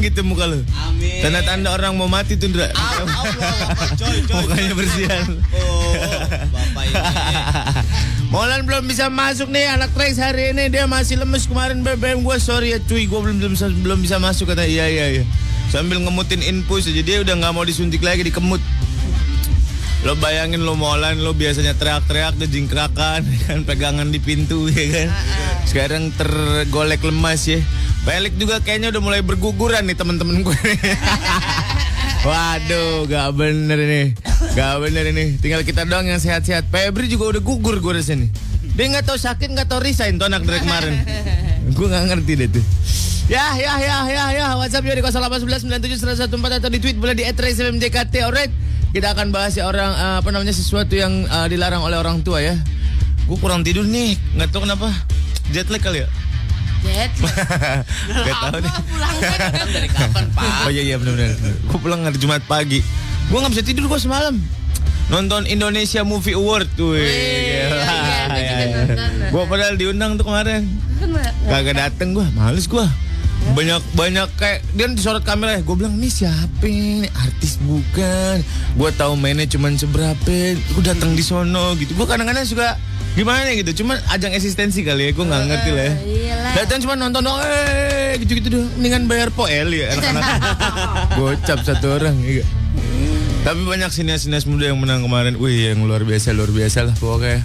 gitu muka lu. Amin. Tanda-tanda orang mau mati tuh coy, coy. Mukanya bersihan. Oh, bapak ini. Molan belum bisa masuk nih anak Trax hari ini. Dia masih lemes. Kemarin BBM gue sorry ya cuy. Gue belum belum bisa, belum bisa masuk kata iya iya iya. Sambil ngemutin infus aja dia udah nggak mau disuntik lagi dikemut. Lo bayangin lo Molan lo biasanya teriak-teriak dia jingkrakan kan pegangan di pintu ya kan? Sekarang tergolek lemas ya Pelik juga kayaknya udah mulai berguguran nih temen-temen gue Waduh, gak bener ini, gak bener ini. Tinggal kita doang yang sehat-sehat. Febri juga udah gugur gue di sini. Dia nggak tahu sakit, nggak tahu resign tuh anak dari kemarin. gue nggak ngerti deh tuh. Ya, ya, ya, ya, ya. WhatsApp juga di 0811 atau di tweet boleh di @raismjkt. Alright, kita akan bahas ya orang eh, apa namanya sesuatu yang eh, dilarang oleh orang tua ya. Gue kurang tidur nih, nggak tahu kenapa. Jet lag kali ya? Jet. Gak tahu deh. Pulangnya Kan dari kapan, Pak? Oh iya iya benar-benar. Gue pulang hari Jumat pagi. Gue nggak bisa tidur gue semalam. Nonton Indonesia Movie Award tuh. Wih, iya, iya, gua juga nonton. Gue padahal diundang tuh kemarin. Kagak dateng gue, males gue. Banyak banyak kayak dia disorot kamera ya. Gue bilang nih siapa ini artis bukan. Gue tahu mainnya cuman seberapa. Gue datang di sono gitu. Gue kadang-kadang suka gimana gitu. Cuman ajang eksistensi kali ya. Gue nggak ngerti lah ya. Datang cuma nonton doang, eh gitu-gitu doang. Mendingan bayar poel ya anak-anak. Gocap satu orang, iya. Tapi banyak sinias-sinias muda yang menang kemarin. Wih, yang luar biasa, luar biasa lah pokoknya.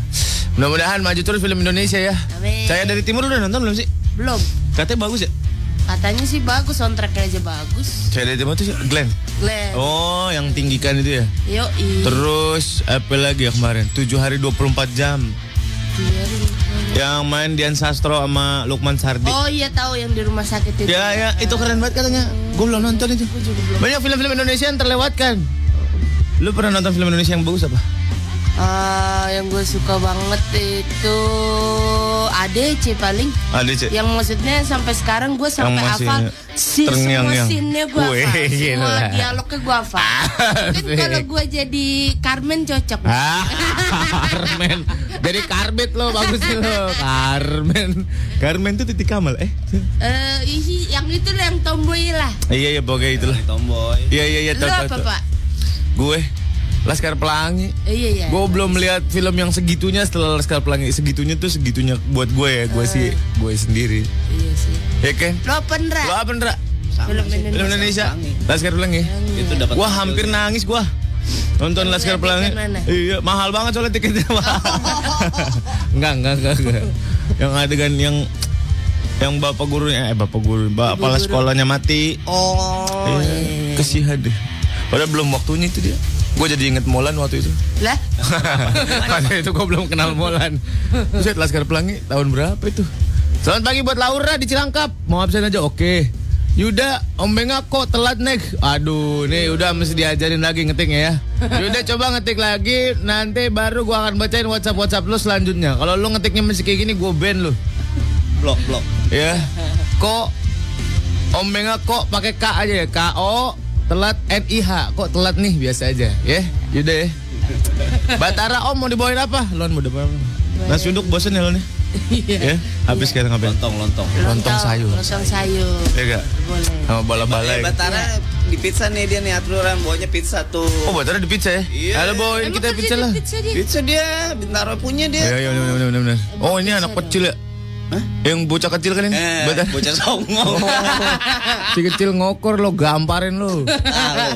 Mudah-mudahan maju terus film Indonesia ya. Amin. Saya dari timur udah nonton belum sih? Belum. Katanya bagus ya? Katanya sih bagus, soundtracknya aja bagus. Saya dari timur tuh Glenn. Glenn. Oh, yang tinggikan itu ya. Yo, Terus apa lagi ya kemarin? 7 hari 24 jam. Yang main Dian Sastro sama Lukman Sardi. Oh iya tahu yang di rumah sakit itu. Ya, ya, itu keren banget katanya. Gue belum nonton itu. Banyak film-film Indonesia yang terlewatkan. Lu pernah nonton film Indonesia yang bagus apa? Ah, yang gue suka banget itu ADC paling. Ada cek. Yang maksudnya sampai sekarang gue sampai hafal si semua scene-nya gue hafal. Semua gila. dialognya gue hafal. Mungkin kalau gue jadi Carmen cocok. Ah, Carmen. Jadi Karbit lo bagus lo. Carmen. Carmen tuh titik kamal. Eh. Eh, yang itu lah yang tomboy lah. Iya iya pokoknya itulah. Tomboy. Iya iya iya apa pak? Gue Laskar Pelangi. Eh, iya iya. Gue belum melihat film yang segitunya setelah Laskar Pelangi. Segitunya tuh segitunya buat gue ya. Gue sih gue sendiri. Iya sih. Ya kan? Lo apa Ndra? Lo apa Ndra? Film Film Indonesia. Indonesia. Pelangi. Laskar Pelangi. Itu dapat Gua hampir nangis gua. Nonton Laskar Pelangi. Iya, mahal banget soalnya tiketnya. enggak, enggak, enggak, enggak. Yang adegan yang yang bapak gurunya eh bapak guru, bapak kepala sekolahnya mati. Oh. Iya, iya. Kesihan deh. Padahal belum waktunya itu dia. Gue jadi inget Molan waktu itu. Lah, Pada itu gue belum kenal Molan. Buset Laskar Pelangi tahun berapa itu? Selamat pagi buat Laura di Cilangkap. Mau absen aja, oke. Yuda, Om Benga kok telat nek. Aduh, nih udah mesti diajarin lagi ngetiknya ya. Yuda coba ngetik lagi, nanti baru gua akan bacain WhatsApp WhatsApp lu selanjutnya. Kalau lu ngetiknya masih kayak gini, gue ban lu. Blok, blok. Ya. Kok Om Benga kok pakai K aja ya? K O telat N I H. Kok telat nih biasa aja, ya. Yuda ya. Batara om mau dibawain apa? Lon mau dibawain? Nasi uduk bosen ya Lon ya? Ya, habis kita ngapain? Lontong, lontong. Lontong sayur. Lontong sayur. Ya gak? Boleh. Sama bola-bola Eh, ya. Batara di pizza nih dia nih aturan bawanya pizza tuh. Oh, Batara di pizza ya? Iya. Halo bawain Emang kita pizza lah. Pizza dia. Pizza dia, Bintaro punya dia. Iya, iya, benar, benar, benar. Oh, ini anak kecil ya? Hah? Yang bocah kecil kan ini? Eh, Batara. bocah songong. Si kecil ngokor lo, gamparin lo. nah lo,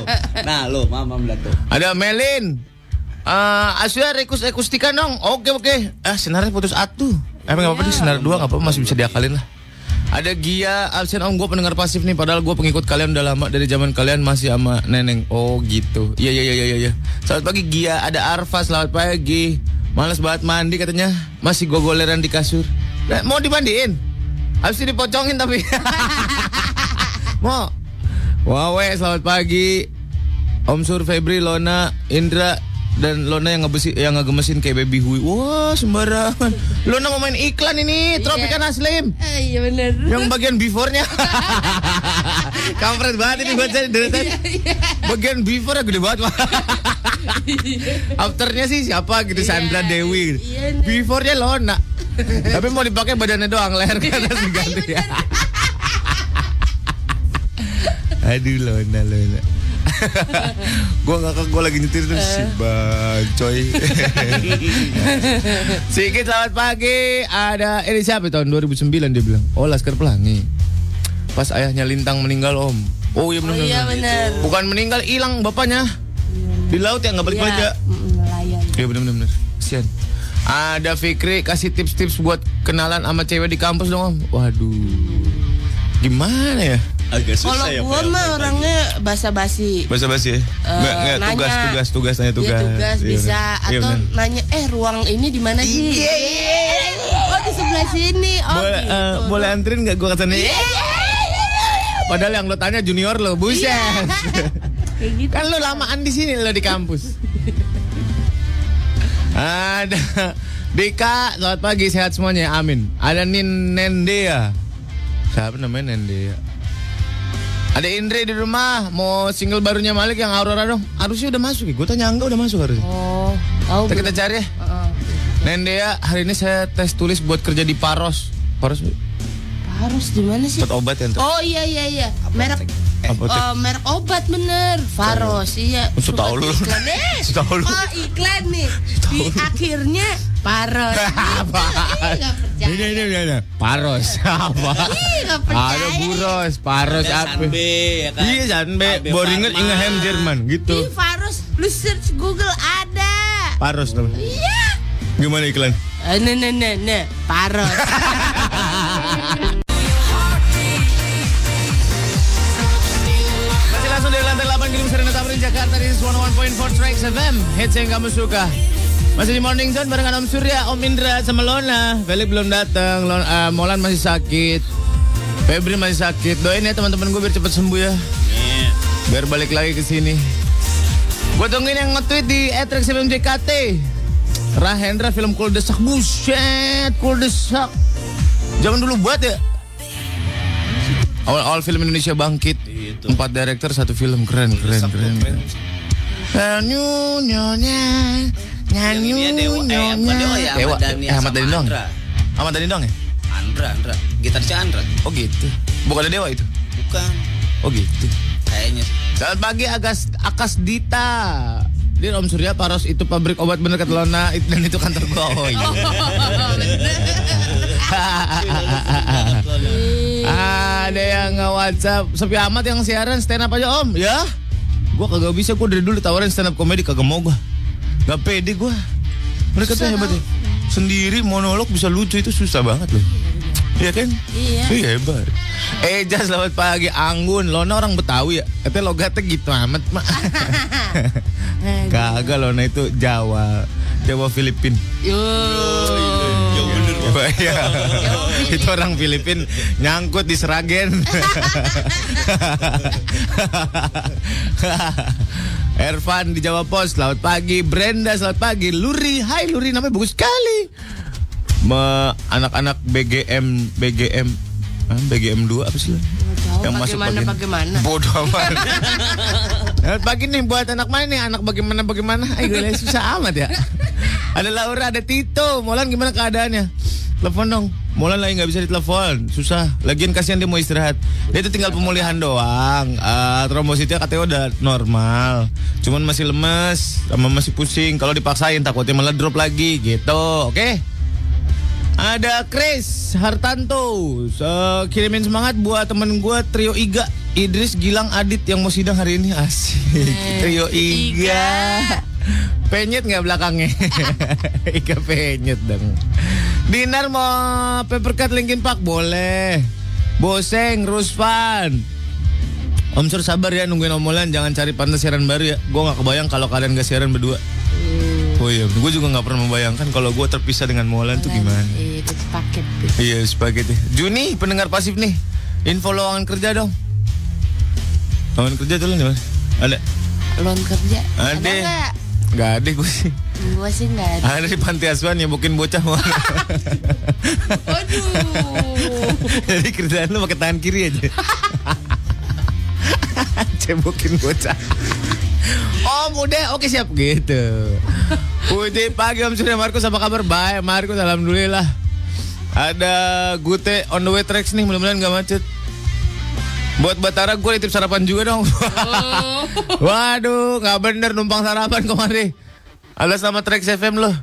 nah lo, mama melihat tuh. Ada Melin. Eh, Asia rekus akustika dong. Oke oke. Ah senarnya putus atu. Eh nggak apa-apa di senar dua nggak apa-apa masih bisa diakalin lah. Ada Gia, absen om gue pendengar pasif nih Padahal gue pengikut kalian udah lama Dari zaman kalian masih sama neneng Oh gitu Iya iya iya iya iya Selamat pagi Gia Ada Arfa selamat pagi Males banget mandi katanya Masih gogoleran di kasur nah, Mau dimandiin? Habis itu dipocongin tapi Mau Wawe selamat pagi Om Sur, Febri, Lona, Indra dan Lona yang ngebesi yang ngegemesin kayak baby hui. Wah, sembarangan. Lona mau main iklan ini, Tropikan Aslim. Eh, iya bener. Yang bagian before-nya. Kampret banget ini buat saya dari tadi. Bagian before gede banget. Afternya sih siapa gitu Sandra Iya, Dewi. iya, iya. Before-nya Lona. Tapi mau dipakai badannya doang, leher ke atas diganti ya. Aduh Lona Lona. gua ngakak gua lagi nyetir tuh si bancoy. Sikit selamat pagi. Ada ini siapa tahun 2009 dia bilang. Oh Laskar Pelangi. Pas ayahnya Lintang meninggal om. Oh iya benar. Oh, iya, benar. Bukan meninggal hilang bapaknya. Di laut ya nggak balik-balik ya. mm. Iya benar benar benar. Kasian. Ada Fikri kasih tips-tips buat kenalan sama cewek di kampus dong om. Waduh. Gimana ya? Agak Kalau susah ya. gua Pak. mah orangnya basa-basi. Bahasa basi ya? Nggak, nggak, nanya. tugas, tugas, tugas, nanya tugas. Iya, tugas Iya, bisa. Iya, atau benar. nanya eh ruang ini di mana sih? Oh di sebelah sini. Oh boleh, gitu. eh, boleh anterin nggak gua ke sana? Padahal yang lo tanya junior lo, buset. Kayak gitu. kan lo lamaan di sini lo di kampus. Ada Dika, selamat pagi, sehat semuanya, amin. Ada Nin Nendea. Siapa namanya Nendea? Ada Indri di rumah, mau single barunya Malik yang Aurora dong. Harusnya udah masuk ya, gue tanya Angga udah masuk harusnya. Oh, tahu kita cari ya. Heeh. Nendea, hari ini saya tes tulis buat kerja di Paros. Paros Harus di mana sih? obat ya ntar. Oh iya iya iya. Merek Apotek. Oh, merek obat bener. Faros iya. Suka tahu lu. Iklan eh. Maksud tahu lu. Oh iklan nih. Di akhirnya Faros. Apa? Ih, nggak percaya. Ini ini ini, ini. Paros apa? Ada buros, paros apa? Sanbe, ya kan? Iya Sanbe, Pharma. Ingehem Jerman gitu. Ih, Faros, lu search Google ada. Paros namanya. Iya. Gimana iklan? Eh, Nah, nah, nah, nah, Jakarta di 101.4 Tracks FM Hits yang kamu suka Masih di Morning Zone barengan Om Surya, Om Indra, sama Lona belum datang, Lon, eh, Molan masih sakit Febri masih sakit Doain ya teman-teman gue biar cepet sembuh ya Nih, Biar balik lagi ke sini. Gue tungguin yang nge-tweet di @rexfmjkt. Rahendra film Cool Desak. Buset, Cool Desak. Jangan dulu buat ya. Awal-awal film Indonesia bangkit. Itu. Empat director satu film keren keren keren. Nyanyu nyonya nyanyu dia Dewa- eh, ya, Ahmad Dewa. Dhani Eh, Ahmad Dhani. Andra. Ahmad Dhani doang ya? Andra, Andra. Gitarisnya Andra. Oh gitu. Bukan ada Dewa itu. Bukan. Oh gitu. Kayaknya. Selamat pagi Agas Akas Dita. Dia Om Surya Paros itu pabrik obat bener kata Lona dan itu kantor gua. Oh iya. Ada yang nge WhatsApp Sepi amat yang siaran stand up aja Om. Ya. Gua kagak bisa gua dari dulu ditawarin stand up komedi kagak mau gua. Gak pede gua. Mereka tuh hebat ya. Sendiri monolog bisa lucu itu susah banget loh. Iya kan? Iya. Iya hebat. Eja selamat pagi Anggun. Lona orang Betawi ya. Katanya logatnya gitu amat mak. Kagak Lona itu Jawa. Jawa Filipin. Yo. Bener. Iya. itu orang Filipin nyangkut di Seragen. Ervan di Jawa Pos, selamat pagi. Brenda, selamat pagi. Luri, hai Luri, namanya bagus sekali. Anak-anak BGM, BGM, ah, BGM 2 apa sih? Lur? tahu bagaimana, bagian- bagaimana. Bodoh amat. Selamat pagi nih buat anak mana nih? Anak bagaimana bagaimana? Liat susah amat ya. Ada Laura, ada Tito. Molan gimana keadaannya? Telepon dong. Molan lagi nggak bisa ditelepon. Susah. Lagian kasihan dia mau istirahat. Dia itu tinggal pemulihan doang. Ah, trombositnya katanya udah normal. Cuman masih lemes, sama masih pusing. Kalau dipaksain takutnya malah drop lagi gitu. Oke? Ada Chris Hartanto So, Kirimin semangat buat temen gue Trio Iga Idris Gilang Adit yang mau sidang hari ini. Asik. Trio Iga. Penyet nggak belakangnya? Iga penyet dong. Dinar mau papercut Linkin Park? Boleh. Boseng Ruspan Om Sur sabar ya nungguin omolan. Jangan cari pantas siaran baru ya. Gue gak kebayang kalau kalian gak siaran berdua. Oh iya, gue juga nggak pernah membayangkan kalau gue terpisah dengan Molan tuh gimana. Iya, itu paket tuh. Iya, spaghetti. Juni, pendengar pasif nih. Info lowongan kerja dong. Lowongan kerja tuh di mana? Ada? Loan kerja. Ada. nggak? Gak ada gue sih. Gua sih nggak ada. Ada di panti asuhan ya mungkin bocah mau. Aduh. Jadi kerjaan lu pakai tangan kiri aja. Cebokin bocah. Om udah oke siap gitu. Putih pagi Om Surya Markus apa kabar? Baik Markus alhamdulillah. Ada Gute on the way tracks nih mudah-mudahan gak macet. Buat Batara gue titip sarapan juga dong. Waduh, nggak bener numpang sarapan kemarin. Ada sama Trax FM loh.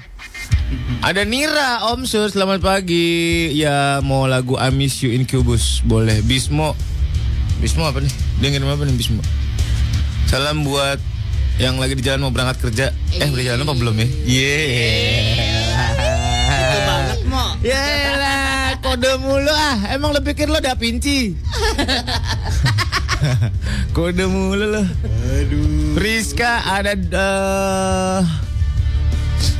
Ada Nira, Om Sur, selamat pagi. Ya mau lagu I Miss You Incubus, boleh. Bismo, Bismo apa nih? Dia ngirim apa nih Bismo? Salam buat yang lagi di jalan mau berangkat kerja. Eh, udah jalan apa belum ya? Yeah. Itu banget mo. Yaelah, kode mulu ah. Emang lo pikir lo udah pinci? kode mulu lo. Aduh. Rizka ada eh,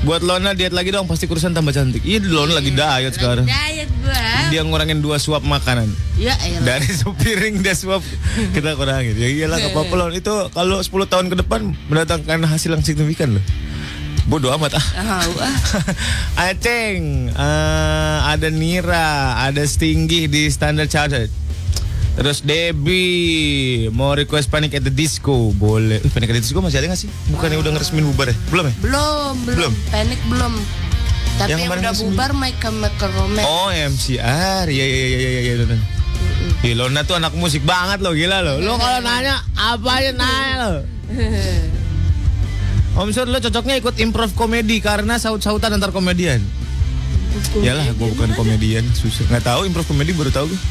buat Lona diet lagi dong pasti kurusan tambah cantik. Iya Lona lagi diet sekarang. Diet gua. Dia ngurangin dua suap makanan. Ya elah. Dari sepiring dia suap kita kurangin. Ya iyalah gak apa-apa Lon. Itu kalau 10 tahun ke depan mendatangkan hasil yang signifikan loh. Bodoh amat ah. Ah. Aceng, eh, ada Nira, ada Stinggi di Standard Chartered. Terus Debbie mau request Panic at the Disco boleh. Eh, Panic at the Disco masih ada nggak sih? Bukannya udah ngeresmin bubar ya? Belum ya? Belum, belum. Belum? Panik belum. Tapi Yang yang, udah bubar My Chemical Romance. Oh MCR, iya iya iya iya iya. iya. Ih, Lona tuh anak musik banget loh, gila loh. Lo kalau nanya apa aja nanya lo. Om Sur lo cocoknya ikut improv komedi karena saut-sautan antar komedian. Yalah, gue bukan komedian, susah. Nggak tahu improv komedi baru tahu gue.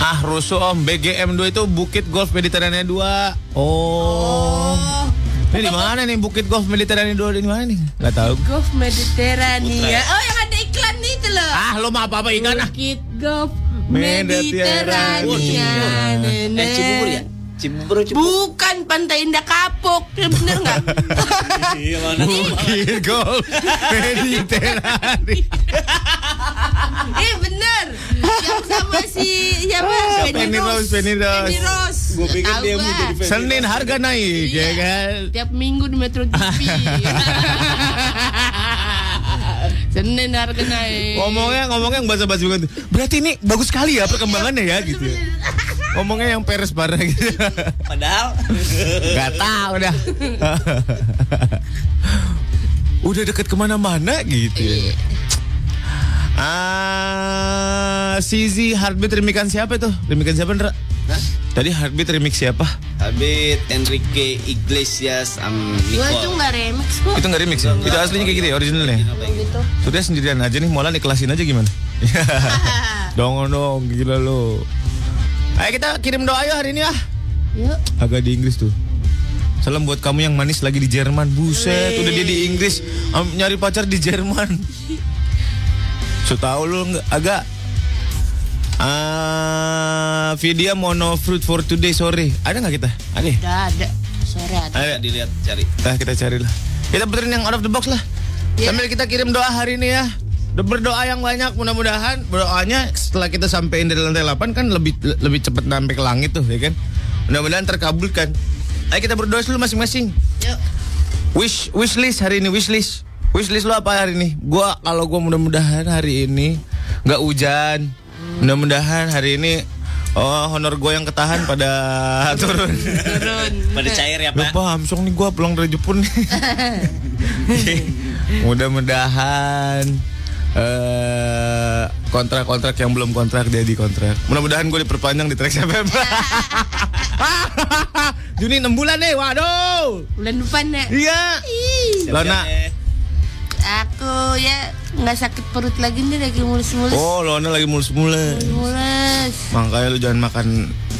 Ah, rusuh om. BGM 2 itu Bukit Golf Mediterania 2. Oh. Ini di mana nih Bukit Golf Mediterania 2 di mana nih? Nggak tahu. Golf Mediterania. Oh yang ada iklan itu loh. Ah, lo mah apa-apa ikan ah. Bukit Golf Mediterania. Mediterania. Eh Cibubur ya? Cibubur Cibubur. Bukan Pantai Indah Kapuk. Ya, bener nggak? Iya mana? Bukit Golf Mediterania. eh bener. Yang sama si siapa? Penny Rose, Penny Rose. Penny Rose. Gua pikir dia mau jadi Senin harga naik, ya Iya. kan? Tiap minggu di Metro TV. Senin harga naik. Ngomongnya ngomongnya yang banget. Berarti ini bagus sekali ya perkembangannya ya gitu. ya. Ngomongnya yang peres gitu. Padahal Gak tahu dah. Udah deket ke mana-mana gitu. ya. Ah, Sizi Heartbeat remikan siapa itu? Remikan siapa, Ndra? Hah? Tadi Heartbeat remix siapa? Habis Enrique Iglesias tuh Nicole. nggak remix kok. Itu nggak remix ya? Itu aslinya kayak gitu ya, originalnya. Gitu. Surya sendirian aja nih, Molan ikhlasin aja gimana? dong dong, gila lo. Ayo kita kirim doa yuk hari ini ah. Yuk. Agak di Inggris tuh. Salam buat kamu yang manis lagi di Jerman. Buset, udah dia di Inggris nyari pacar di Jerman. So tahu lu agak Ah, video mono fruit for today sore. Ada nggak kita? Ada. ya? Udah ada. Sore ada. Ada. Ada dilihat cari. Nah, kita carilah. Kita puterin yang out of the box lah. Iya. Sambil kita kirim doa hari ini ya. Berdoa yang banyak mudah-mudahan doanya setelah kita sampein dari lantai 8 kan lebih lebih cepat sampai ke langit tuh ya kan. Mudah-mudahan terkabulkan. Ayo kita berdoa dulu masing-masing. Yuk. Wish wish list hari ini wish list. Wish list lo apa hari ini? Gua kalau gua mudah-mudahan hari ini nggak hujan. Mudah-mudahan hari ini Oh, honor gue yang ketahan pada turun. Turun. Pada cair ya pak. Lupa Hamsong nih gue pulang dari Jepun nih. Mudah-mudahan eh kontrak-kontrak yang belum kontrak jadi kontrak. Mudah-mudahan gue diperpanjang di Trax FM. Juni 6 bulan nih, waduh. Bulan depan ya. Iya. Lona. Aku ya nggak sakit perut lagi nih lagi mulus-mulus. Oh, Lona lagi mulus-mulus. Mulus. Makanya lu jangan makan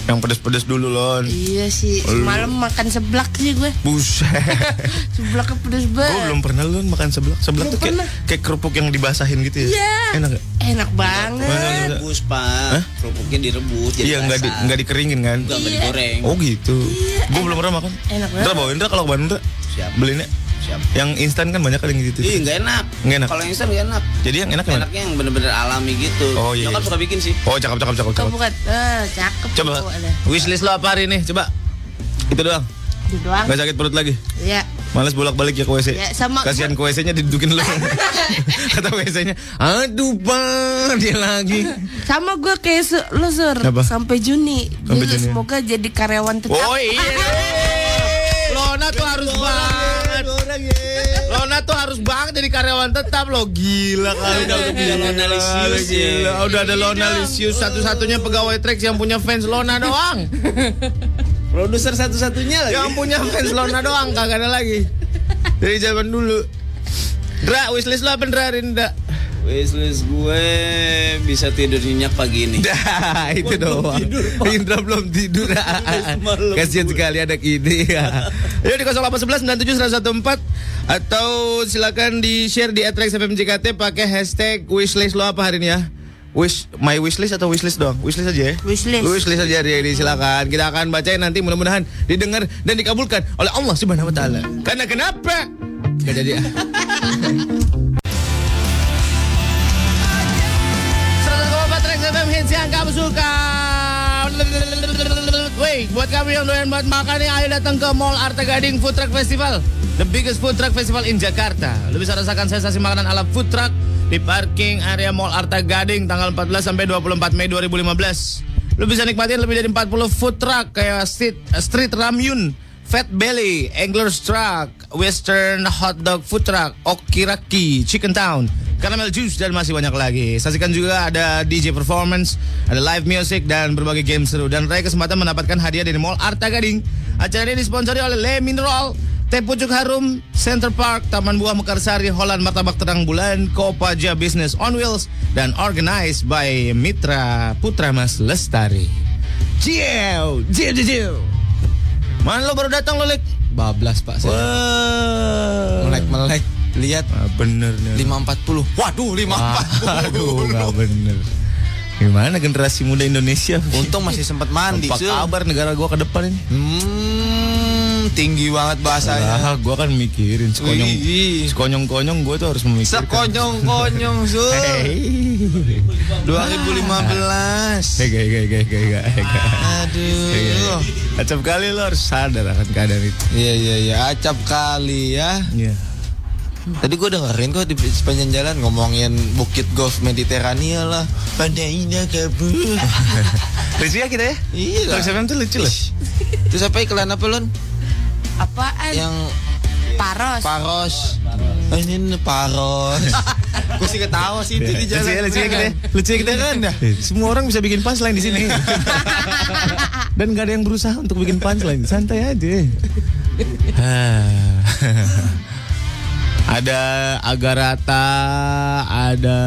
yang pedes-pedes dulu, Lon. Iya sih, semalam makan seblak sih gue. Buset. Seblaknya pedes banget. Gue belum pernah lu makan seblak. Seblak Belum tuh kayak, pernah. kayak kerupuk yang dibasahin gitu ya. Iya. Enak gak? Enak banget. Direbus pak. Kerupuknya direbus. Jadi Iya, nggak di, nggak dikeringin kan? Enggak, nggak Iya. digoreng. Oh gitu. Iya, Gue enak. belum pernah makan. Enak Indra banget. bawa Indra kalau ke Bandung Indra. Siap. Belinya. Siap. Yang instan kan banyak kali yang gitu. Ih nggak enak. Nggak enak. Kalau yang instan nggak enak. Jadi yang enak kan? Enaknya yang bener-bener alami gitu. Oh, iya, Nyokap iya. suka bikin sih. Oh cakep cakep cakep cakep. bukan, eh, cakep. Coba. Ada. Wishlist lo apa hari ini? Coba. Itu doang. Itu doang. Gak sakit perut lagi. Ya. Males bolak-balik ya ke WC. Ya, sama- Kasihan ke WC-nya didudukin lu. Kata WC-nya, "Aduh, Bang, dia lagi." Sama gue kayak se- lo sur Apa? sampai Juni. Sampai Jadi Juni. semoga jadi karyawan tetap. Oh iya. Lona tuh harus banget. Lona tuh harus banget jadi karyawan tetap lo gila kali Udah punya Lona Lisius, Gila, ya. udah ada Lona Lisius satu-satunya pegawai Trax yang punya fans Lona doang. Produser satu-satunya lagi. yang punya fans Lona doang kagak ada lagi. Dari zaman dulu. Dra, wishlist lo apa Dra Dra? Wishlist gue bisa tidur nyenyak pagi ini. Dah, itu doang. Indra belum tidur. Kasihan sekali ada ide. Yuk di 0811 97 114 atau silakan di share di @rex FM JKT pakai hashtag wishlist lo apa hari ini ya? Wish my wishlist atau wishlist dong? Wishlist aja ya. Wishlist. Wishlist aja hari ini silakan. Kita akan bacain nanti mudah-mudahan didengar dan dikabulkan oleh Allah Subhanahu wa taala. Karena kenapa? Gak jadi Wait, buat kamu yang doyan buat makan nih, ayo datang ke Mall Arta Gading Food Truck Festival. The biggest food truck festival in Jakarta. Lu bisa rasakan sensasi makanan ala food truck di parking area Mall Arta Gading tanggal 14 sampai 24 Mei 2015. Lu bisa nikmatin lebih dari 40 food truck kayak street, street ramyun, Fat Belly, Angler's Truck, Western Hot Dog Food Truck, Okiraki, Chicken Town, Caramel Juice, dan masih banyak lagi. Saksikan juga ada DJ Performance, ada live music, dan berbagai game seru. Dan raih kesempatan mendapatkan hadiah dari Mall Arta Gading. Acara ini disponsori oleh Le Mineral, Teh Pucuk Harum, Center Park, Taman Buah Mekarsari, Holland Martabak Terang Bulan, Kopaja Business on Wheels, dan organized by Mitra Putra Mas Lestari. Ciao, ciao, ciao. Mana lo baru datang lo, Lek? Bablas pak saya. Melek-melek. Lihat Ah, bener nih. 540. Waduh 540. Aduh, nggak bener. Gimana generasi muda Indonesia? Untung masih sempat mandi. Apa kabar negara gua ke depan ini? Hmm, tinggi banget bahasanya. Ah, gua kan mikirin sekonyong, Wih. sekonyong-konyong gua tuh harus memikirkan. Sekonyong-konyong Sul. Hey. 2015. Hei, hei, hei, hei. Aduh. Acap kali lo harus sadar akan keadaan itu. Iya iya iya, acap kali ya. Iya. Tadi gue dengerin kok di sepanjang jalan ngomongin Bukit Golf Mediterania lah. Pada indah kabur. Lucu ya kita ya? iya lah. Terus FM tuh lucu loh. Terus apa iklan apa Lon? Apaan? Yang Paros. Paros. Oh, ini nih Paros. gue sih ketawa sih itu di Lucu jalan. ya, lucu ya kita ya. Lucu ya kita kan. Semua orang bisa bikin punchline di sini. Dan gak ada yang berusaha untuk bikin punchline. Santai aja. ada Agarata, ada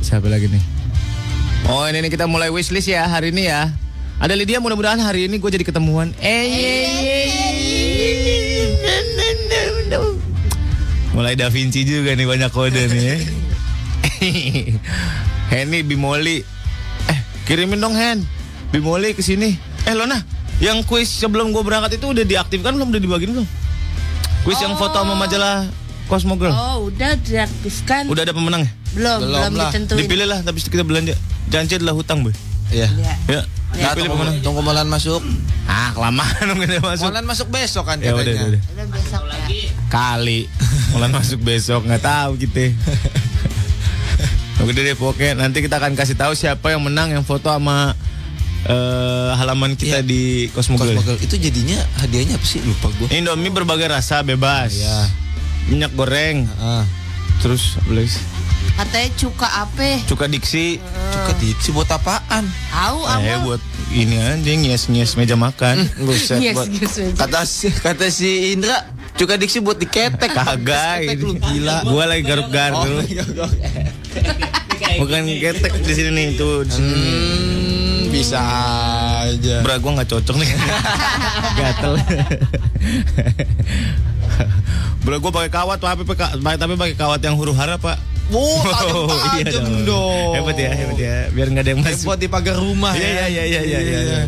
siapa lagi nih? Oh ini nih kita mulai wishlist ya hari ini ya. Ada Lydia mudah-mudahan hari ini gue jadi ketemuan. Eh, mulai Da Vinci juga nih banyak kode nih. ya. Henny Bimoli, eh kirimin dong Hen, Bimoli ke sini. Eh Lona, yang kuis sebelum gue berangkat itu udah diaktifkan belum? Udah dibagiin belum? Kuis yang foto sama majalah Cosmo Girl. Oh, udah diaktifkan. Udah ada pemenang ya? Belum, Belum belum, lah. ditentuin. Dipilih lah, tapi kita belanja. Janji adalah hutang, boy. Iya. Ya. Ya, Nah, tunggu, tunggu Molan masuk. Ah, kelamaan dong kita masuk. Molan masuk besok kan Ya udah, katanya. udah, udah. Udah besok ya. Kali. Mulan masuk besok, nggak tahu kita. Udah deh pokoknya nanti kita akan kasih tahu siapa yang menang yang foto sama eh, halaman kita Iya. di Cosmogirl. Cosmogirl itu jadinya hadiahnya apa sih? Lupa gue. Indomie berbagai rasa bebas. Iya. Minyak goreng. Ah, Terus lagi sih? Katanya cuka apa? Cuka diksi. cuka diksi buat apaan? Tahu Eh apa? buat ini aja ngias-ngias meja makan. Buset, Yes, buat- yes, yes. kata si kata si Indra cuka diksi buat diketek Kagak ini. lu gila. Gua lagi garuk-garuk. Bukan ketek di sini nih tuh di sini. Hmm, bisa aja. Bra gua nggak cocok nih. Gatel. Bro gua pakai kawat tapi pakai tapi pakai kawat yang huru hara pak. Oh, Oh, iya tajam-tajam dong. Hebat ya, hebat ya. Biar nggak ada yang masuk. Buat di pagar rumah Iya, ya. iya, iya, iya, iya, iya.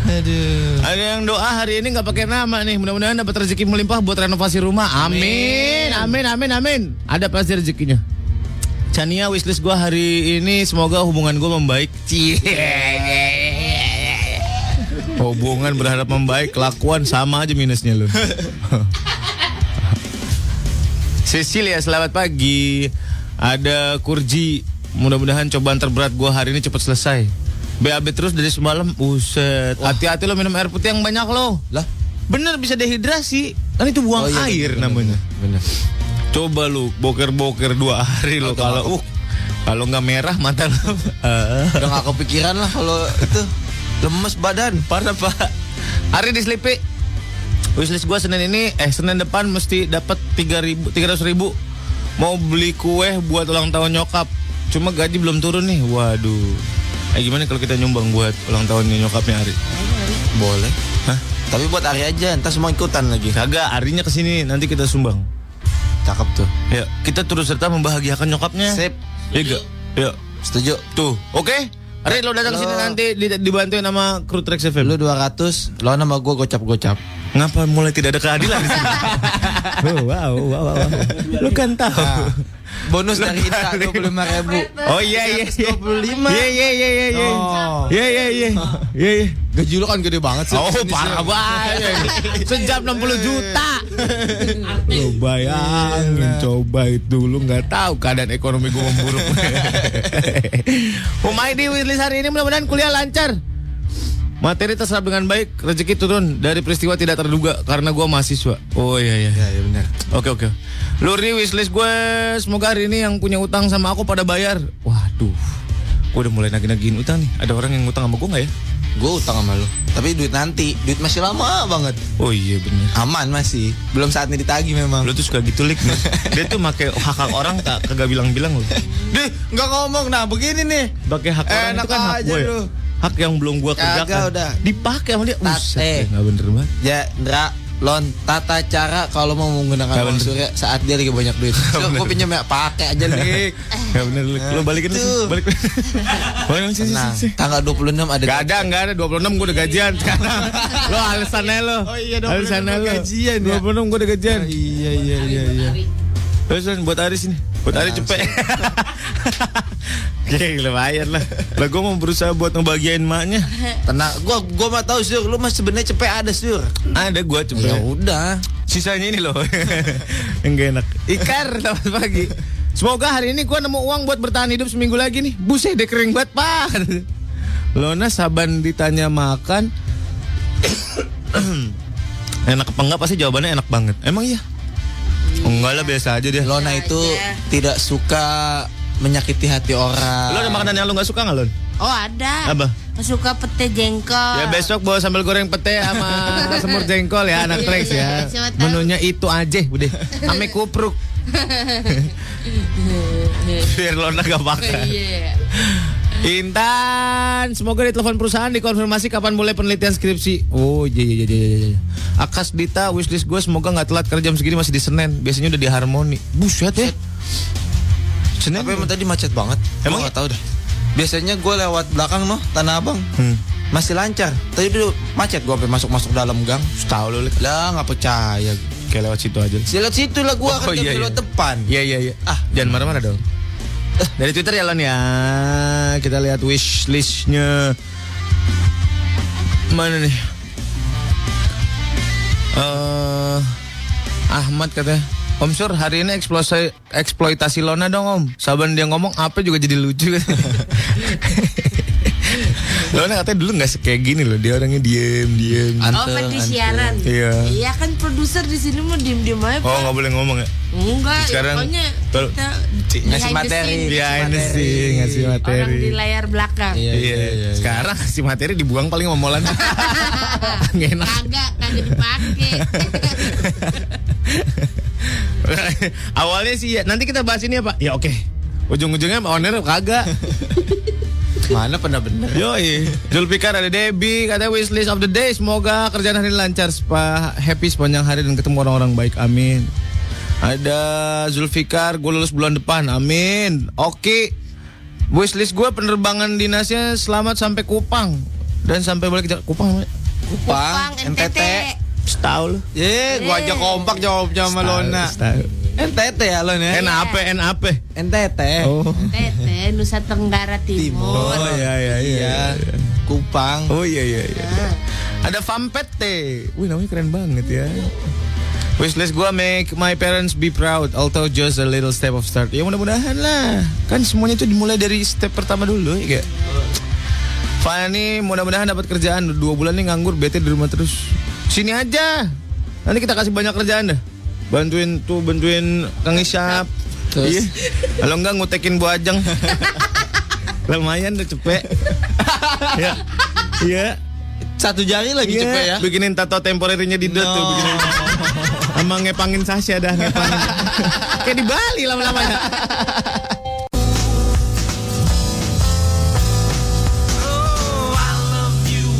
Aduh. Ada yang doa hari ini nggak pakai nama nih. Mudah-mudahan dapat rezeki melimpah buat renovasi rumah. Amin, amin, amin, amin. Ada pasti rezekinya. Chania wishlist gua hari ini semoga hubungan gua membaik. Cie. Hubungan berharap membaik, kelakuan sama aja minusnya lu. Cecilia, selamat pagi. Ada Kurji. Mudah-mudahan cobaan terberat gua hari ini cepat selesai. BAB terus dari semalam. Buset. Hati-hati lo minum air putih yang banyak lo. Lah, Bener bisa dehidrasi. Kan itu buang Oh, iya, air bener, namanya. bener. Coba lu boker-boker dua hari lo kalau uh kalau nggak merah mata lo. Udah gak kepikiran lah kalau itu lemes badan. Parah pak. Hari di Sleepy. Wishlist gua Senin ini, eh Senin depan mesti dapat tiga ribu, tiga ribu. Mau beli kue buat ulang tahun nyokap. Cuma gaji belum turun nih. Waduh. Eh gimana kalau kita nyumbang buat ulang tahunnya nyokapnya Ari? Boleh. Hah? Tapi buat Ari aja, entar semua ikutan lagi. Kagak, Arinya ke sini nanti kita sumbang. Cakep tuh. Ya, kita turut serta membahagiakan nyokapnya. Sip. Iya? Ya. Setuju. Tuh, oke. Ari lo datang ke sini Lo- nanti di- dibantuin sama kru Trax FM. Lu 200, lo nama gua gocap-gocap. Ngapa mulai tidak ada keadilan di sini? oh, wow, wow, wow, wow. Lu kan tahu. Nah, bonus dari Indra 25 ribu. Oh iya iya iya. 125. Iya iya iya iya iya. Oh. Iya iya iya. Iya iya. Gaji lu kan gede banget sih. Oh parah banget. Sejam 60 juta. Lu bayangin coba itu lu nggak tahu keadaan ekonomi gue memburuk. Humaydi Wislis hari ini mudah-mudahan kuliah lancar. Materi terserap dengan baik, rezeki turun dari peristiwa tidak terduga karena gua mahasiswa. Oh iya iya. Ya, ya benar. Oke oke. Luri wishlist gue semoga hari ini yang punya utang sama aku pada bayar. Waduh. Gue udah mulai nagih-nagihin utang nih. Ada orang yang ngutang sama gue nggak ya? Gue utang sama lu. Tapi duit nanti, duit masih lama banget. Oh iya bener. Aman masih. Belum saatnya ditagih memang. Lo tuh suka gitu lik. Nih. Dia tuh make hak hak orang tak kagak bilang-bilang loh. Deh, nggak ngomong. Nah, begini nih. Pakai hak orang Enak itu kan hak aja gue. lu. Hak yang belum Kagak kerjakan. udah. Dipakai sama dia. Tate. Buset, nggak bener banget. Ya, Indra, Lon, tata cara kalau mau menggunakan uang bener. surya saat dia lagi banyak duit. Coba gue pinjam ya, pakai aja lik. Gak bener balikin lu sini. Tuh. Balik. Balik sini, Nah, sini, sini. tanggal 26 ada Gak ada, gak ada 26 gue udah gajian sekarang. lo alasannya lo. Oh iya, 26 alasannya gua lo. gajian ya. 26 gue udah gajian. Iya, iya, iya, iya. Terus buat Aris ini. Buat Aris cepet. Oke, lumayan lah. Lah gue mau berusaha buat ngebagiain maknya. Tenang, gua gua mah tahu sur, lu mah sebenarnya cepet ada sur. Ada gue cepet. Ya udah. Sisanya ini loh. Yang gak enak. Ikar selamat pagi. Semoga hari ini gue nemu uang buat bertahan hidup seminggu lagi nih. Buset deh kering banget pak. Lona saban ditanya makan. enak apa enggak pasti jawabannya enak banget. Emang iya? Enggak lah biasa aja dia. Lona itu tidak suka menyakiti hati orang. Lo ada makanan yang lo gak suka gak Lon? Oh ada. Apa? Suka pete jengkol. Ya besok bawa sambal goreng pete sama semur jengkol ya anak Trax ya. Siapa tahu. Menunya itu aja udah. Ame kupruk. Biar Lona gak makan. Iya. Intan, semoga di telepon perusahaan dikonfirmasi kapan mulai penelitian skripsi. Oh iya iya iya iya. iya. Akas Dita, wishlist gue semoga nggak telat kerja jam segini masih di Senen. Biasanya udah di Harmoni. Buset ya. Senin. Tapi emang tadi macet banget. Emang nggak tahu dah. Biasanya gue lewat belakang noh Tanah Abang. Hmm. Masih lancar. Tadi dulu macet gue sampai masuk-masuk dalam gang. Tahu Lik. Lah nggak percaya. kayak lewat situ aja. Lihat situ lah gue Oh, kan iya, iya, iya. depan. Iya iya iya. Ah, jangan marah-marah dong. Dari Twitter ya Lon ya. Kita lihat wishlistnya. Mana nih? Eh Ahmad katanya. Om Sur, hari ini eksploitasi, eksploitasi Lona dong Om. Saban dia ngomong apa juga jadi lucu. Lo katanya dulu nggak kayak gini loh, dia orangnya diem diem. Oh, kan di siaran. Iya. Iya kan produser di sini mau diem-diem aja. Oh nggak boleh ngomong ya? Enggak, Sekarang pokoknya tol- kita Ngasih behind the materi. scene. Iya ini sih ngasih materi. Orang di layar belakang. Iya, Iya, iya, iya. sekarang kasih materi dibuang paling sama Molan. Nggak enak. Kagak, kagak dipakai. Awalnya sih ya, nanti kita bahas ini ya Pak. Ya oke. Ujung-ujungnya owner kagak. Mana pernah bener? Yoi. Zulfikar ada Debbie, katanya wishlist of the day. Semoga kerjaan hari ini lancar, spa, happy sepanjang hari dan ketemu orang-orang baik. Amin. Ada Zulfikar, gue lulus bulan depan. Amin. Oke. Wishlist gue penerbangan dinasnya selamat sampai Kupang dan sampai balik ke Jakarta. Kupang namanya? Kupang, NTT. Setahu lu. Ye, gua aja kompak jawabnya sama Lona. NTT ya Lon ya? NAP, NAP. NTT. Oh. NTT, Nusa Tenggara Timur. Oh iya iya iya. Iya. Kupang. Oh iya iya iya. Nah, Ada Fampete. Wih namanya keren banget ya. Wishlist gua make my parents be proud although just a little step of start. Ya mudah-mudahan lah. Kan semuanya itu dimulai dari step pertama dulu ya. gak? Fani mudah-mudahan dapat kerjaan dua bulan nih nganggur bete di rumah terus. Sini aja. Nanti kita kasih banyak kerjaan dah. Bantuin tuh bantuin Kang Isyap. Terus? Iya. Kalau enggak ngutekin Bu Ajeng. Lumayan udah cepet. Iya. Iya. Satu jari lagi Iya, cepet ya. Bikinin tato temporerinya di dot tuh No. bikinin. Sama ngepangin Sasha dah ngepangin. Kayak di Bali lama-lamanya.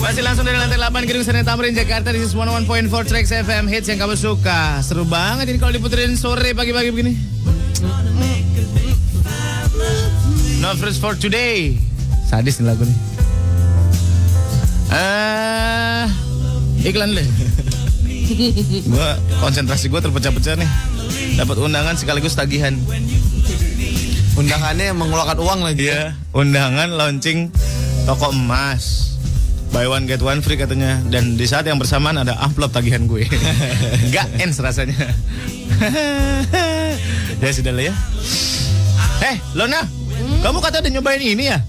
Masih langsung dari lantai 8 Gedung Senen Tamrin Jakarta This is 101.4 Tracks FM Hits yang kamu suka Seru banget ini kalau diputerin sore pagi-pagi begini No fruits for today Sadis nih lagu nih Eh, iklan deh. gua konsentrasi gua terpecah-pecah nih. Dapat undangan sekaligus tagihan. Undangannya yang mengeluarkan uang lagi. Iya, undangan launching toko emas. Buy one get one free katanya dan di saat yang bersamaan ada amplop tagihan gue. Gak ens rasanya. ya sudah lah ya. Eh, Lona, kamu kata udah nyobain ini ya?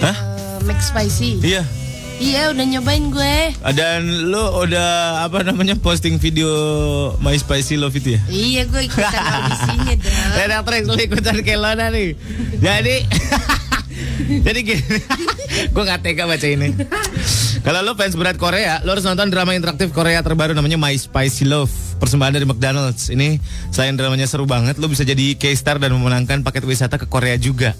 Hah? eh, Max Spicy. Iya. Iya, udah nyobain gue. Dan lo udah apa namanya posting video My Spicy Love itu ya? Iya, gue ikutan audisinya dong. Trax lo ikutan kayak Lona nih. Jadi Jadi gini, gue gak tega baca ini. Kalau lo fans berat Korea, lo harus nonton drama interaktif Korea terbaru namanya My Spicy Love. Persembahan dari McDonald's. Ini selain dramanya seru banget, lo bisa jadi K-star dan memenangkan paket wisata ke Korea juga.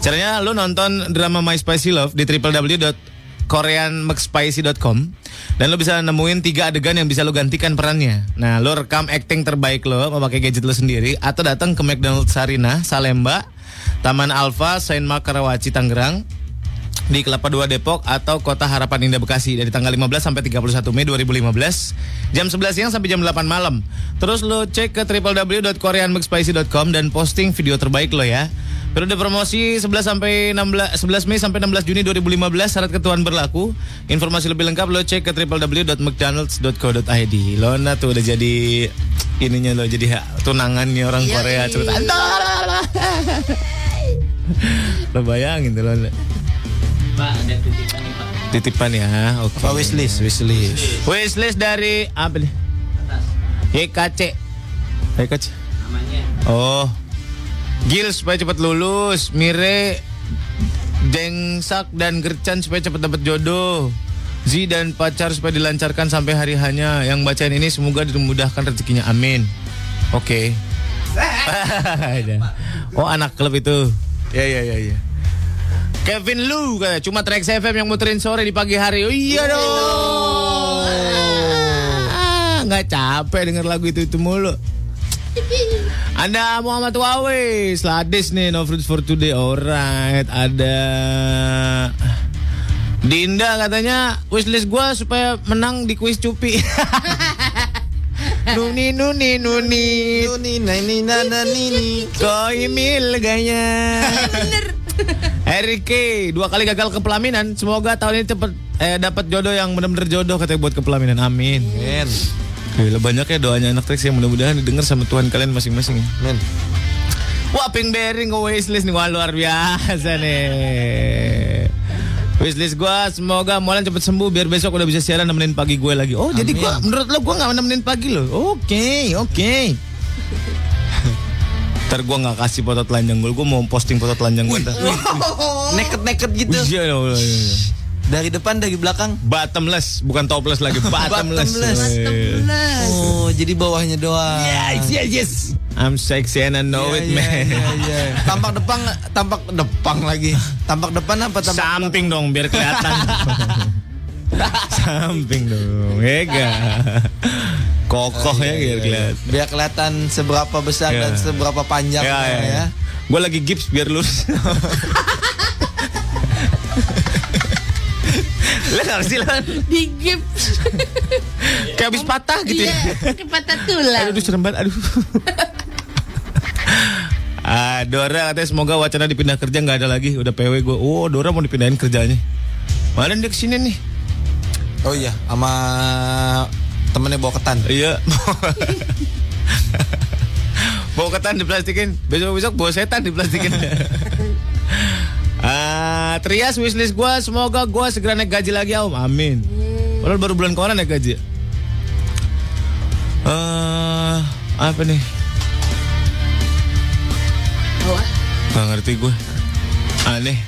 Caranya lo nonton drama My Spicy Love di www.koreanmcspicy.com dan lo bisa nemuin tiga adegan yang bisa lo gantikan perannya. Nah, lo rekam acting terbaik lo memakai gadget lo sendiri atau datang ke McDonald's Sarina, Salemba, Taman Alfa, Saint Mark Karawaci, Tangerang, di Kelapa 2 Depok atau Kota Harapan Indah Bekasi dari tanggal 15 sampai 31 Mei 2015 jam 11 siang sampai jam 8 malam. Terus lo cek ke www.koreanmcspicy.com dan posting video terbaik lo ya. Periode promosi 11 sampai 16 11 Mei sampai 16 Juni 2015 syarat ketentuan berlaku. Informasi lebih lengkap lo cek ke www.mcdonalds.co.id. Lona tuh udah jadi ininya lo jadi ha- tunangannya orang Iya, Korea cerita. Lo bayangin tuh Lona. Pak, ada titipan nih Pak. Titipan ya, oke. Apa wishlist? Wishlist. Wishlist dari apa nih? Atas YKC. YKC. namanya. Oh. Gil supaya cepat lulus, Mire Dengsak dan Gerchan supaya cepat dapat jodoh. Zi dan pacar supaya dilancarkan sampai hari hanya. Yang bacain ini semoga dimudahkan rezekinya. Amin. Oke. oh anak klub itu. Ya ya ya ya. Kevin Lu katanya cuma Trax FM yang muterin sore di pagi hari. Oh iya dong. Ah, Nggak capek denger lagu itu itu mulu. Ada Muhammad Wawe, Sladis nih, no fruits for today, alright. Ada Dinda katanya wishlist gua supaya menang di kuis cupi. nuni nuni nuni, Nuni nani nana nini. koi mil gaya. Bener. Erike dua kali gagal ke pelaminan, semoga tahun ini cepet eh, dapat jodoh yang benar-benar jodoh katanya buat ke pelaminan. Amin. Men. Gila banyak ya doanya anak Trax yang mudah-mudahan didengar sama Tuhan kalian masing-masing ya. Men. Wah, pink bearing ke wishlist nih. Wah, luar biasa nih. Wishlist gue semoga Molan cepet sembuh biar besok udah bisa siaran nemenin pagi gue lagi. Oh jadi gue menurut lo gue nggak nemenin pagi lo? Oke oke. Ntar gue nggak kasih foto telanjang gue, gue mau posting foto telanjang gue. Neket-neket gitu. Iya, iya, iya. Dari depan, dari belakang. Bottomless, bukan topless lagi, bottomless. Bottomless. Weh. Oh, jadi bawahnya doang. Yes, yes, yes. I'm sexy and I know Iya, it, iya, man. iya, iya. Tampak depan, tampak depan lagi. Tampak depan apa tampak Samping dong biar kelihatan. Samping dong, ya gak? Kokoh ya biar kelihatan. Biar kelihatan seberapa besar Iya. dan seberapa panjang Ya, ya, ya. Gue lagi gips biar lurus. Harus sih Lan. Di gips. Kayak habis patah gitu Iya, ya. patah tulang. Aduh serem banget, aduh. ah, Dora katanya semoga wacana dipindah kerja nggak ada lagi. Udah PW gue. Oh, Dora mau dipindahin kerjanya. Mana dia ke sini nih? Oh iya, sama temennya bawa ketan. Iya. bawa ketan diplastikin. Besok-besok bawa setan diplastikin. Ah, Trias wishlist gue semoga gue segera naik gaji lagi om. Amin. Padahal baru bulan kemarin naik gaji. Eh, apa nih? Gak ngerti gue. Aneh.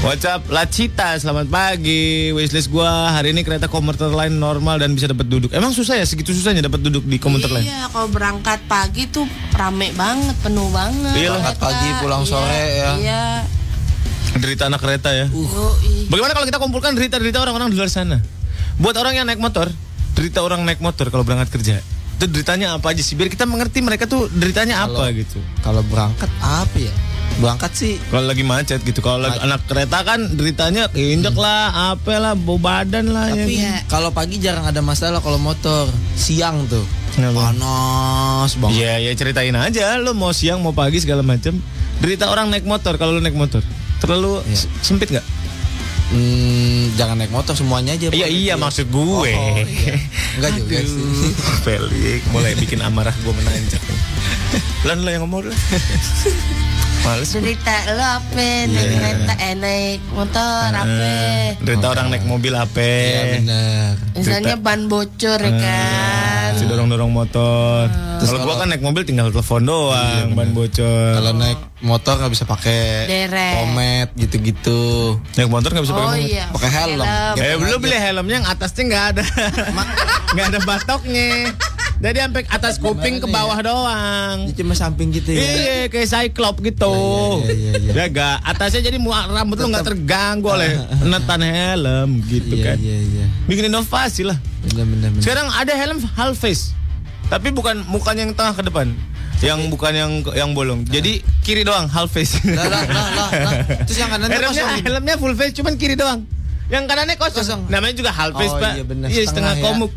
What's up, Lacita, selamat pagi. Wishlist gua hari ini kereta komuter lain normal dan bisa dapat duduk. Emang susah ya segitu susahnya dapat duduk di komuter lain? Iya, kalau berangkat pagi tuh rame banget, penuh banget. Iya, berangkat pagi, pulang Iya, sore ya. Iya. Derita anak kereta ya. Yoi. Bagaimana kalau kita kumpulkan derita-derita orang-orang di luar sana? Buat orang yang naik motor, derita orang naik motor kalau berangkat kerja. Itu deritanya apa aja sih? Biar kita mengerti mereka tuh deritanya apa gitu. Kalau berangkat apa ya? Berangkat sih Kalau lagi macet gitu. Kalau lagi anak kereta kan deritanya keinjek lah, apa lah, bau badan lah ya. Tapi Iya. kalau pagi jarang ada masalah kalau motor. Siang tuh. Kenapa? Panas banget. Iya, ya ceritain aja lo mau siang mau pagi segala macam. Derita orang naik motor kalau lo naik motor. Terlalu Iya. s- sempit nggak? Hmm, jangan naik motor semuanya aja. Iya Pak. iya maksud gue. Oh, iya. Enggak juga sih. Pelik, mulai bikin amarah gue menanjak. Lan lo yang ngomong lah. Males. Cerita lo apa? Naik Iya. eh naik motor apa? Derita orang naik mobil apa? Iya benar. Misalnya ban bocor ya kan. Si dorong-dorong motor. Kalau gua kan naik mobil tinggal telepon doang, ban bocor. Kalau naik motor nggak bisa pakai pomet gitu-gitu. naik motor nggak bisa pakai Oh mobil. iya. Pakai helm. Helm. Eh belum beli helmnya yang atasnya nggak ada, nggak ada batoknya. Jadi sampai atas kuping ke bawah doang. Dia cuma samping gitu ya. Iya kayak cyclop gitu. Iya, iya, iya, Ya gak atasnya jadi mu- rambut lu nggak terganggu oleh netan helm gitu Iya, kan. iya, iya. Bikin inovasi lah. Benar benar benar. Sekarang ada helm half face. Tapi bukan mukanya yang tengah ke depan. Yang bukan yang yang bolong. Jadi kiri doang half face. Lah, lah, lah, lah. Terus yang kanannya helmnya, helmnya full face cuman kiri doang. Yang kanannya kosong. Kosong. Namanya juga half face, Oh, Pak. iya, benar. Iya, Setengah setengah ya. komuk.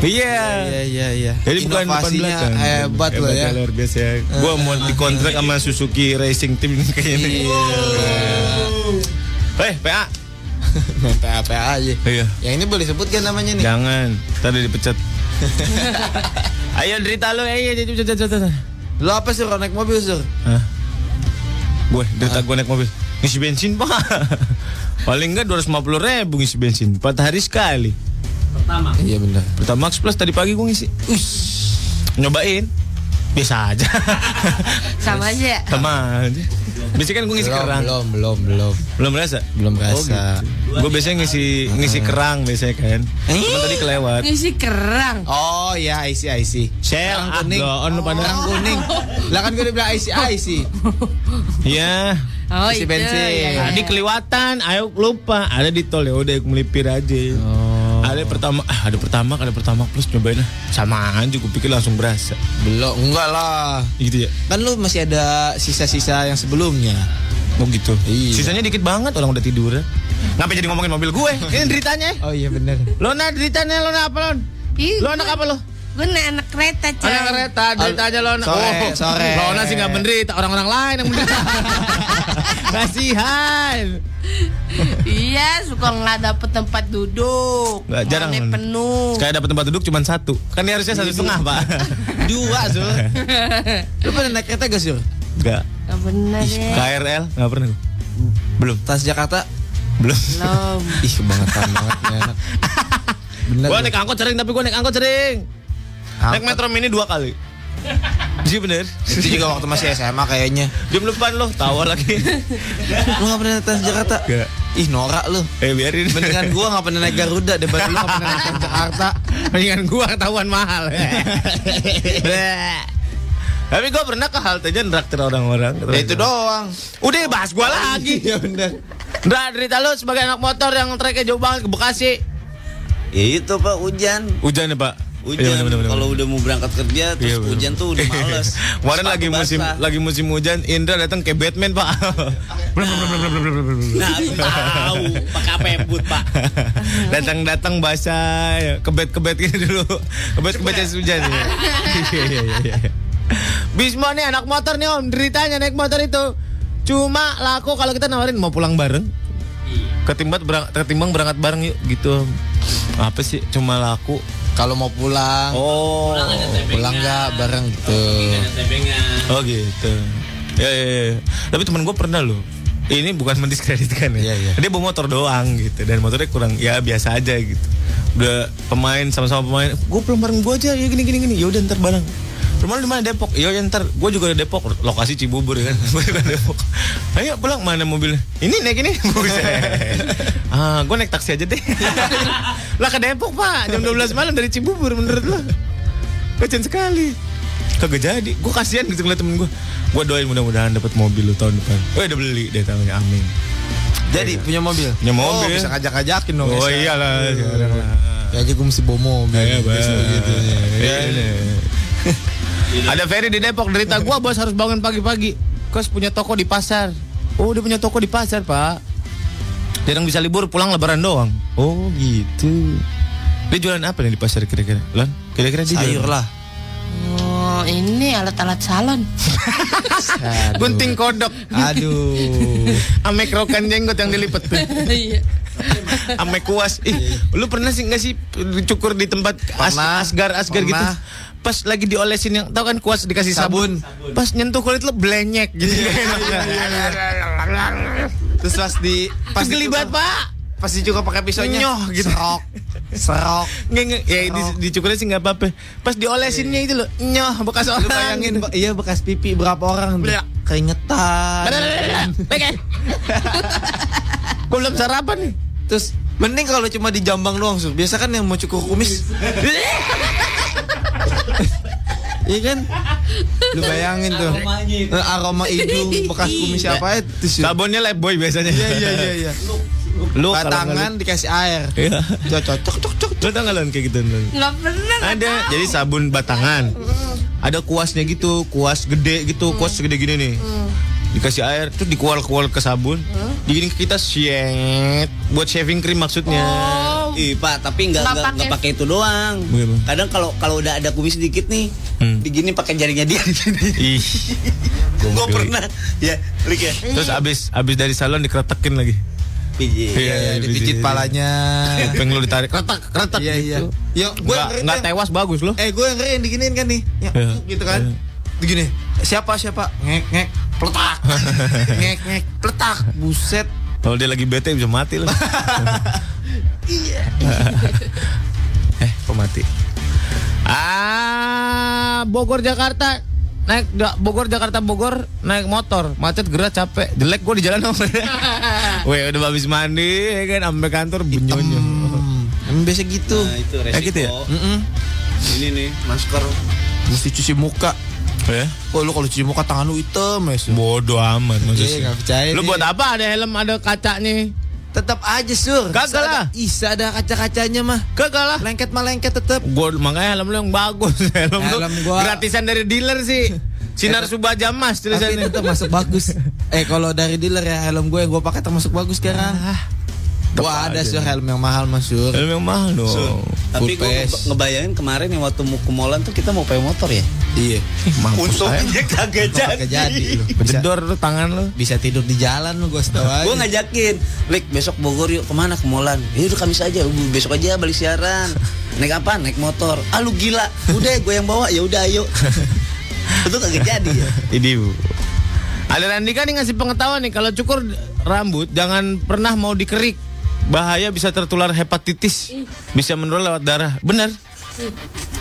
Iya. Iya iya iya. Jadi bukan depan Inovasinya belakang. hebat loh ya. luar biasa ya. Gua mau dikontrak sama Suzuki Racing Team kayaknya. Iya. Eh, PA. PA PA aja. Iya. Yang ini boleh sebut kan namanya nih? Jangan, tadi dipecat. Ayo derita lu, ayo, ayo, ayo, ayo, ayo, ayo. Lo apa sih kalau naik mobil sur? Hah? Gue, derita gue naik mobil. Ngisi bensin, Pak. Paling enggak 250 ribu ngisi bensin. 4 hari sekali. Iya benar. Pertamax Plus tadi pagi gue ngisi. Ush. Nyobain. Biasa aja. Sama aja. Sama aja. Biasanya kan gue ngisi Belum kerang. belum belum belum. Belum berasa? Belum Oh, berasa. gitu. Gue biasanya ngisi ngisi kerang biasanya kan. Cuma tadi kelewat. Ngisi kerang. Oh iya IC IC. Ah, kuning. lu pada. Kerang kuning. Lah kan gue udah bilang IC IC. Iya. Oh, Isi bensin. ya, ya. Tadi kelewatan, ayo lupa. Ada di tol ya udah melipir aja. Oh. Ada pertama, ah, ada pertama, ada pertama plus cobain lah. Sama aja, gue pikir langsung berasa. Belum enggak lah. Gitu ya. Kan lu masih ada sisa-sisa yang sebelumnya. Oh gitu. Iya. Sisanya dikit banget orang udah tidur. Ngapain jadi ngomongin mobil gue? Ini deritanya. Oh iya benar. Lo na deritanya lo na apa lo? Ih, Lo anak apa lo? Gue naik anak kereta, coy. Anak kereta, deritanya lo na. Sore, sore. Lo sih nggak menderita, orang-orang lain yang menderita. Kasihan. Iya, suka nggak dapet tempat duduk. Nggak, jarang. Mana penuh. Kayak dapat tempat duduk cuma satu. Kan ini harusnya satu setengah pak. Dua sur. lu pernah naik kereta gak sur? Enggak. Gak bener ya. KRL nggak pernah. Belum. Transjakarta Belum. Belum. Ih kebangetan banget. Bener. Gua lu. naik angkot sering tapi gua naik angkot sering. Naik metro mini dua kali. Iya bener. Itu juga waktu masih SMA kayaknya. Jam depan lo, tawa lagi. Lu gak pernah naik Transjakarta? Gak. Ih norak lu. Eh biarin. Mendingan gua gak pernah naik Garuda daripada lu gak pernah naik Transjakarta. Mendingan gua ketahuan mahal. Tapi gua pernah ke halte aja nraktir orang-orang. Ya itu doang. Udah bahas gua lagi. Iya bener. Ndra, cerita lu sebagai anak motor yang treknya jauh banget ke Bekasi. Ya itu pak hujan. Hujan ya pak? Hujan. Iya, bener, bener, Kalau udah mau berangkat kerja terus Iya, bener. hujan tuh udah males. Kemarin lagi musim basah. lagi musim hujan, Indra datang kayak Batman pak. Nah, aku tahu pakai apa ya but pak? Datang-datang basah, ya. kebet-kebet gini dulu. Kebet-kebet jas hujan ya. Iya, iya, iya, iya. Bismo nih anak motor nih om, deritanya naik motor itu cuma laku kalau kita nawarin mau pulang bareng. Ketimbang berang, ketimbang berangkat bareng yuk gitu. Apa sih cuma laku? Kalau mau pulang, Oh, pulang nggak bareng gitu. oh gitu. Ya, ya, ya. Tapi temen gue pernah loh. Ini bukan mendiskreditkan ya. Iya, iya. Dia bawa motor doang gitu dan motornya kurang ya biasa aja gitu. Udah pemain sama-sama pemain. Gue pulang bareng gue aja ya gini gini gini. Ya udah ntar bareng. Rumah lu di mana Depok? Iya ya ntar. Gue juga di Depok. Lokasi Cibubur ya kan. Gue juga Depok. Ayo pulang mana mobilnya? Ini naik ini. Ah, gue naik taksi aja deh. Lah ke Depok pak. Jam 12 malam dari Cibubur menurut lo. Kecil sekali. Kagak jadi. Gue kasihan gitu ngeliat temen gue. Gue doain mudah-mudahan dapat mobil lu tahun depan. Oh udah beli deh tahunnya. Amin. Jadi punya mobil. Punya mobil. Oh, bisa ngajak-ngajakin dong. Oh ya. iyalah. Ya aja gue mesti bawa mobil. Iya, gitu. Iya, iya. Ada Ferry di Depok derita gua bos harus bangun pagi-pagi. Kos punya toko di pasar. Oh, dia punya toko di pasar, Pak. Jarang bisa libur, pulang lebaran doang. Oh, gitu. Dia jualan apa nih di pasar kira-kira? Lan, kira-kira dia Sayur lah. Oh, ini alat-alat salon. Gunting kodok. Aduh. Ame kerokan jenggot yang dilipat tuh. Iya. Ame kuas. Ih, lu pernah sih nggak sih cukur di tempat as- asgar asgar gitu? Pas lagi diolesin yang tahu kan kuas dikasih sabun. Pas nyentuh kulit lu blenyek gitu. Terus pas di Pas gelibat, Pak. Pas dicukur pakai pisaunya. Nyoh, gitu. Serok. Serok. Nggak, nggak. Ya di, dicukurnya sih nggak apa-apa. Pas diolesinnya itu loh, nyoh bekas Lu orang. bayangin, gitu. iya bekas pipi berapa orang. Blek. Keringetan. Gue belum sarapan nih. Terus mending kalau cuma di jambang doang, Sur. Biasa kan yang mau cukur kumis. Iya kan? Lu bayangin tuh. Eh, Aroma hidung bekas kumis siapa itu, Sur. Sabunnya boy biasanya. Iya iya iya iya. Lu Batangan dikasih air. Iya. Cocok cocok cocok. Lu tau Lon, kayak gitu Lon? Nggak pernah. Ada, tahu. jadi sabun batangan. Ada kuasnya gitu, kuas gede gitu, kuas segede gini nih. Dikasih air, terus dikual-kual ke sabun. Digini ke kita siet buat shaving cream maksudnya. Oh. Ih pak, tapi nggak Nggak pakai. itu doang. Bagaimana? Kadang kalau kalau udah ada kumis dikit nih, Hmm. digini pakai jarinya dia di sini. Ih. Gue pernah, ya, Rik ya. Terus abis abis dari salon dikeretekin lagi. Pijit. Iya, Iya, dipijit palanya. Kuping lu ditarik, retak, retak Iya iya. gitu. Yo, gue Nggak, nggak tewas bagus loh. Eh, gue yang ngeri yang diginiin kan nih. Ya, Iya. gitu kan. Begini. Siapa siapa? Ngek ngek pletak. ngek ngek pletak. Buset. Kalau dia lagi bete bisa mati loh. eh, kok mati? Ah, Bogor Jakarta naik Bogor Jakarta Bogor naik motor macet gerak capek jelek gue di jalan Weh udah habis mandi ya kan sampai kantor bunyonyo Hmm, emang biasa gitu. Nah itu Eh, resiko. gitu ya? Mm-mm. Ini nih masker. Mesti cuci muka. Ya Oh lu kalau cuci muka tangan lu hitam ya. Bodoh amat Iya, maksudnya nggak percaya lu nih. buat apa ada helm ada kacanya Tetap aja sur. Kagak lah. Bisa ada kaca-kacanya mah. kagak lah Lengket mah lengket tetap. Gue makanya helm lu yang bagus. Helm, lu Helm gua- gratisan dari dealer sih. Sinar Subaja Mas Tapi tulisannya. tetap masuk bagus. Eh kalau dari dealer ya helm gue yang gue pakai termasuk bagus sekarang. Gua ada sur helm yang mahal mas sur. Helm yang mahal dong. Sun. Tapi gue ngebayangin kemarin yang waktu mau ke Molan tuh kita mau pakai motor ya. Iya. Mampus saya. kagak Kagak jadi. Bisa, Jedor lu tangan lu. bisa tidur di jalan lu gue setahu aja. Gue ngajakin, Lik besok Bogor yuk ke mana ke Molan? Ya udah Kamis aja, "Uh, besok aja balik siaran. Naik apa? Naik motor. Ah lu gila. Udah gue yang bawa. Ya udah ayo. Itu kagak jadi ya. Ini bu. Ada Randika nih ngasih pengetahuan nih kalau cukur rambut jangan pernah mau dikerik. Bahaya bisa tertular hepatitis. Bisa menular lewat darah. Benar.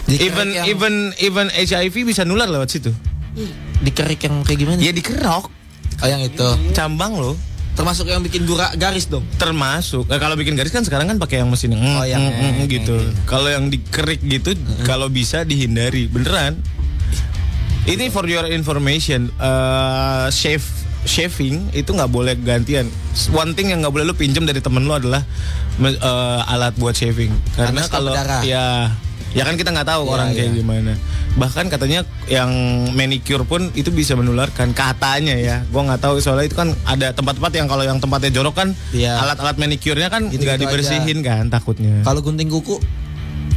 Even yang, even even HIV bisa nular lewat situ. dikerik yang kayak gimana? Ya dikerok. Oh yang itu. Cambang loh. Termasuk yang bikin gura garis dong. Termasuk eh, kalau bikin garis kan sekarang kan pakai yang mesin yang mm, Oh, yang- mm, mm, yang- gitu. Kalau yang dikerik gitu kalau bisa dihindari. Beneran. Ini for your information, eh, shave shaving itu nggak boleh gantian. One thing yang nggak boleh lu pinjam dari temen lu adalah eh, alat buat shaving. Karena kalau ya ya kan kita nggak tahu Ya, orang kayak ya. gimana. Bahkan katanya yang manicure pun itu bisa menularkan katanya ya. Gua nggak tahu soalnya itu kan ada tempat-tempat yang kalau yang tempatnya jorok kan Iya. alat-alat manicure-nya kan nggak dibersihin kan takutnya. Kalau gunting kuku,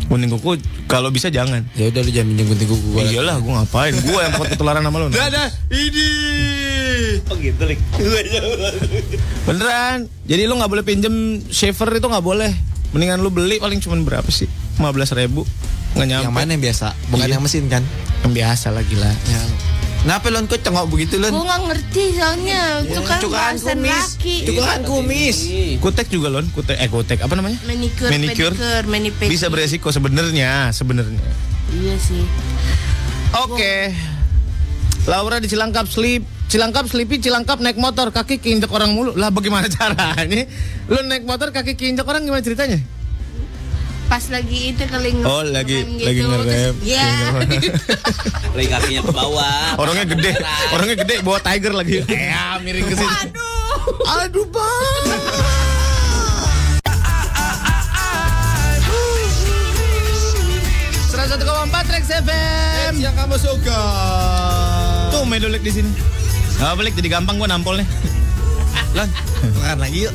Gunting kuku kalau bisa jangan. ya udah lu jangan minjem gunting kuku gua. Iyalah, gua ngapain? Gua yang takut ketularan sama lu. nah. Ada ini. Oh gitu, Lik. Beneran. Jadi lu nggak boleh pinjem shaver itu nggak boleh. Mendingan lu beli paling cuma berapa sih? 15 ribu nggak nyampe. Yang mana yang biasa? Bukan Iya. yang mesin kan? Yang biasa lah gila. Ya. Kenapa lon kok cengok begitu lon? Gue nggak ngerti soalnya Itu kan cukaan kumis. laki Cukuran kumis. Kutek juga lon, kutek eh kutek apa namanya? Manicure, Manicure. pedicure, manipedi Bisa beresiko sebenarnya, sebenarnya. Iya sih Oke. Laura di Cilangkap Slip Cilangkap Slipi Cilangkap naik motor kaki keinjak orang mulu lah bagaimana caranya lu naik motor kaki keinjak orang gimana ceritanya Pas lagi itu kali nge- Oh, lagi- ngerem lagi ngerem. Iya Lagi kakinya ke bawah. orangnya gede orangnya gede bawa tiger lagi ya miring ke sini Aduh aduh bang Seratus empat Rex FM Yang kamu suka. Tuh medolek di sini. Gak balik jadi gampang gua nampolnya. Lon, makan lagi yuk.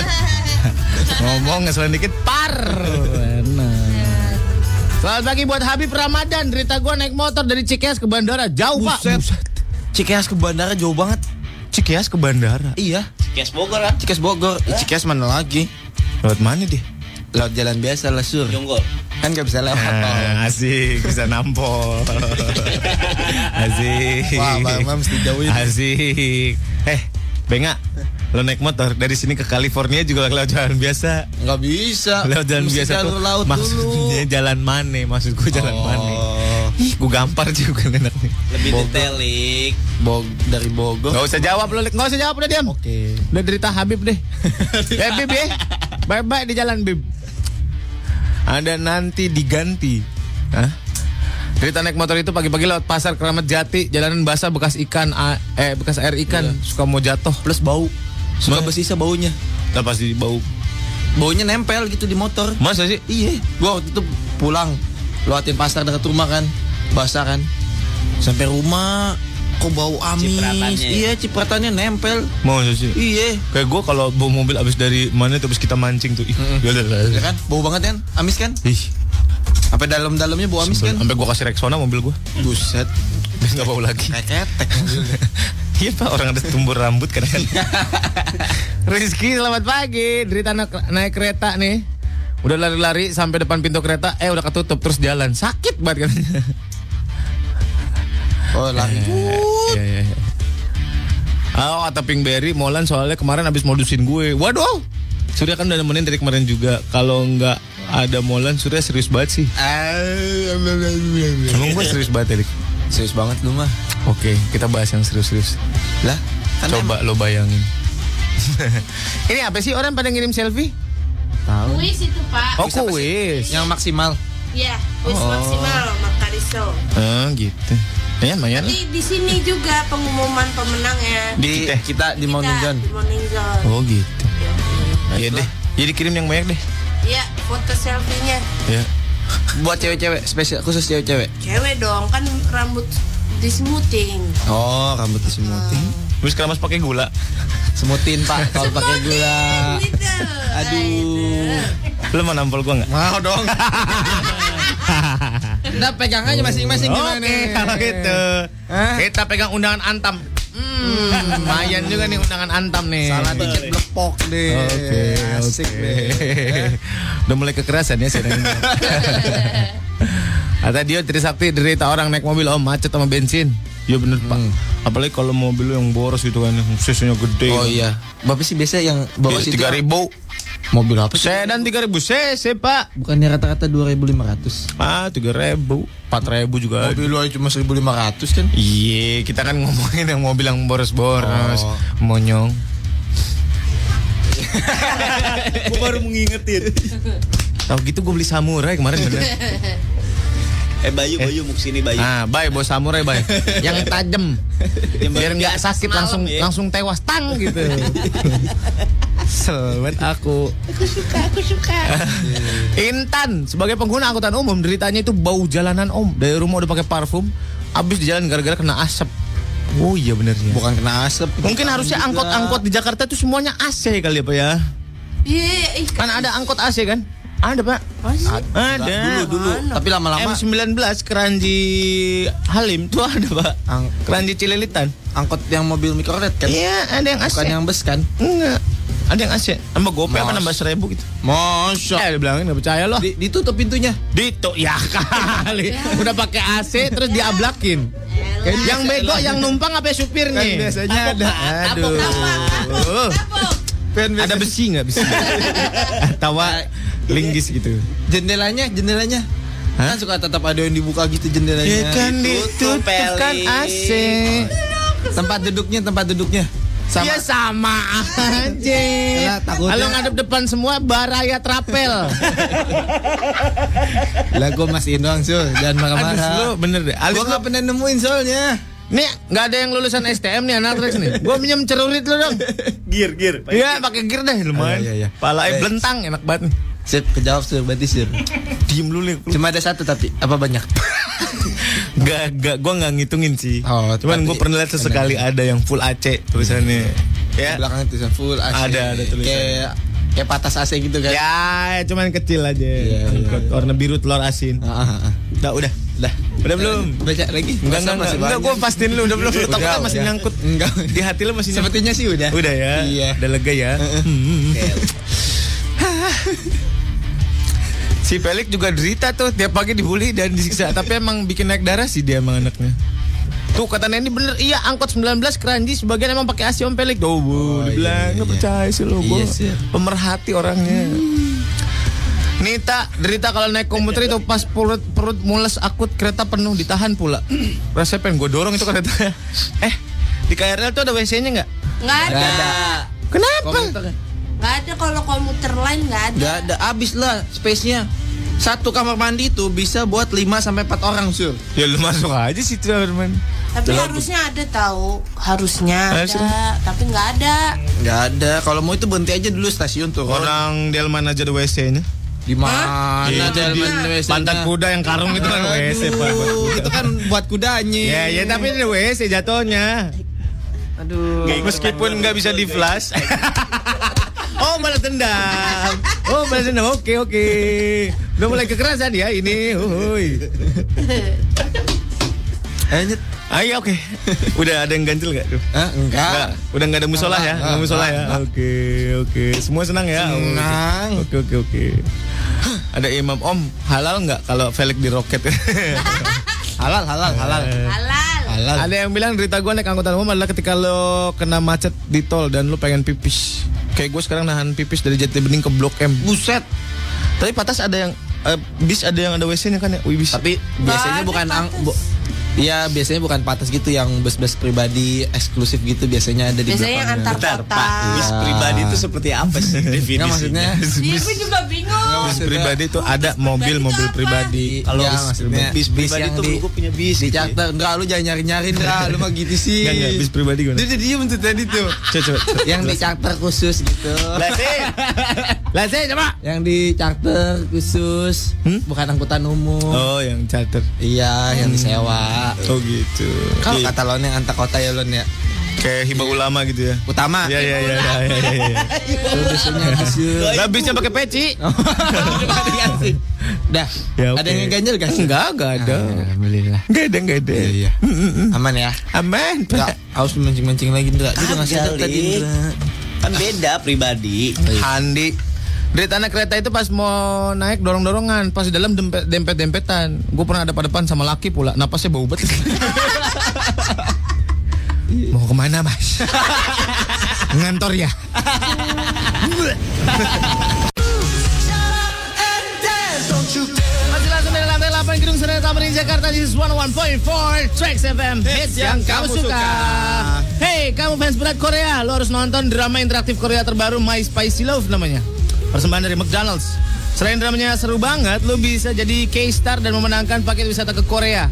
Ngomong ngeselin dikit par. Enak. Selamat pagi buat Habib Ramadan. Derita gua naik motor dari Cikeas ke bandara. Jauh, Pak. Buset. Cikeas ke bandara jauh banget. Cikeas ke bandara. Iya. Kias Bogor kan? Cikeas Bogor. Eh, Cikeas mana lagi? Lewat mana dia? Laut jalan biasa lah sur. Jonggol. Kan gak bisa lewat tol. Ah, asik, bisa nampol. asik. Wah, Bang Mam mesti jauhin. Asik. Eh, Benga, lo naik motor dari sini ke California juga lewat jalan biasa. Nggak bisa. Lewat jalan Mesti biasa jalur tuh. laut maksudnya dulu. jalan mana? Maksudku jalan Oh. mana? Ih, gua gampar juga enaknya. Lebih Bogor. detail, Lik. Bog dari Bogor. Gak usah jawab lo. Gak usah jawab udah diam. Oke. Udah derita Habib deh. eh Bib ya. Bye-bye di jalan Bib. Ada nanti diganti. Hah? Derita naik motor itu pagi-pagi lewat pasar Keramat Jati, jalanan basah bekas ikan, a- eh bekas air ikan, suka mau jatuh. Plus bau. Suka bersisa baunya. Nah, pasti bau. Baunya nempel gitu di motor. Masa sih? Iya. Gua waktu itu pulang lewatin pasar dekat rumah kan. Basah kan. Sampai rumah kok bau amis. Cipratannya ya? Iya, cipratannya nempel. Masa sih? Iya. Kayak gue kalau bawa mobil abis dari mana tuh abis kita mancing tuh. Ih, ya udah, Ya kan? Bau banget kan? Amis kan? Ih, Sampai dalam-dalamnya bau amis kan? sampai gue kasih Rexona mobil gue. Buset. Nggak bau lagi. Kayak ketek mobilnya. Iya pak orang ada tumbuh rambut kan. Rizky selamat pagi. Derita naik, naik kereta nih. Udah lari-lari sampai depan pintu kereta, eh udah ketutup terus jalan. Sakit banget kan. Oh, lari. Iya, iya, iya. Oh, kata Pinkberry, Molan soalnya kemarin habis modusin gue. Waduh. Surya kan udah nemenin dari kemarin juga. Kalau nggak ada Molan, Surya serius banget sih. Emang gue serius banget, Erik? Serius banget lu mah. Oke, kita bahas yang serius-serius. Lah, kan Coba lo bayangin. Ini apa sih orang pada ngirim selfie? tahu. Kuis itu pak Oh, kuis. Yang maksimal. Iya kuis Oh. maksimal Makariso Oh, gitu. Ya, lumayan lah. Di, di sini juga pengumuman pemenangnya Di Kita. kita di Morning Kita Zone. di Morning Zone Oh, gitu. Iya itulah. deh. Jadi kirim yang banyak deh. Iya foto selfie-nya Ya. Buat cewek-cewek, spesial khusus cewek-cewek. Cewek dong kan rambut di smoothing Oh, rambut disemutin. Terus keramas pakai gula. Semutin, Pak, kalau pakai gula. gitu Aduh. Lo mau nampol gua nggak? Mau dong. Udah pegang aja masing-masing gimana. Oke, kalau gitu. Hah? Kita pegang undangan Antam. Hmm, lumayan juga nih undangan Antam nih. Salah dikit blepok deh. Oke, Asik oke. deh. Udah mulai kekerasan ya sedang. Kata dia Trisakti derita orang naik mobil om macet sama bensin. Iya bener pak. Apalagi kalau mobil yang boros gitu kan, yang cc-nya gede. Oh iya. Bapak sih biasa yang bawa situ tiga ribu. Mobil apa sih? Sedan tiga ribu cc pak. Bukannya rata-rata 2.500. Ah tiga ribu, empat ribu juga. ada. Mobil lu cuma 1.500 kan? Iya, kita kan ngomongin yang mobil yang boros-boros, Oh. monyong. Gue baru mengingetin. Tahu gitu gue beli samurai kemarin bener. Eh Bayu, Bayu mau ke sini Bayu. Ah, bye bawa samurai bye. yang tajam. Biar nggak sakit langsung ya. langsung tewas tang gitu. Selamat aku. Aku suka, aku suka. Intan sebagai pengguna angkutan umum deritanya itu bau jalanan om dari rumah udah pakai parfum habis di jalan gara-gara kena asap. Oh iya bener ya. Bukan kena asap. Mungkin harusnya angkot-angkot di Jakarta itu semuanya AC kali ya pak ya. Iya, ih. Kan ada angkot AC kan? Ada pak. Ada. Dulu dulu. Tapi lama-lama M19 Keranji Halim tuh ada pak. ang- Keranji Cililitan. angkot yang mobil mikrolet kan? Iya ada yang AC. Bukan yang bus kan? Enggak. Ada yang AC. Nambah gope apa nambah seribu gitu. Masa. Eh bilangin nggak percaya loh. Di- ditutup pintunya. Dito ya kali. Udah pakai AC terus diablakin. Yang bego yang numpang apa supirnya? Kan biasanya ada. Aduh. Pen Ada besi nggak besi? Tawa linggis gitu. jendelanya, jendelanya. Kan suka tetap ada yang dibuka gitu jendelanya. Ya kan ditutup kan AC. Tempat duduknya, tempat duduknya. Sama. Ya sama aja. Kalau ngadep depan semua baraya trapel. Lah gue masih doang Sul, jangan Aduh, lu marah-marah. bener deh. Alis Gue lu gak pernah nemuin soalnya. Nih, nggak ada yang lulusan STM nih anak Rex nih. Gua minjem cerurit lu dong. Gear, gear. Iya, pakai gear deh lumayan. Oh, iya, iya. Palanya Baik. belentang enak banget nih. Sip, kejawab Sur, berarti Sur. Diem lu nih. Cuma ada satu tapi, apa banyak? Gak, gak, gua nggak ngitungin sih. Oh, Cuman gua pernah lihat sesekali ada yang full AC tulisannya. Di Ya. belakang itu full AC. Ada, ada tulisan. Kayak kayak patas AC gitu kan. Ya, cuman kecil aja. Iya, Angkot warna biru telur asin. Ah, ah, ah. Udah, udah. Dah. Udah belum? Baca lagi. Enggak, enggak, enggak. Enggak, gua pastiin lu udah belum. Lu Udah, takutnya masih udah. nyangkut. Enggak. Di hati lu masih nyangkut. Sepertinya sih udah. Udah ya. Iya. Udah lega ya. Hmm. Si Pelik juga derita tuh tiap pagi dibully dan disiksa. Tapi emang bikin naik darah sih dia emang anaknya. Tuh kata Nendi bener Iya angkot 19 keranji Sebagian emang pakai AC Om Pelik Tuh bu Oh, Dibilang iya, Nggak iya. percaya sih lo Iya sih. Pemerhati orangnya Nita derita kalau naik komuter itu pas perut perut mules akut kereta penuh ditahan pula. Rasanya pengen gue dorong itu kereta. Eh di KRL tuh ada WC-nya nggak? Nggak ada. Nggak ada. Kenapa? Komuter Nggak ada kalau komuter lain nggak ada. Nggak ada, habis lah space-nya. Satu kamar mandi itu bisa buat 5 sampai 4 orang, Sur. Ya lu masuk aja situ Arman. Tapi harusnya ada tahu. Harusnya ada, tapi nggak ada. Nggak ada. Kalau mau itu berhenti aja dulu stasiun tuh. Orang Delman aja ada WC-nya. Di mana Delman WC-nya? Pantat kuda yang karung itu kan WC Pak. Itu kan buat kudanya. Ya ya tapi ada WC jatuhnya. Aduh. Meskipun nggak bisa di flash. oh balas dendam. Oh balas dendam. Oke oke. Udah mulai kekerasan ya ini. Uhuy. Eh, Nyet. Ayo oke. Udah ada yang ganjil gak tuh? Enggak. Nggak, udah nggak ada musola ya? Nggak, Nggak musola ya? Oke, oke. Semua senang ya? Senang. Oke, oke, oke. Ada imam om halal nggak kalau velg di roket? Halal, halal, halal. Halal. Halal. Ada yang bilang cerita gue naik angkutan umum adalah ketika lo kena macet di tol dan lo pengen pipis. Kayak gue sekarang nahan pipis dari Jati Bening ke Blok M. Buset. Tapi patas ada yang eh, bis ada yang ada WC-nya kan ya? Wih, bis. Tapi biasanya bukan ang bu- Iya, biasanya bukan patas gitu yang bus-bus pribadi eksklusif gitu biasanya ada di Biasanya yang belakangnya. antar kota. Bis pribadi itu seperti apa sih definisinya? Nggak, maksudnya Iya, gue juga bingung. bis pribadi itu ada mobil-mobil itu pribadi. kalau ya, maksudnya bis pribadi yang tuh di, gue punya bis di gitu. charter enggak lu jangan nyari-nyari enggak lu mah gitu sih. Enggak, enggak, bis pribadi gimana? Dia udah diem tuh tadi tuh. Coba, coba. yang di charter khusus gitu. Lasin. Lasin coba. yang di charter khusus Hmm? bukan angkutan umum. Oh, yang charter. Iya, yang disewa. Oh gitu. Kalau Iya. kata yang antar kota ya lon ya. kayak hibah ulama gitu ya. Utama. Iya iya iya iya iya. iya. Itu biasanya gitu. Lah bisnya pakai peci. Dah. Ya, Ada oke. yang ganjel gak sih? Enggak, enggak ada. Ah, Alhamdulillah. Enggak ada, enggak ada. Iya, iya. Aman ya. Aman. Enggak, harus mancing-mancing lagi Indra. Dia ada tadi. Kan beda pribadi. Handi. Dari tanah kereta itu pas mau naik dorong-dorongan, pas di dalam dempet- dempet-dempetan. Gue pernah ada pada depan sama laki pula, napasnya bau banget. Ke mana mas? Ngantor ya? Masih langsung dari lantai 8 Gedung Tamrin Jakarta This is 101.4 Tracks FM Hits yang kamu suka Hey kamu fans berat Korea Lo harus nonton drama interaktif Korea terbaru My Spicy Love namanya Persembahan dari McDonald's Selain dramanya seru banget Lo bisa jadi K-star dan memenangkan paket wisata ke Korea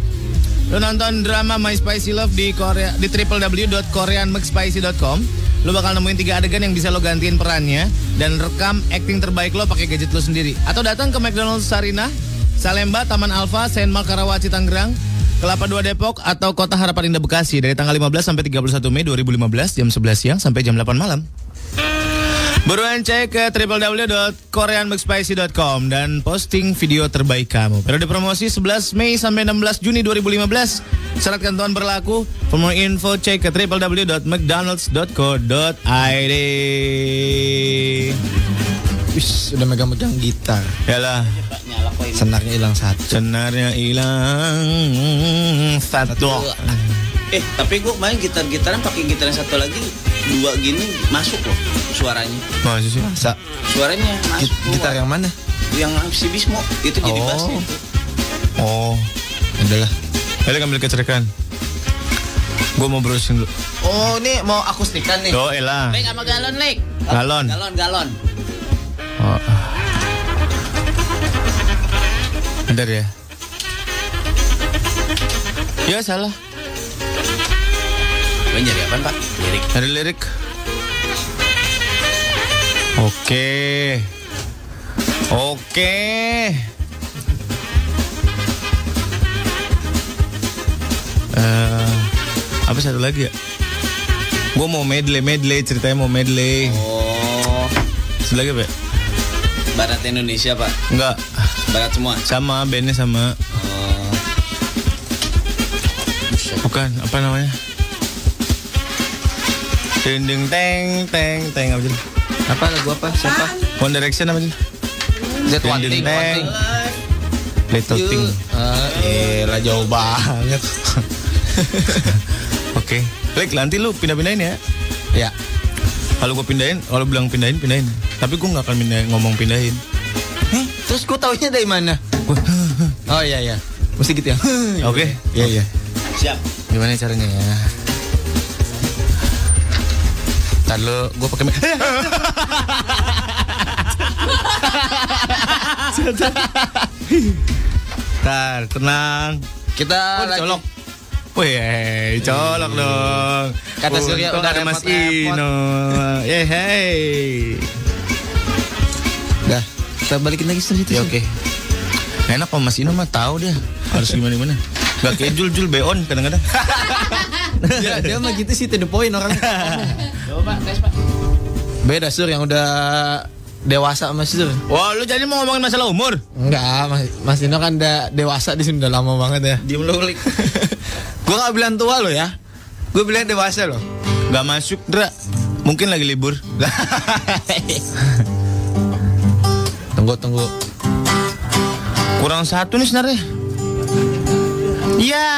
Lo nonton drama My Spicy Love di Korea di www.koreanmcspicy.com. Lo bakal nemuin tiga adegan yang bisa lo gantiin perannya dan rekam acting terbaik lo pakai gadget lo sendiri. Atau datang ke McDonald's Sarina, Salemba, Taman Alfa, Senmal Karawaci Tangerang, Kelapa Dua Depok atau Kota Harapan Indah Bekasi dari tanggal 15 sampai 31 Mei 2015 jam 11 siang sampai jam 8 malam. Buruan cek ke www.koreanmcspicy.com dan posting video terbaik kamu. Periode promosi 11 Mei sampai 16 Juni 2015. Syarat ketentuan berlaku. For more info cek ke www.mcdonalds.co.id. Wis, udah megang-megang gitar. Yalah. Senarnya hilang satu. senarnya hilang satu. Eh, tapi gua main gitar-gitaran pakai gitar yang satu lagi dua gini masuk loh suaranya. Masih sih? Masa Suaranya masuk. Git- gitar yang mana? yang si Bismo itu jadi Oh. bassnya. Oh, Adalah. tadi ambil kecerikan. Gue mau browsing dulu. Oh, ini mau akustikan nih. Oh, elah. Lek sama galon, Lek. Galon. Galon, galon. Oh. Bentar ya. Ya salah. Nyari apaan, Pak? Lirik. Ada lirik. Oke. Oke. Eh, apa satu lagi ya? Gue mau medley, medley ceritanya mau medley. Oh, Satu lagi apa? ya? Barat Indonesia, Pak. Enggak, Barat semua. sama bandnya sama. Oh. Bukan, apa namanya? Ding ding teng teng teng apa sih? Apa lagu apa? Siapa? One Direction apa sih? Ding One ding Thing. One. Thing. Little You- Thing. Ah, elah jauh banget. Oke. Lek, nanti lu pindah-pindahin ya. Kalau gue pindahin, kalau bilang pindahin, pindahin. Tapi gue nggak akan pindahin, ngomong pindahin. Hih, terus gue taunya dari mana? Gua, Oh iya iya. Mesti gitu ya. Oke. Iya iya. Siap. Gimana caranya ya? Ntar lu, gue pakai mic. Ntar, tenang. Kita Oh, lagi colok. Wih, eh, colok dong. Kata Surya udah ada Mas. Ino. Eh, hey. Dah, kita balikin lagi situ. Ya oke. Enak kok Mas Ino mah tahu dia harus gimana gimana. Gak kayak Jul Jul beon kadang-kadang. dia, dia mah gitu sih to the point orang. Coba, tes, Pak. Beda sur yang udah dewasa sama sur. Wah, lu jadi mau ngomongin masalah umur? Enggak, Mas, Mas Dino kan udah dewasa di sini udah lama banget ya. Diem lu. Gue gak bilang tua lo ya. Gue bilang dewasa loh. Gak masuk, Dra. Mungkin lagi libur. tunggu tunggu. Kurang satu nih sebenarnya. Ya,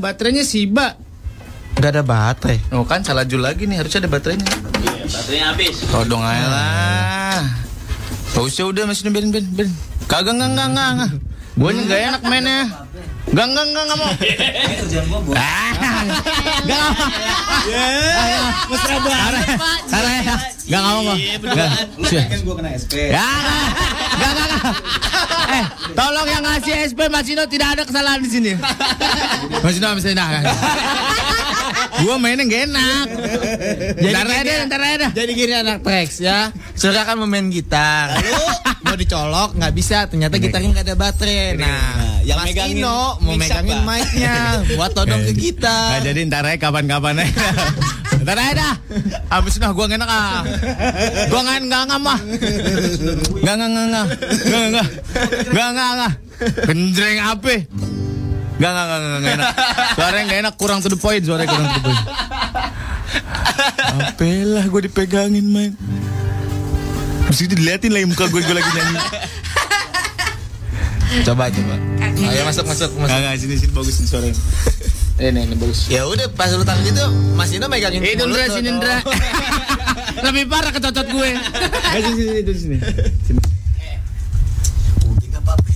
baterainya Siba. Gak ada baterai. Oh kan salah Jul lagi nih, harusnya ada baterainya. Iya, baterainya habis. Todong aja lah. Gak usah udah Mas Ino biarin, biarin, biarin. Kagak, enggak, enggak, enggak, enggak. Gue gak enak mainnya. Enggak, enggak, enggak, enggak mau. Kerjaan gua buat. Ah, enggak mau. Mesra banget. Sarah ya. Enggak mau. Enggak. kan gua kena SP. Ya, enggak, enggak, enggak. Eh, tolong yang ngasih SP Mas Ino tidak ada kesalahan di sini. Mas Ino, Mas Ino. Gua mainnya gak enak. Ntar aja ntar aja. Jadi gini anak Trax ya. Surya kan mau main gitar. mau dicolok nggak bisa. Ternyata gitarnya nggak ada baterai. Nah, yang Mas megangin Ino mau megangin mic-nya buat todong ke Nah, gitar. jadi ntar aja kapan-kapan aja. ntar aja dah. Abis dah gua enak ah. Gua gak enggak enggak mah. Enggak enggak enggak enggak. Enggak enggak. Enggak enggak enggak. Genjreng apa? Enggak enggak enggak enggak enggak enak. Suaranya enggak enak, kurang to the point, suaranya kurang to the point. Apalah gue dipegangin, man. Mesti diliatin lagi muka gue gue lagi nyanyi. Coba coba. Ayo masuk masuk masuk. Enggak enggak sini sini bagus nih suaranya. Ini ini bagus. Ya udah pas lu taruh gitu Mas Ino megangin Itu mulut Indra, sini. Indra. Lebih parah kecocot gue. Eh, sini, sini, sini. Sini.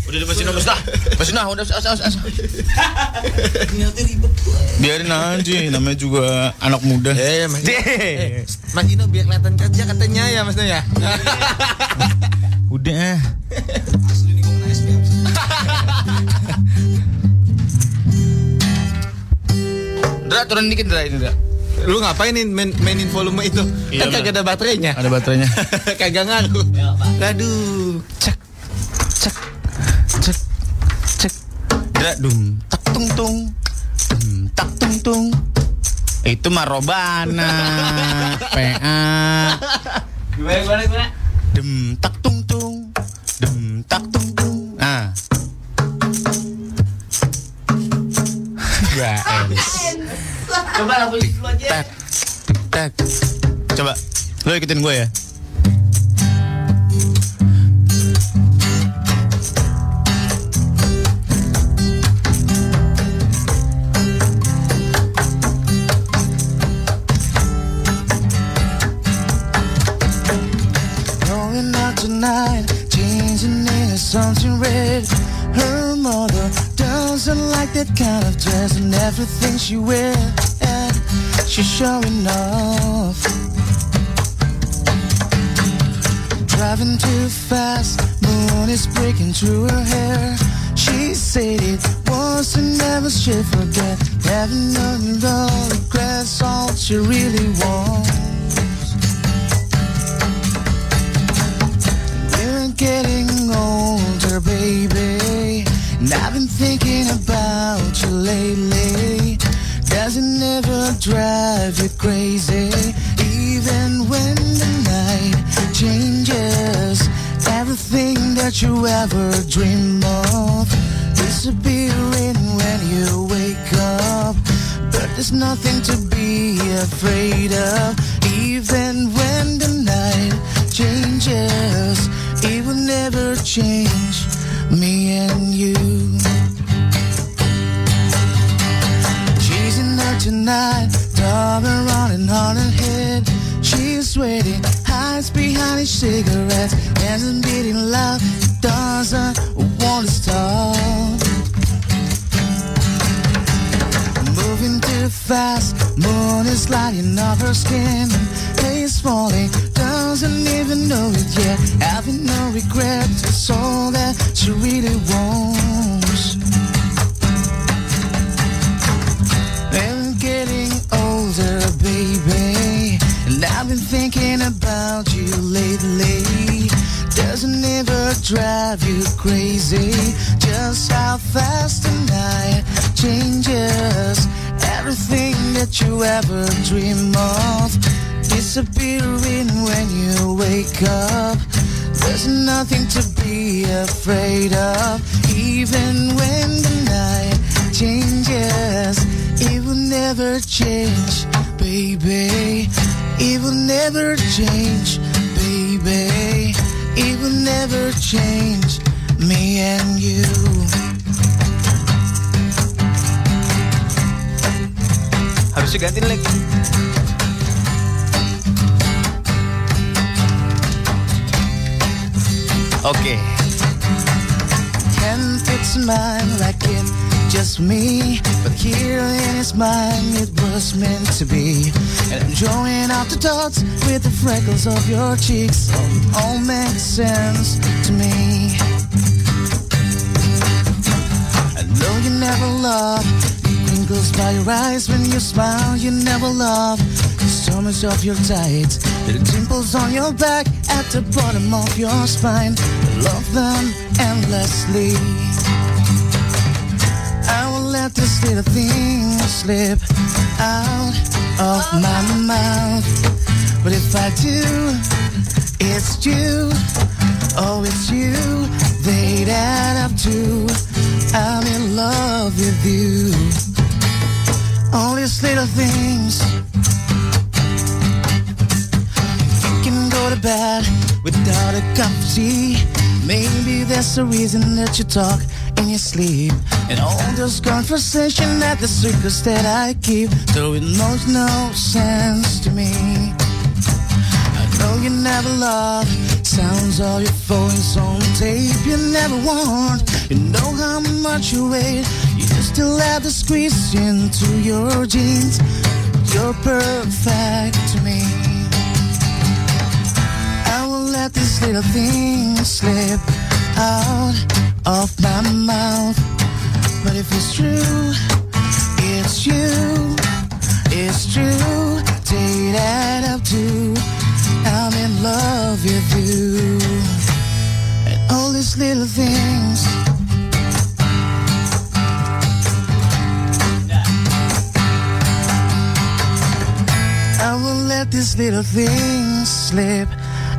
Udah Mas Ino, Mas dah. Mas Ino, udah as as as. Biarin aja, namanya juga anak muda. Eh, Mas Ino. Deh. Eh, Mas Ino biar kelihatan kerja katanya ya Mas ya. Udah. Dra, turun dikit Dra ini Dra. Lu ngapain nih main, mainin volume itu? Iya, kan kagak ada baterainya. Ada baterainya. kagak ngaruh. Aduh. Cek, cek, cek, cek. Dra, dum, tak tung tung, dum, tak tung tung. Itu Marobana, PA. Gimana, gimana, gimana? Dem tak tung tung, dem tak tung tung. Ah. Guys. Coba lagu dulu aja. Tak, tak. Coba, lo ikutin gue ya. Something red. Her mother doesn't like that kind of dress and everything she wears. And she's showing off. Driving too fast, moon is breaking through her hair. She said it was and never she'll forget. Having all regrets, all she really wants. Getting older, baby. And I've been thinking about you lately. Does it never drive you crazy? Even when the night changes, everything that you ever dream of disappearing when you wake up. But there's nothing to be afraid of, even when the night changes. It will never change me and you. Chasing her tonight, darling running on her head. She's waiting, hides behind his cigarettes, and beating loud, doesn't want to stop. Too fast, moon is lighting up her skin. Haze falling, doesn't even know it yet. Having no regrets, it's all that she really wants. I'm getting older, baby, and I've been thinking about you lately. Doesn't ever drive you crazy, just how fast the night changes. Everything that you ever dream of disappearing when you wake up. There's nothing to be afraid of, even when the night changes. It will never change, baby. It will never change, baby. It will never change me and you. Harusnya ganti leg. Oke. Can fix mine like it just me, but here in his mind it was meant to be. And I'm drawing out the dots with the freckles of your cheeks. All makes sense to me. I know you never love Crinkles by your eyes when you smile You never love The stomachs of your tights The dimples on your back At the bottom of your spine. Love them endlessly. I will let this little thing slip out of my mouth. But if I do It's you. Oh, it's you. They'd add up to. I'm in love with you. All these little things. You can go to bed without a cup of tea. Maybe that's the reason that you talk in your sleep. And all those conversations at the circus that I keep, though it makes no sense to me. I know you never loved sounds of your phones on tape. You never want. You know how much you weigh. Still have the squeeze into your jeans. You're perfect to me. I will let these little things slip out of my mouth. But if it's true, it's you. It's true. Take that up too. I'm in love with you. And all these little things. Let these little things slip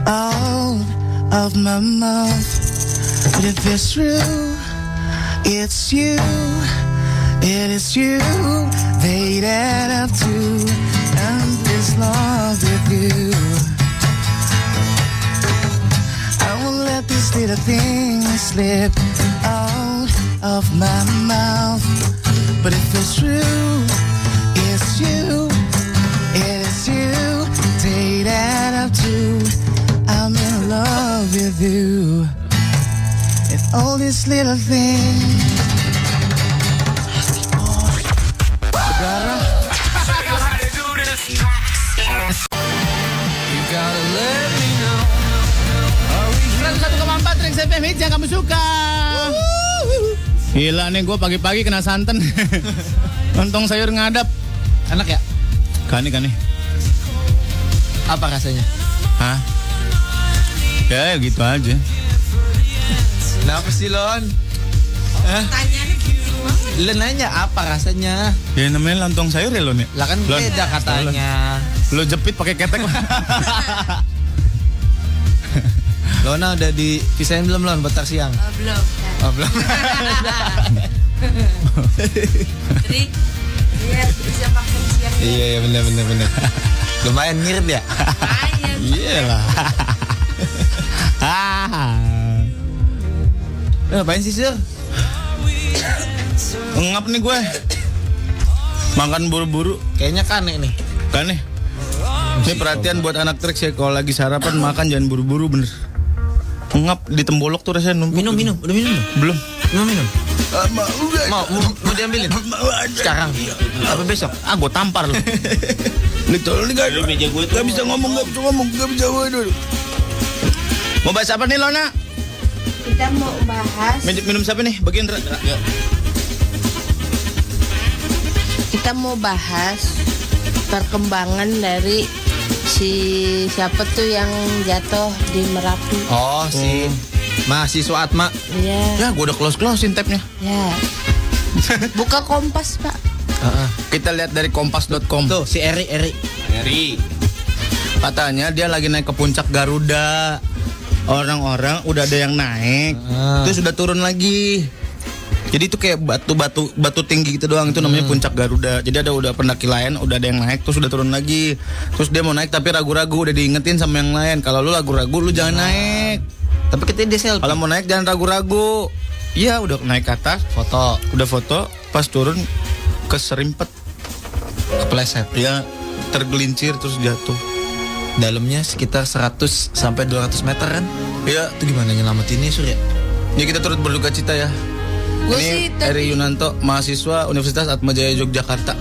out of my mouth. But if it's true, it's you. It is you. They add up to this love with you. I won't let these little things slip out of my mouth. But if it's true, it's you. It that up too. I'm in love with you. And all these little things. You gotta let me know. 101,4 Trax FM hits yang kamu suka. Gila nih gue pagi-pagi kena santan. Lontong sayur ngadap. Enak ya? Kani kani. Apa rasanya? Hah? Ya gitu aja. Kenapa sih Lon? Hah? Lu nanya apa rasanya? Ya namanya lontong sayur ya lo nih. Lah kan Lon. beda katanya. Lo jepit pakai ketek. Lona udah dipisahin belum Lon buat siang? Oh, belum. Oh, belum. Jadi biar bisa makan siang. iya iya benar benar benar. Lumayan ngirit ya? Lumayan. Iyalah. Eh, Ngapain sih Sir? Ngap nih gue. Makan buru-buru. Kayaknya kane nih. Kan nih. Ini perhatian buat anak trek ya kalau lagi sarapan makan jangan buru-buru bener. Ngap di tembolok tuh rasanya numpuk. Minum minum, udah minum belum? Belum. Minum minum. mau, mau, mau diambilin? Sekarang? Apa besok? Ah gue tampar lu. Nih tolong nih gak, gak bisa ngomong, gak bisa ngomong, gak bisa ngomong. Mau bahas apa nih Lona? Kita mau bahas. Minum, minum siapa nih? Bagian Ra- Ra- ya. Kita mau bahas perkembangan dari si siapa tuh yang jatuh di Merapi. Oh, si mahasiswa Atma. Iya. Ya gue udah close-closein tabnya. Ya. Buka kompas, Pak. Kita lihat dari kompas.com. Tuh, si Eri, Eri. Eri. Katanya dia lagi naik ke puncak Garuda. Orang-orang udah ada yang naik, Ah. terus sudah turun lagi. Jadi itu kayak batu-batu batu tinggi gitu doang itu namanya puncak Garuda. Jadi ada udah pendaki lain, udah ada yang naik, terus udah turun lagi. Terus dia mau naik tapi ragu-ragu udah diingetin sama yang lain. Kalau lu ragu-ragu lu jangan naik. Tapi kita dia selfie. Kalau mau naik jangan ragu-ragu. Iya udah naik ke atas, Foto. udah foto, pas turun keserimpet. Kepleset. Ya tergelincir terus jatuh. Dalamnya sekitar 100 sampai 200 meter kan? Ya, Itu gimana nyelamatinnya Surya? ya kita turut berduka cita ya. Gue Ini sih Eri Yunanto, mahasiswa Universitas Atmajaya Yogyakarta.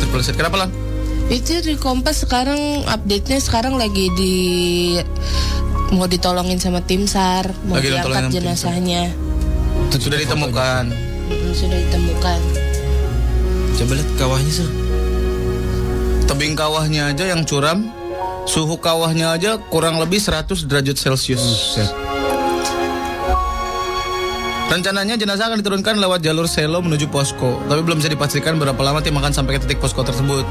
Terpeleset. Kenapa lah? itu di kompas sekarang update-nya sekarang lagi di mau ditolongin sama tim SAR, mau Lagi ditolongin diangkat sama tim SAR. jenazahnya. Sudah ditemukan. Sudah ditemukan. Coba lihat kawahnya Sur. Tebing kawahnya aja yang curam, suhu kawahnya aja kurang lebih 100 derajat Celcius. Rencananya jenazah akan diturunkan lewat jalur selo menuju posko, tapi belum bisa dipastikan berapa lama tim akan sampai ke titik posko tersebut.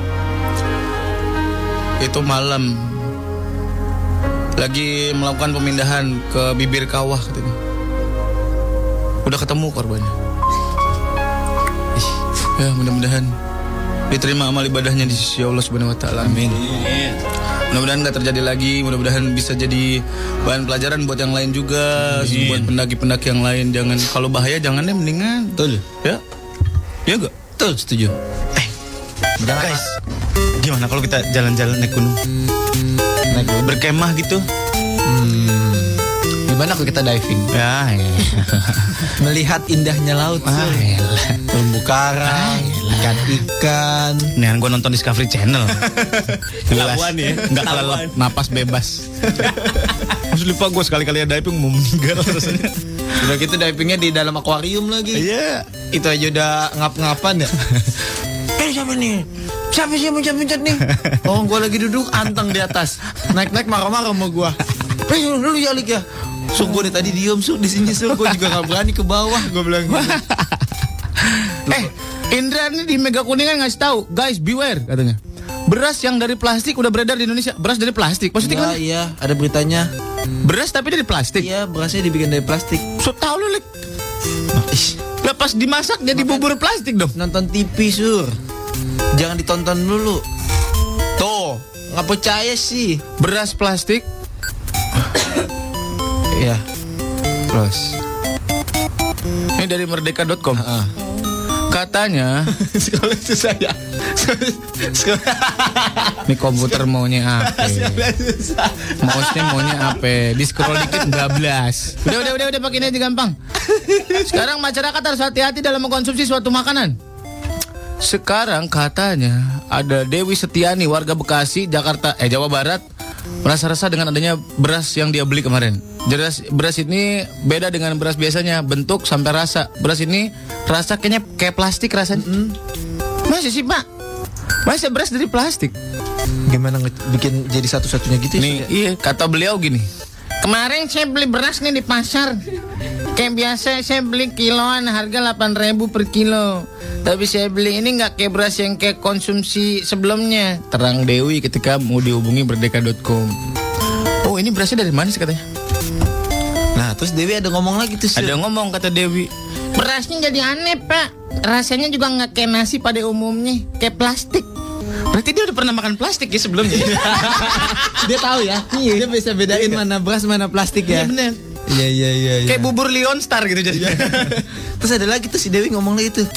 Itu malam. Lagi melakukan pemindahan ke bibir kawah katanya. Udah ketemu korbannya. Ya mudah-mudahan diterima amal ibadahnya di sisi Allah Subhanahu wa taala. Amin. Mudah-mudahan nggak terjadi lagi. Mudah-mudahan bisa jadi bahan pelajaran buat yang lain juga, buat pendaki-pendaki yang lain. Jangan kalau bahaya jangan deh mendingan. Betul. Ya, ya gak? Betul, setuju. Eh, Udah guys. Gimana kalau kita jalan-jalan naik gunung? naik gunung. Berkemah gitu? Gimana kalau kita diving? Ya, ya. Melihat indahnya laut. Ah, elah. Terumbu karang, ikan-ikan. Nih, gue nonton Discovery Channel. Jelas. Kelabuan ya? Nggak kelelep, napas bebas. Terus lupa gue sekali-kali ada diving mau meninggal rasanya. Udah gitu divingnya di dalam akuarium lagi. Iya. Itu aja udah ngap-ngapan ya. eh siapa nih? Siapa sih yang mencet-mencet nih? Oh, gua lagi duduk anteng di atas. Naik-naik marah-marah sama gua. Eh, lu ya Lik ya. Gua dari tadi diem sur di sini sur gua juga gak berani ke bawah gua bilang. gitu. eh, Indra ini di Mega Kuningan ngasih tahu, guys beware katanya. Beras yang dari plastik udah beredar di Indonesia. Beras dari plastik. Maksudnya Iya, gimana? iya, ada beritanya. Beras tapi dari plastik. Iya, berasnya dibikin dari plastik. So tahu lu, Lik. Ih, Lah pas dimasak jadi bubur plastik dong. nonton TV sur. Jangan ditonton dulu. Tuh, nggak percaya sih. Beras plastik Iya. Terus. ini dari merdeka.com. Ah. Katanya Sekolah itu saya. Nih komputer maunya apa? Mouse-nya maunya apa? Di scroll dikit 12. Udah udah udah udah pakai ini aja gampang. Sekarang masyarakat harus hati-hati dalam mengkonsumsi suatu makanan. Sekarang katanya ada Dewi Setiani warga Bekasi, Jakarta, eh Jawa Barat merasa resah dengan adanya beras yang dia beli kemarin. Beras beras ini beda dengan beras biasanya, bentuk sampai rasa. Beras ini rasa kayaknya kayak plastik rasanya. Masih sih, Pak? Masa beras dari plastik? Gimana bikin jadi satu-satunya gitu ya? Nih, iya, kata beliau gini. Kemarin saya beli beras nih di pasar. Kayak biasa saya beli kiloan harga 8.000 per kilo. Tapi saya beli ini nggak kayak beras yang kayak konsumsi sebelumnya. Terang Dewi ketika mau dihubungi berdeka.com. Oh ini berasnya dari mana sih katanya? Nah, terus Dewi ada ngomong lagi tuh. Sur. Ada ngomong kata Dewi. Berasnya jadi aneh pak. Rasanya juga nggak kayak nasi pada umumnya. Kayak plastik. Berarti dia udah pernah makan plastik ya sebelumnya? Dia tahu ya. Dia bisa bedain mana beras mana plastik ya. Iya bener. Iya iya iya. iya. Kayak bubur Lion Star gitu jadi. Terus ada lagi tuh si Dewi ngomong lagi tuh.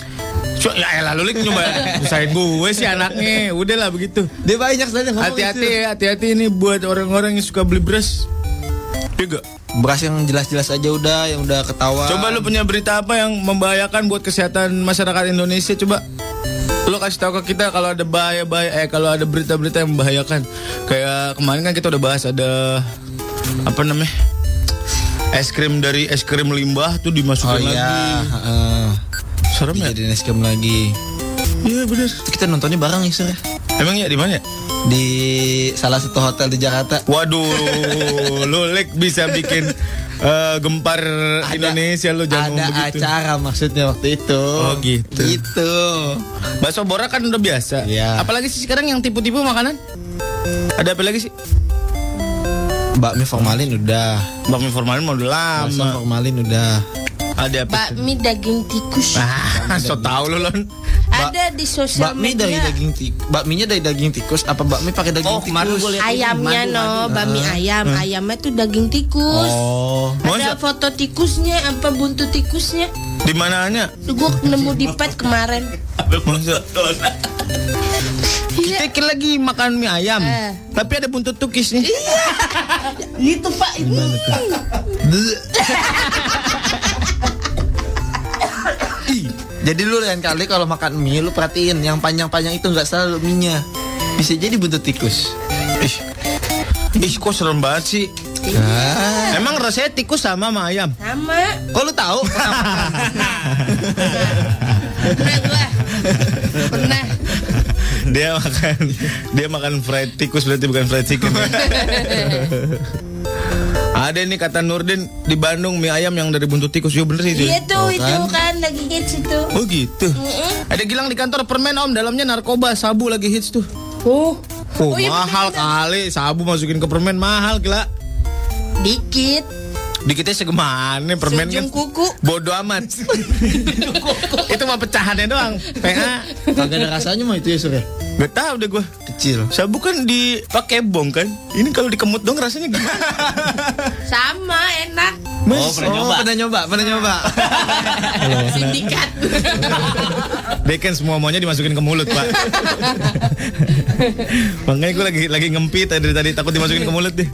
So, ya elah lu Lik, nyoba usahain gue sih anaknya. Udahlah begitu. Dia banyak sekali ngomong Hati-hati itu. ya, hati-hati ini buat orang-orang yang suka beli beras. Iya gak? Beras yang jelas-jelas aja udah, yang udah ketawa. Coba lu punya berita apa yang membahayakan buat kesehatan masyarakat Indonesia coba Lu kasih tahu ke kita kalau ada bahaya-bahaya eh kalau ada berita-berita yang membahayakan. Kayak kemarin kan kita udah bahas ada apa namanya? Es krim dari es krim limbah tuh Oh dimasukin iya, lagi. heeh. Serem ya? Dijadiin es krim lagi. Iya bener. Kita nontonnya bareng ya, Sur. Ya? Emang ya di mana ya? Di salah satu hotel di Jakarta. Waduh, lu Lek bisa bikin eh, gempar Indonesia lu jangan ada begitu. acara maksudnya waktu itu. Oh, gitu. Gitu. Bakso borak kan udah biasa. Iya. Apalagi sih sekarang yang tipu-tipu makanan? Ada apa lagi sih? Bakmi formalin udah. Bakmi formalin mau udah Bakso lama. formalin udah. Ada apa? Bakmi daging tikus. Ah, so tau lu lon. Ada di sosial Bakmi dari media. daging tikus. Bakminya dari daging tikus apa bakmi pakai daging Oh, tikus? Ayamnya no, bakmi ayam. Ayamnya tuh daging tikus. Oh. Ada Masa? foto tikusnya, apa buntut tikusnya. Di mananya? Gue nemu di pet kemarin. Masa? Kita kan lagi makan mie ayam, Eh. tapi ada buntut tukis nih. Itu pak itu. Jadi lu lain kali kalau makan mie lu perhatiin yang panjang-panjang itu nggak selalu mie-nya. Bisa jadi buntut tikus. Ih, ih kok serem banget sih. Ah. Emang rasanya tikus sama sama ayam? Sama. Kok lu tahu? Pernah gua. Pernah. dia makan dia makan fried tikus berarti bukan fried chicken ya. Ada nih kata Nurdin di Bandung mie ayam yang dari buntut tikus. Yo bener sih itu. Iya tuh itu kan lagi hits itu. Oh gitu. Ada Gilang di kantor permen om dalamnya narkoba sabu lagi hits tuh. Oh. Oh, iya, mahal kali sabu masukin ke permen mahal gila. Dikit. Dikitnya segemane permen kan. Seujung kuku. Bodoh amat. itu mah pecahannya doang. PA. Kagak ada rasanya mah itu ya Sur ya? Gak tahu deh gue. Kecil. Sabu kan dipakai bong kan. Ini kalau dikemut dong rasanya gimana? Sama enak. Oh, pernah nyoba. Pernah nyoba, pernah nyoba. Sindikat. Dia kan semua maunya dimasukin ke mulut pak. Makanya gue lagi lagi ngempit dari tadi takut dimasukin ke mulut deh.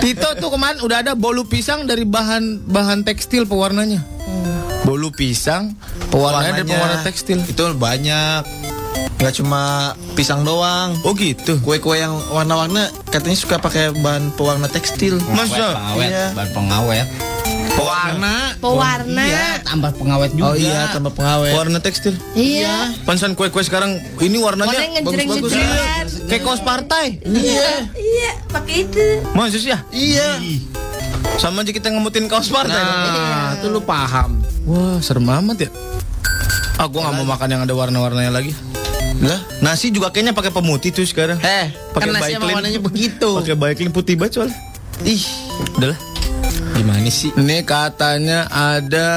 Tito tuh kemarin udah ada bolu pisang dari bahan bahan tekstil pewarnanya. Bolu pisang pewarnanya dari pewarna tekstil. Itu banyak. Gak cuma pisang doang. Oh gitu. Kue-kue yang warna-warna katanya suka pakai bahan pewarna tekstil. Masa? Pengawet, Iya. bahan pengawet. Pewarna. Pewarna. Iya, tambah pengawet juga. Oh iya, tambah pengawet. Warna tekstil. Iya. Pansan kue-kue sekarang ini warnanya bagus-bagus. Iya. Kayak kaos partai. Iya. Iya, pakai itu. Masa sih ya? Iya. Sama aja kita ngemutin kaos partai. Nah, itu lu paham. Wah, serem amat ya. Ah, gua nggak mau makan yang ada warna-warnanya lagi. Lah, Nasi juga kayaknya pakai pemutih tuh sekarang. eh, Pakai kan nasi warnanya begitu. Pakai Baiklin putih banget soalnya. Ih, Udah lah. gimana sih? Ini katanya ada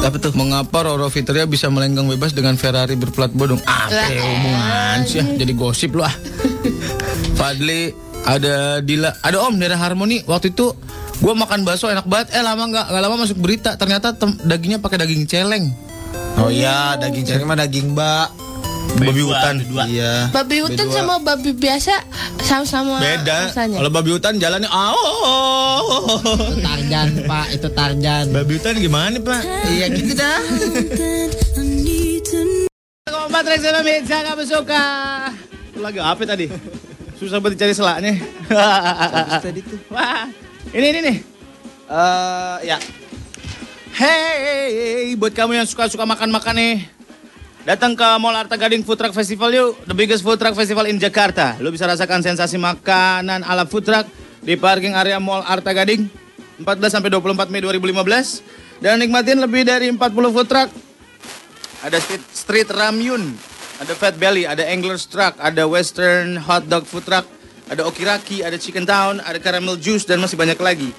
Apa tuh? mengapa Roro Fitria bisa melenggang bebas dengan Ferrari berplat bodong? Apa ya hubungan sih ya? Jadi gosip lu ah. Fadli ada Dila, ada Om dari Harmoni. Waktu itu gua makan bakso enak banget. Eh lama nggak nggak lama masuk berita. Ternyata dagingnya pakai daging celeng. Oh iya, daging cari mah daging bak. Babi hutan. Iya. Babi hutan sama babi biasa sama-sama Beda. rasanya. Kalau babi hutan jalannya oh. Tarjan, Pak, itu Tarjan. Babi hutan gimana, Pak? Iya gitu dah. Kompat Rex Pizza kamu suka. Lagu apa tadi? Susah banget dicari selaknya. tadi tuh. Wah, ini ini nih. Eh, ya. Hey, buat kamu yang suka-suka makan-makan nih. Datang ke Mall Arta Gading Food Truck Festival yuk. The biggest food truck festival in Jakarta. Lu bisa rasakan sensasi makanan ala food truck di parking area Mall Arta Gading 14 sampai 24 Mei 2015 dan nikmatin lebih dari 40 food truck. Ada street, street ramyun, ada Fat Belly, ada Angler's Truck, ada Western Hot Dog Food Truck, ada Okiraki, ada Chicken Town, ada Caramel Juice dan masih banyak lagi.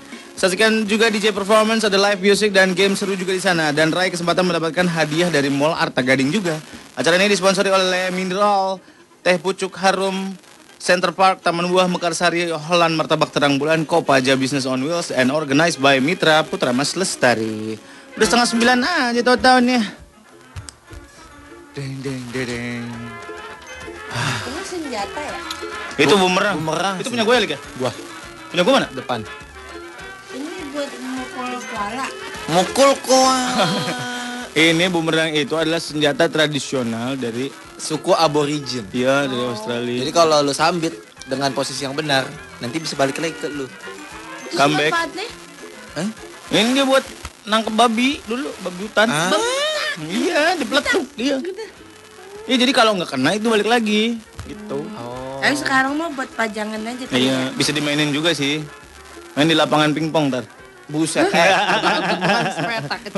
Saksikan juga DJ performance, ada live music dan game seru juga di sana dan raih kesempatan mendapatkan hadiah dari Mall Arta Gading juga. Acara ini disponsori oleh Mineral, Teh Pucuk Harum, Center Park, Taman Buah Mekarsari, Holland Martabak Terang Bulan, Kopaja Business on Wheels, and organized by Mitra Putra Mas Lestari. Udah setengah sembilan aja tuh tahunnya. Deng deng deng deng. Ini senjata ya? Itu bumerang. bumerang Itu punya gue ya, Lik ya? Gua Punya gue mana? depan. Buat mukul kepala. Mukul koa. Ini bumerang itu adalah senjata tradisional dari Suku aborigin. dia dari Australia. Jadi kalau lu sambit dengan posisi yang benar, nanti bisa balik lagi ke lu. Terus Comeback. Hah? Ini dia buat nangkep babi dulu, babi hutan. Ah. Iya, dipeletuk dia. Iya, jadi kalau nggak kena itu balik lagi, gitu. Tapi sekarang mah buat pajangan aja kan Iya, bisa dimainin juga sih. Main di lapangan pingpong ntar. Buset. Eh, bukan sepetak itu.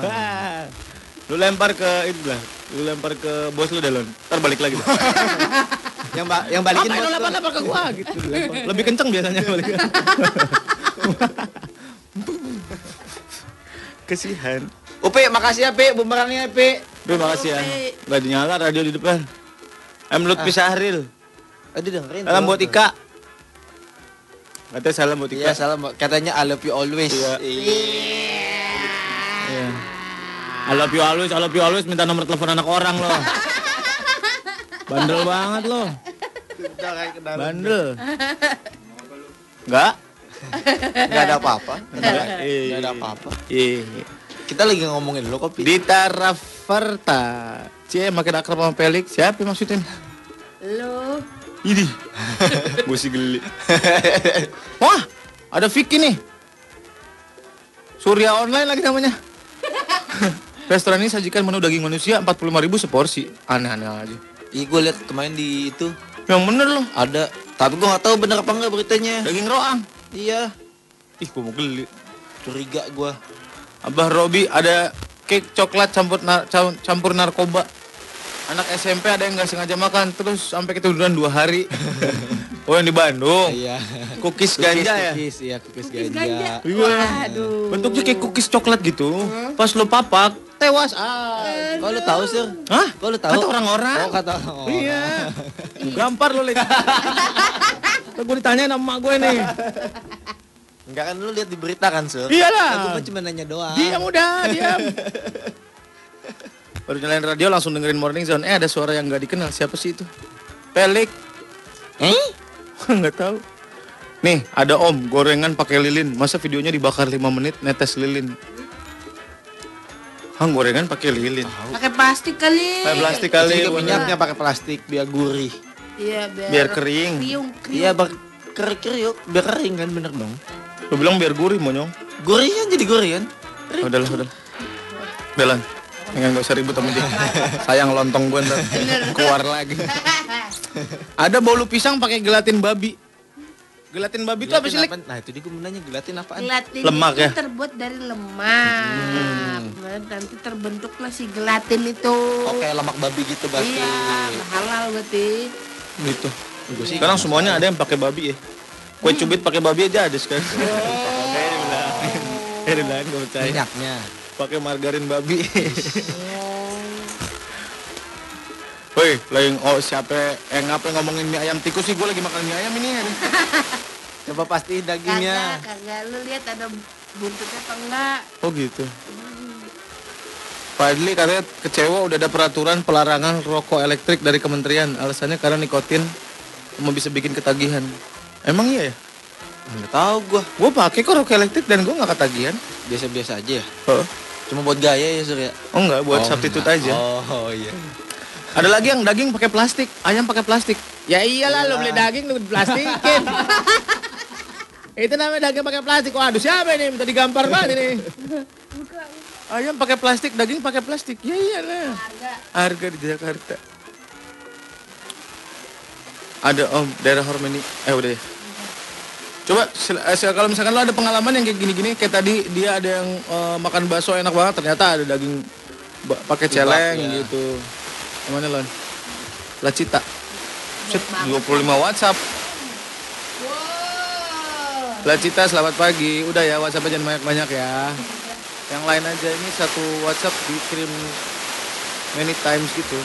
Wah. Lu lempar ke itu lah. Lu lempar ke bos lu dah, Lon. Ntar balik lagi. yang ba yang balikin Apa bos lu lu. lempar-lempar ke gua gitu. Lebih kenceng biasanya balik. Kesihan. Upi, makasih ya, Pi. Bumerangnya, Pi. Terima kasih ya. Gak dinyala radio di depan. I'm Lutfi Sahril. Eh, dia dengerin. Salam buat Ika. Katanya salam buat Iya, salam. Katanya I love you always. Iya. I love you always, I love you always minta nomor telepon anak orang loh. Bandel banget loh. Bandel. Enggak? Gak ada apa-apa. Enggak. Gak ada apa-apa. Iya. Kita lagi ngomongin lo kopi. Dita Raferta. Cie makin akrab sama Pelik. Siapa maksudnya? Lu Ini. Gue sih geli. Wah, ada Vicky nih. Surya online lagi namanya. Restoran ini sajikan menu daging manusia 45.000 seporsi. Aneh-aneh aja. Ih, gue liat kemarin di itu Yang bener loh. ada. Tapi gue nggak tahu bener apa enggak beritanya. Daging roang. Iya, Ih, gue mau geli. curiga gue. Abah Robi ada cake coklat campur nar- cam- campur narkoba. Anak SMP ada yang nggak sengaja makan terus sampai ketiduran dua hari. oh yang di Bandung. Iya. Cookies ganja ya. Cookies, iya, cookies ganja. ganja. Iya. Waduh. Bentuknya kayak cookies coklat gitu. Pas lo papak, tewas. Ah. Kok lu tahu, Sir? Hah? Lu tahu? Kata orang-orang. Oh, kata orang. Iya. Gampar lu, Lik. gue ditanyain sama emak gue nih. Enggak kan lu lihat di berita kan, Sur? Iyalah. Aku cuma nanya doang. Diam udah, diam. Baru nyalain radio langsung dengerin Morning Zone. Eh ada suara yang nggak dikenal. Siapa sih itu? Pelik. Eh? Nggak tahu. Nih ada Om gorengan pakai lilin. Masa videonya dibakar 5 menit netes lilin. Hang gorengan pakai lilin. Pakai plastik kali. Pakai plastik kali. Minyaknya pakai plastik biar gurih. Iya, biar, Biar kering. Kriung, kriung. Iya, biar kering biar kering kan bener dong. Lu bilang biar gurih monyong. Gurih kan jadi gurih kan? Udahlah, udah. Belan. Enggak nggak usah ribut sama dia. Sayang lontong gue ntar keluar lagi. Ada bolu pisang pakai gelatin babi. Gelatin babi itu apa sih, Nah, itu dia gue nanya gelatin apaan? Gelatin Lemak itu ya? terbuat dari lemak. Nah, Nanti terbentuklah si gelatin itu. Oh, kayak lemak babi gitu berarti. Iya, halal berarti. Gitu. Sekarang semuanya ada yang pakai babi ya. Kue cubit pakai babi aja ada sekarang. Dibilang. Kayak dibilang gue percaya. Minyaknya. Pakai margarin babi. Woi, lagi oh siapa yang ngapa ngomongin mie ayam tikus sih? Gue lagi makan mie ayam ini. Coba pastiin dagingnya. Kagak, kagak. Lu lihat ada buntutnya apa enggak? Oh gitu. Pak Adli katanya kecewa udah ada peraturan pelarangan rokok elektrik dari kementerian. Alasannya karena nikotin mau bisa bikin ketagihan. Emang iya ya? Enggak tahu gua. Gue pakai kok rokok elektrik dan gue nggak ketagihan. Biasa-biasa aja ya. Oh, Cuma buat gaya ya, Sur ya. oh enggak, buat Oh, substitute enggak. aja. Oh, iya. Ada lagi yang daging pakai plastik, ayam pakai plastik. Ya iyalah lo beli daging lu plastikin. Itu namanya daging pakai plastik. Waduh siapa ini minta digampar banget ini. Ayam pakai plastik, daging pakai plastik. Ya iyalah. Harga di Jakarta. Ada Om daerah Hormeni. Eh udah ya. Coba eh, kalau misalkan lo ada pengalaman yang kayak gini-gini kayak tadi dia ada yang eh, makan bakso enak banget ternyata ada daging pakai celeng ya. gitu. Namanya Lon? Lacita. Set, 25 WhatsApp. Lacita selamat pagi. Udah ya WhatsApp aja jangan banyak-banyak ya. Yang lain aja ini satu WhatsApp dikirim many times gitu.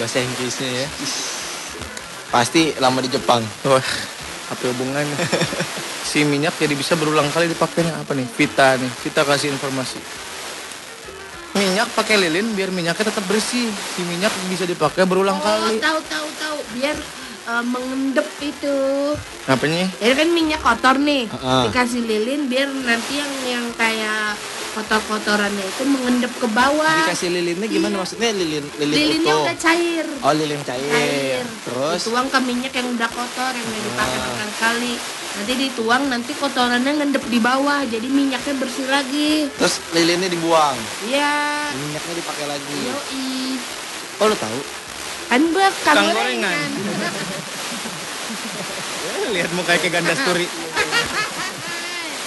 Bahasa Inggrisnya ya. Pasti lama di Jepang. Apa hubungannya? si minyak jadi bisa berulang kali dipakainya apa nih? Vita nih, Vita kasih informasi. Minyak pakai lilin biar minyaknya tetap bersih. Si minyak bisa dipakai berulang Oh, kali. tahu tahu tahu. Biar eh, mengendep itu. Apanya? Jadi kan minyak kotor nih. Heeh. Dikasih lilin biar nanti yang yang kayak kotor-kotorannya itu mengendep ke bawah. Dikasih lilinnya gimana maksudnya lilin lilin Lilinnya utuh? udah cair. Oh, lilin cair. Cair. Terus dituang ke minyak yang udah kotor yang udah dipakai berkali-kali. Nanti dituang nanti kotorannya ngendep di bawah. Jadi minyaknya bersih lagi. terus lilinnya dibuang. Iya. Minyaknya dipakai lagi. Yoi. Oh, lu tahu? Kan bekam Tukang gorengan. Lihat mukanya kayak ganda sturi.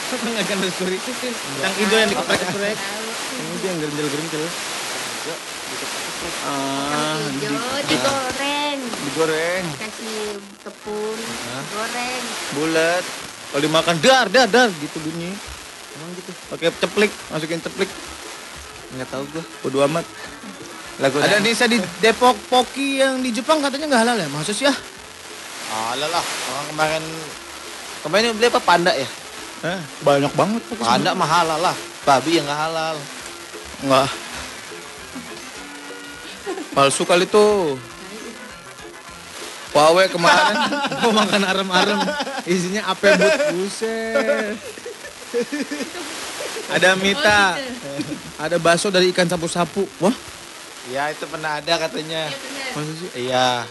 Nggak ganda sturi. Yang hijau yang dikeprek-keprek. Yang hijau yang gerinjel-gerinjel. Ah, di- Hijau digoreng. digoreng. Kasih tepung, goreng. bulat kalau dimakan dar dar dar gitu bunyi emang gitu pakai ceplik masukin ceplik Enggak tahu gua. bodo amat Lagu ada desa di Depok Poki yang di Jepang katanya nggak halal ya masa sih ya Alah lah, orang kemarin kemarin beli apa panda ya? Eh, banyak banget Panda mah halal lah. Babi yang nggak halal. nggak. Palsu kali tuh. Wawe kemarin mau makan arem-arem. Isinya ape but buset. Ada mita. Ada bakso dari ikan sapu-sapu. Wah. Ya itu pernah ada katanya. masa sih? Iya.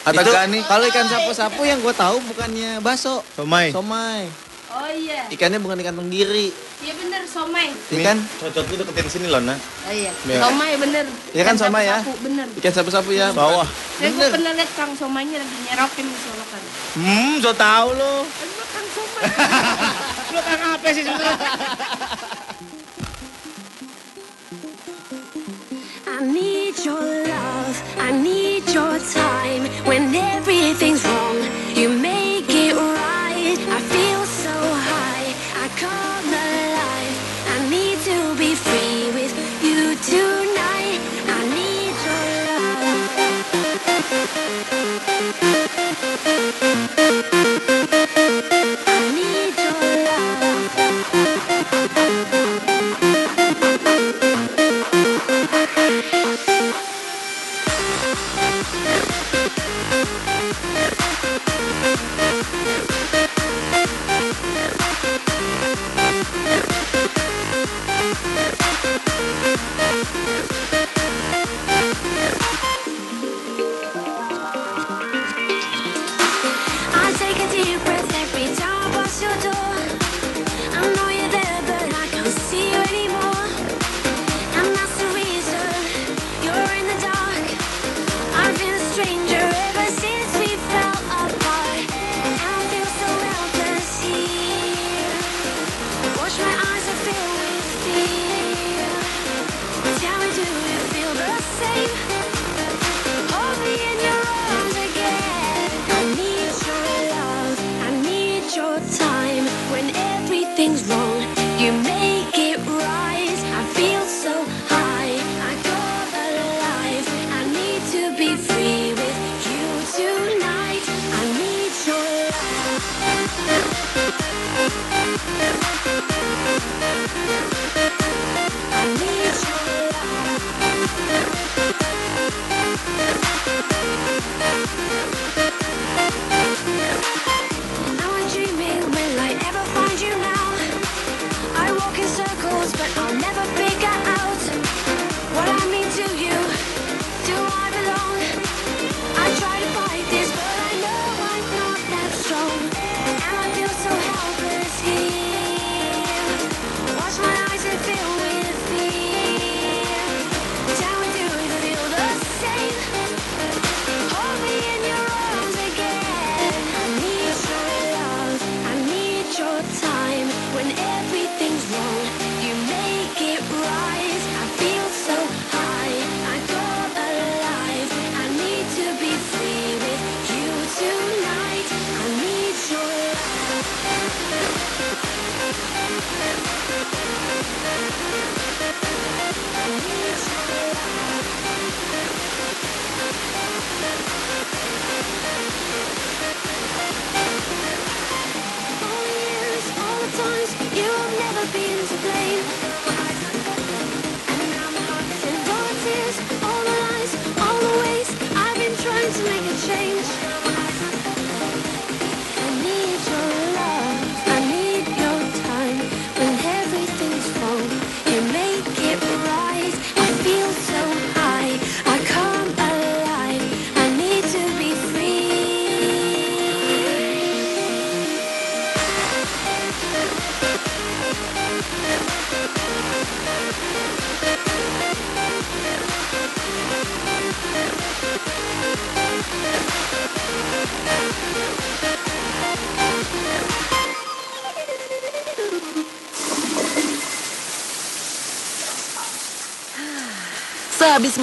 Ada Itu gani kalau ikan sapu-sapu yang gue tahu bukannya baso, somai somai. Oh iya. Ikannya bukan ikan tenggiri. Iya bener somai. Ikan cocok lu deketin sini loh nah Oh iya. Ya. Somai bener. Iya kan somai ya? Bener. ikan sapu-sapu ya. bawah Saya gue pernah lihat kang somainya lagi nyerokin di solokan. hmm so tau lo Kan kang somai. lo kan apa sih sebenarnya I need your love, I need your time. When everything's wrong, you make Thank you.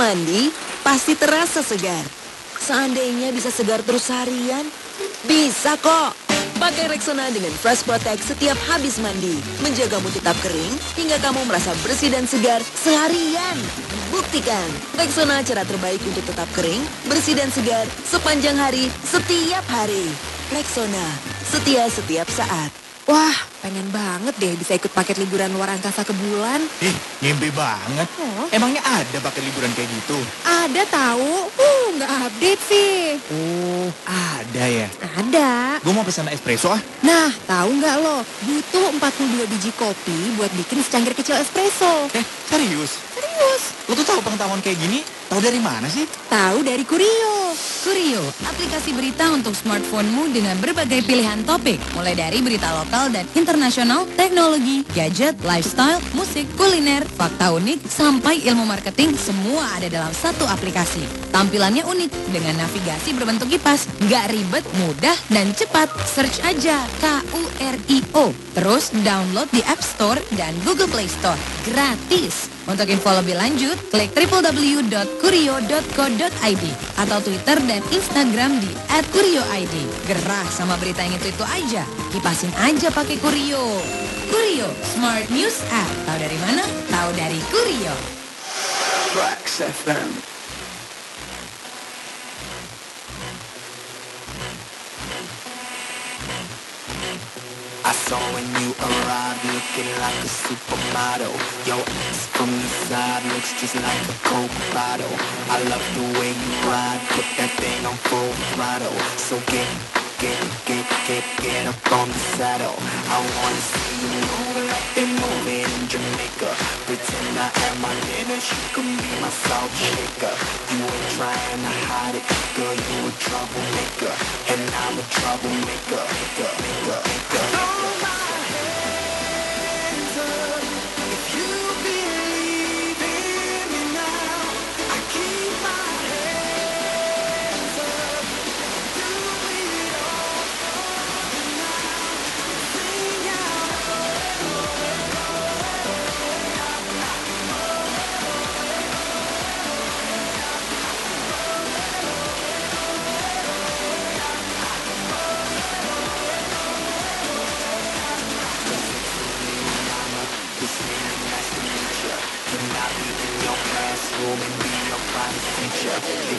Mandi, pasti terasa segar. Seandainya bisa segar terus harian, bisa kok. Pakai Rexona dengan Fresh Protect setiap habis mandi. Menjagamu tetap kering hingga kamu merasa bersih dan segar seharian. Buktikan, Rexona cara terbaik untuk tetap kering, bersih dan segar sepanjang hari, setiap hari. Rexona, setia setiap saat. Pengen banget deh bisa ikut paket liburan luar angkasa ke bulan. Ih, ngimpi banget. Emangnya ada pakai liburan kayak gitu? Ada tahu? Uh, nggak update sih. Oh, ada ya. Ada. Gue mau pesan espresso ah. Nah, tahu nggak lo? Butuh 42 biji kopi buat bikin secangkir kecil espresso. Eh, serius? Serius? Lo tuh tahu pengetahuan kayak gini? Tahu dari mana sih? Tahu dari Kurio. Kurio, aplikasi berita untuk smartphonemu dengan berbagai pilihan topik, mulai dari berita lokal dan internasional, teknologi, gadget, lifestyle, musik, kuliner, fakta unik, sampai ilmu marketing, semua ada dalam satu aplikasi. Tampilannya unik, dengan navigasi berbentuk kipas, nggak ribet, mudah, dan cepat. Search aja K-U-R-I-O, terus download di App Store dan Google Play Store, gratis. Untuk info lebih lanjut, klik www.kurio.co.id atau Twitter dan Instagram di @kurioid. Gerah sama berita yang itu-itu aja. Kipasin aja pakai Kurio. Kurio, Smart News App. Tahu dari mana? Tahu dari Kurio. Tracks FM. I saw when you arrived, looking like a supermodel. Your ass from the side looks just like a coke bottle. I love the way you ride, put that thing on full throttle. So get, get, get, get, get up on the saddle. I wanna see you move it in Jamaica. Pretend I am my Dennis, she can be my salt shaker. You ain't trying to hide it, girl, you a troublemaker, and I'm a troublemaker. Maker, maker, maker. classroom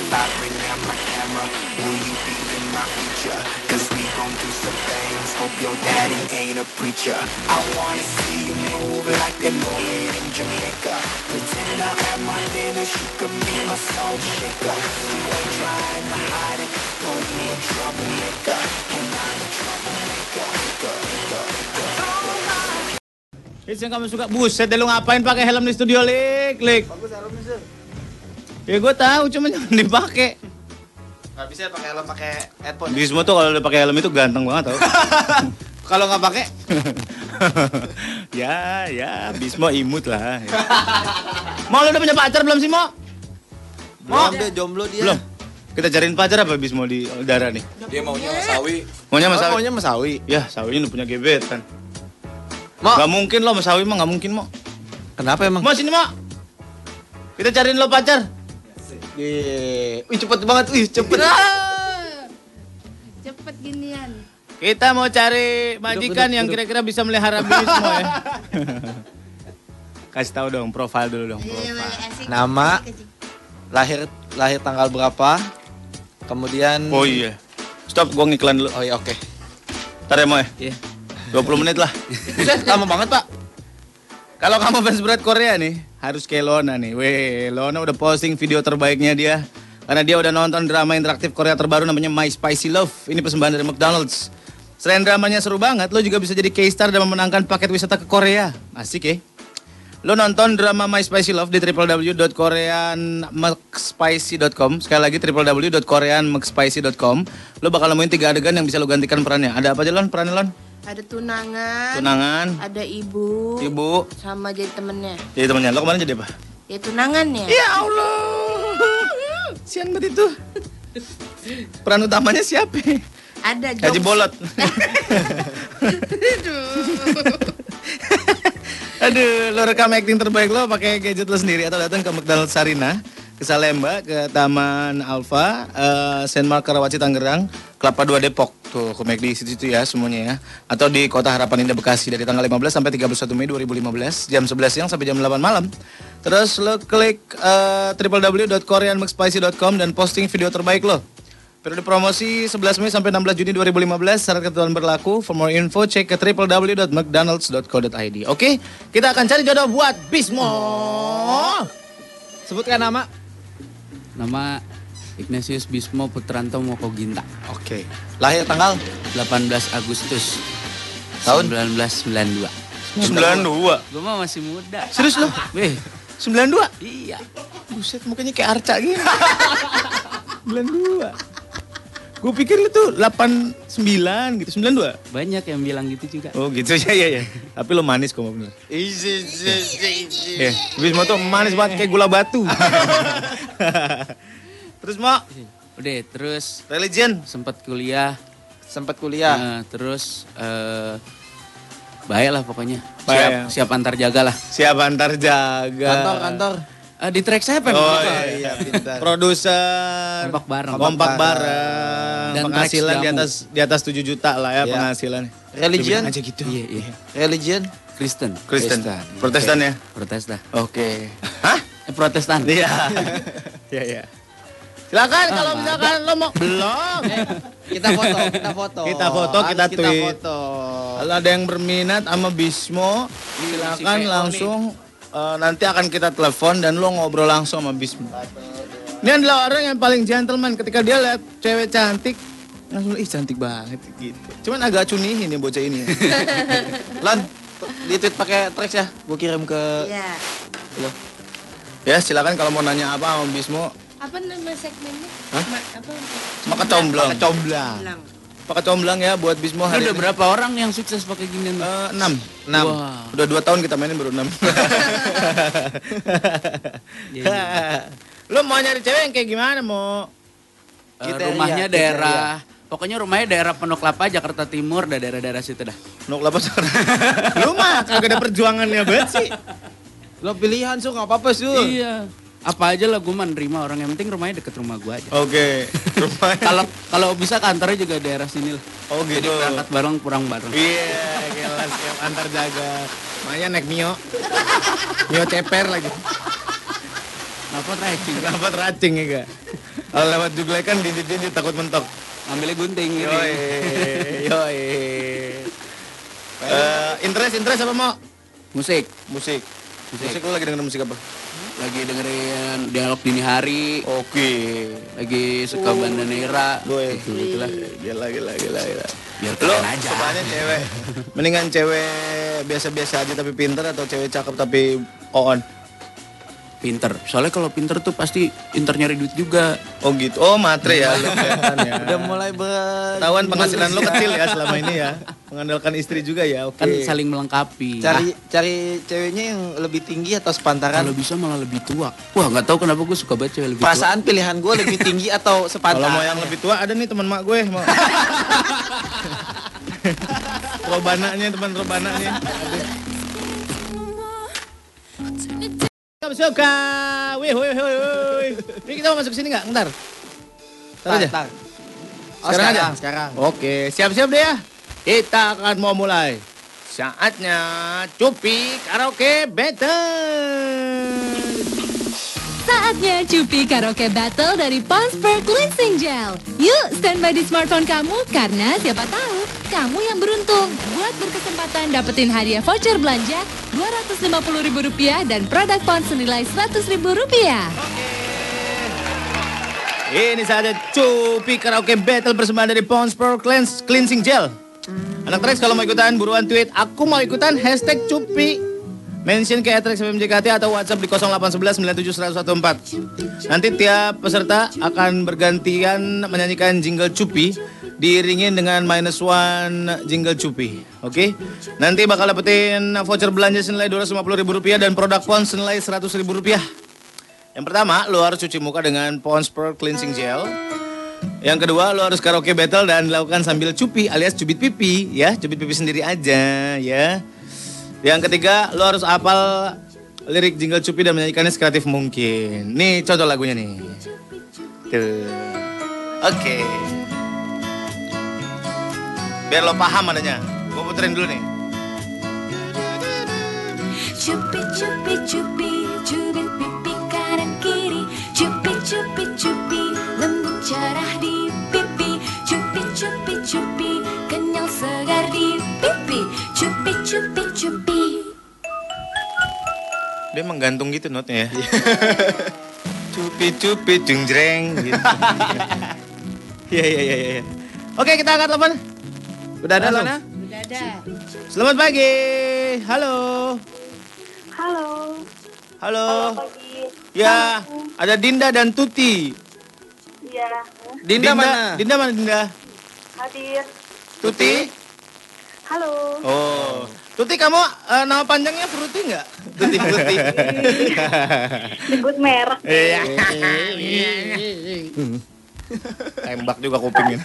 bring out my camera, will you be in my future? Cause we gon' do some things, hope your daddy ain't a preacher. I wanna see you move like they move it in Jamaica. Pretend I have my Dennis, you can be my soul shaker. You ain't trying to hide it, no you a troublemaker. And I'm a troublemaker. Maker, maker, maker. Hits yang kamu suka. Buset, deh, lu ngapain pakai helm di studio, Lik? Lik. Bagus helmnya sih. Ya gue tahu, cuma jangan dipakai. Gak bisa pakai helm pakai headphone. Bismo tuh kalau udah pakai helm itu ganteng banget tau. Kalau nggak pakai, ya, ya, Bismo imut lah. Mau lu udah punya pacar belum sih, Mo? belum dia jomblo dia. Belum. Kita cariin pacar apa Bismo di udara nih? Dia maunya Mas Sawi. Maunya Mas Oh, Sawi? maunya Mas Sawi. Ya, Sawi udah punya gebetan. Mo. Gak mungkin lo Mas Sawi mah gak mungkin, Mo. Kenapa emang? Mo, sini, Mo. Kita cariin lo pacar. Iya. Wih cepet banget, wih cepet. Cepet ginian. Kita mau cari majikan duduk, yang duduk. kira-kira bisa melihara Bismo ya. Kasih tahu dong, profil dulu dong. Profile. Nama, lahir lahir tanggal berapa, kemudian. Oh iya. Stop, gua ngiklan dulu. Oh iya oke. Ntar ya, Mo ya? Iya. 20 menit lah. Lama banget pak. Kalau kamu fans berat Korea nih, harus kayak Lona nih. Weh, Lona udah posting video terbaiknya dia. Karena dia udah nonton drama interaktif Korea terbaru namanya My Spicy Love. Ini persembahan dari McDonald's. Selain dramanya seru banget, lo juga bisa jadi K-star dan memenangkan paket wisata ke Korea. Asik ya? Lo nonton drama My Spicy Love di www.koreanmcspicy.com Sekali lagi www.koreanmcspicy.com Lo bakal nemuin tiga adegan yang bisa lo gantikan perannya Ada apa aja Lon perannya Lon? Ada tunangan. Tunangan, Ada ibu. ibu, Sama jadi temennya. jadi temennya. Lo kemarin jadi apa? Ya tunangannya. Ya Allah. Sian banget itu. Peran utamanya siapa? Ada Haji jokes. Bolot. Aduh, lo rekam acting terbaik lo pakai gadget lo sendiri atau datang ke McDonald's Sarina, ke Salemba, ke Taman Alfa, eh, Saint Mark Karawaci Tangerang, Kelapa 2 Depok. Tuh, ke McD situ ya semuanya ya. Atau di Kota Harapan Indah Bekasi dari tanggal 15 sampai 31 Mei 2015, jam 11 siang sampai jam 8 malam. Terus lo klik eh, www.koreanmcspicy.com dan posting video terbaik lo. Periode promosi 11 Mei sampai 16 Juni 2015, syarat ketentuan berlaku. For more info, cek ke www.mcdonalds.co.id. Oke, kita akan cari jodoh buat Bismo. Sebutkan nama. Nama Ignatius Bismo Putranto Mokoginta. Oke. Lahir tanggal 18 Agustus Tahun? 1992. 92. Gue mah masih muda. Serius lo? Weh, 92? iya. Buset, mukanya kayak Arca gini. 92. Gue pikir lu tuh 89 gitu, 92. Banyak yang bilang gitu juga. Oh gitu ya ya ya. Tapi lo manis kok bener. Ya, Bismo tuh manis banget kayak gula batu. Terus mau Udah, terus religion? sempat kuliah. sempat kuliah. Nah, terus eh baik lah pokoknya. Baik. Siap, siap antar jaga lah. Siapa antar jaga? Kantor kantor. Eh, di track saya Oh Pak. iya, iya pintar. Produser. Kompak bareng. Kompak bareng. Dan penghasilan di jamu. atas di atas 7 juta lah ya Iya. penghasilan. Religion? aja gitu. Iya, iya. Religion. Kristen. Kristen. Protestan ya? Protestan. Oke. Hah? Eh, Protestan. Iya. Iya, iya. Silakan kalau misalkan lo mau belum. Kita foto, kita foto. Kita foto, kita tweet. foto. Kalau ada yang berminat sama Bismo, silakan VO langsung eh, nanti akan kita telepon dan lo ngobrol langsung sama Bismo. Ini adalah orang yang paling gentleman ketika dia lihat cewek cantik langsung ih cantik banget gitu. Cuman agak cunihin ya bocah ini. ya. Lan, di tweet pakai tracks ya. Gue kirim ke Iya. lo. ya silakan kalau mau nanya apa sama Bismo, Apa nama segmennya? Hah? Ma- apa? maka comblang. Pakai comblang. Pakai comblang ya buat Bismo Lu hari udah ini. berapa orang yang sukses pakai ginian? Eh, enam. Enam. Wah. Udah dua tahun kita mainin baru enam. Iya, Lo mau nyari cewek yang kayak gimana mau? Eh, Kriteria, rumahnya kriteria. daerah Pokoknya rumahnya daerah Pondok Kelapa, Jakarta Timur, dan daerah-daerah situ dah. Nuk lapas Lu mah kagak ada perjuangannya banget sih. Lo pilihan su nggak apa-apa su. Iya. Apa aja lah gue mah nerima orang yang penting rumahnya deket rumah gue aja. Oke. Rumahnya. Kalau kalau bisa kantornya juga daerah sini lah. Oh Jadi gitu. berangkat bareng pulang bareng. Iya, kelas siap antar jaga. Makanya naik Mio. Mio ceper lagi. Kenapa racing? Kenapa racing ya gak? Kalau lewat juga kan dinding-dinding takut mentok. Ngambilnya gunting gitu. Yoi, yoi. Eh, interest, interest apa mau? Musik. Musik. Musik lu lagi denger musik apa? Lagi dengerin dialog dini hari. Oke. Lagi suka Bandanera. Gue. Gitu, gitu lah. Gila, gila, gila, gila. Biar Lo aja. sukanya cewek. Mendingan cewek biasa-biasa aja tapi pinter atau cewek cakep tapi on? Pinter. Soalnya kalau pinter tuh pasti pinter nyari duit juga. Oh gitu. Oh matre ya lu ya. Udah mulai ber. Ketahuan penghasilan lo kecil ya selama ini ya. Mengandalkan istri juga ya. Oke. Kan saling melengkapi. Cari cari ceweknya yang lebih tinggi atau sepantaran. Kalau bisa malah lebih tua. Wah nggak tahu kenapa gue suka banget cewek lebih tua. Perasaan pilihan gue lebih tinggi atau Kalau sepantaran. mau yang lebih tua ada nih teman mak gue mau. robananya teman robananya. Kamu suka? Wih, wih, wih, wih. Ini kita mau masuk sini nggak? Ntar. Ntar aja. Tar, tar. Oh, Sekarang sekarang, aja? sekarang. Oke, siap-siap deh ya. Kita akan mau mulai. Saatnya Cupi Karaoke Battle. Saatnya Cupi Karaoke Battle dari Ponsper Cleansing Gel. Yuk, standby di smartphone kamu karena siapa tahu kamu yang beruntung. Buat berkesempatan dapetin hadiah voucher belanja Rp250.000 dan produk Pons senilai Rp100.000. Ini saja Cupi Karaoke Battle persembahan dari Pond's Pro Cleanse Cleansing Gel. Anak Trax kalau mau ikutan buruan tweet aku mau ikutan hashtag Cupi. Mention ke Trax FMJKT atau WhatsApp di 0811 97114. Nanti tiap peserta akan bergantian menyanyikan jingle Cupi diiringin dengan minus one jingle Cupi. Oke? Nanti bakal dapetin voucher belanja senilai Rp250.000 dan produk Pons senilai Rp100.000. Yang pertama, lo harus cuci muka dengan Pond's Pearl Cleansing Gel. Yang kedua, lo harus karaoke battle dan dilakukan sambil cupi alias cubit pipi, ya, cubit pipi sendiri aja, ya. Yang ketiga, lo harus hafal lirik jingle cupi dan menyanyikannya sekreatif mungkin. Nih contoh lagunya nih. Tuh. Oke. Biar lo paham adanya. Gue puterin dulu nih. Cupi cupi cupi cubit pipi kanan kiri cupi cupi Cupi cupi cupi Dia menggantung gitu notnya ya. Cupi-cupi jeng gitu. Iya iya iya iya. Oke, kita angkat telepon. Udah ada. Lana? Udah ada. Selamat pagi. Halo. Halo. Halo. pagi. Ya, ada Dinda dan Tuti. Iya. Dinda mana? Dinda mana Dinda? Hadir. Tuti? Halo. Oh. Tuti kamu eh, nama panjangnya Fruity nggak? Tuti Fruity. Sebut merek. Iya. Tembak juga kupingin.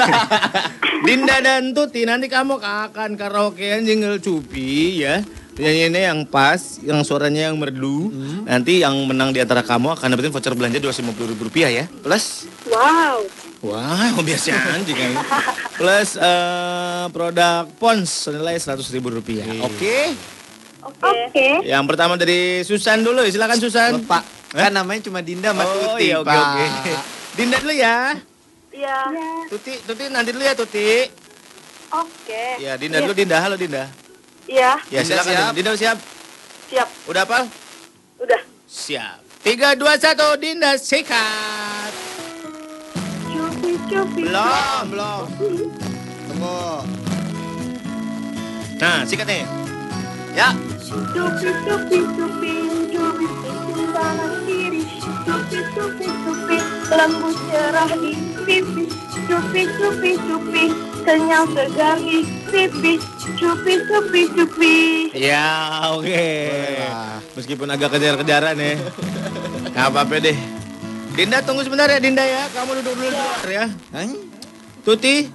Dinda dan Tuti nanti kamu akan karaokean jingle cupi ya. Nyanyiinnya yang pas, yang suaranya yang merdu. Nanti yang menang di antara kamu akan dapetin voucher belanja dua ribu rupiah ya. Plus, Wow. wow biasa anjing kan. Plus eh, produk Pons senilai seratus ribu rupiah. Oke. Oke. Yang pertama dari Susan dulu, silakan Susan. Pak, kan namanya cuma Dinda sama Oh Tuti, iya oke Pak. oke. Dinda dulu ya. Iya. Tuti, Tuti nanti dulu ya Tuti. Oke. Ya, Dinda dulu Dinda. Halo Dinda. Iya, Ya, silakan. Dinda. Dinda siap? siap. Udah apa? Udah. Siap. Tiga, dua, satu, Dinda sikat. Cupi, cupi. Belum, belum. Tunggu. Nah, sikat nih. Ya. Cupi, cupi, cupi. Cupi, cupi kanan kiri. Cupi, cupi, cupi. Lembut cerah di pipi. Cupi, cupi, cupi. Kenyal segar di pipi. Cupi, cupi, cupi. Ya, oke. Meskipun agak kejar-kejaran ya. Nggak apa-apa deh. Dinda tunggu sebentar ya Dinda ya. Kamu duduk dulu di luar ya. Tuti.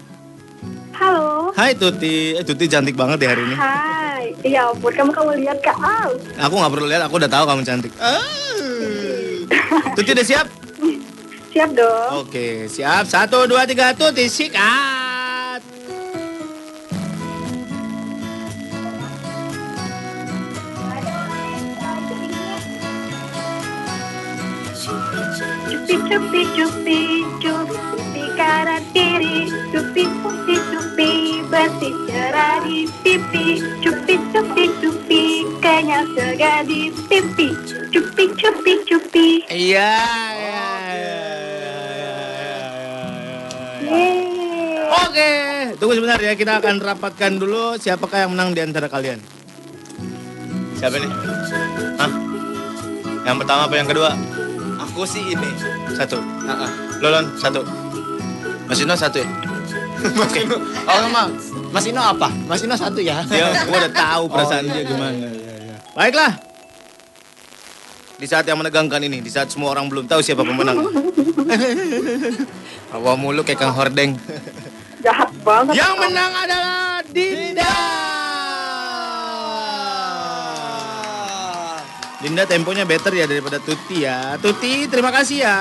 Halo. Hai Tuti. Eh, Tuti cantik banget deh hari ini. Hai. Ya ampun, kamu kamu lihat Kak Al. Aku nggak perlu lihat, aku udah tahu kamu cantik. Tuti udah siap? Siap dong. Oke, siap. Satu, dua, tiga, Tuti sikat. Cupi, cupi, cupi, cupi kanan kiri. Cupi, cupi, cupi, bersih cerah di pipi. Cupi, cupi, cupi, kenyal segar di pipi. Cupi, cupi, cupi. Iya. Oke, tunggu sebentar ya. Kita akan rapatkan dulu siapakah yang menang di antara kalian. Siapa nih? Hah? Yang pertama apa yang kedua? Aku sih ini. Satu. Lolon satu. Mas Ino satu ya? Mas Ino. Oh, emang. Mas Ino apa? Mas Ino satu ya? Dia gua udah tahu perasaan Oh, iya, dia iya, gimana. iya, iya. Baiklah. Di saat yang menegangkan ini, di saat semua orang belum tahu siapa pemenang. Awal mulu kayak Kang Hordeng. Jahat banget. Yang menang adalah Dinda. Dinda temponya better ya daripada Tuti ya. Tuti terima kasih ya.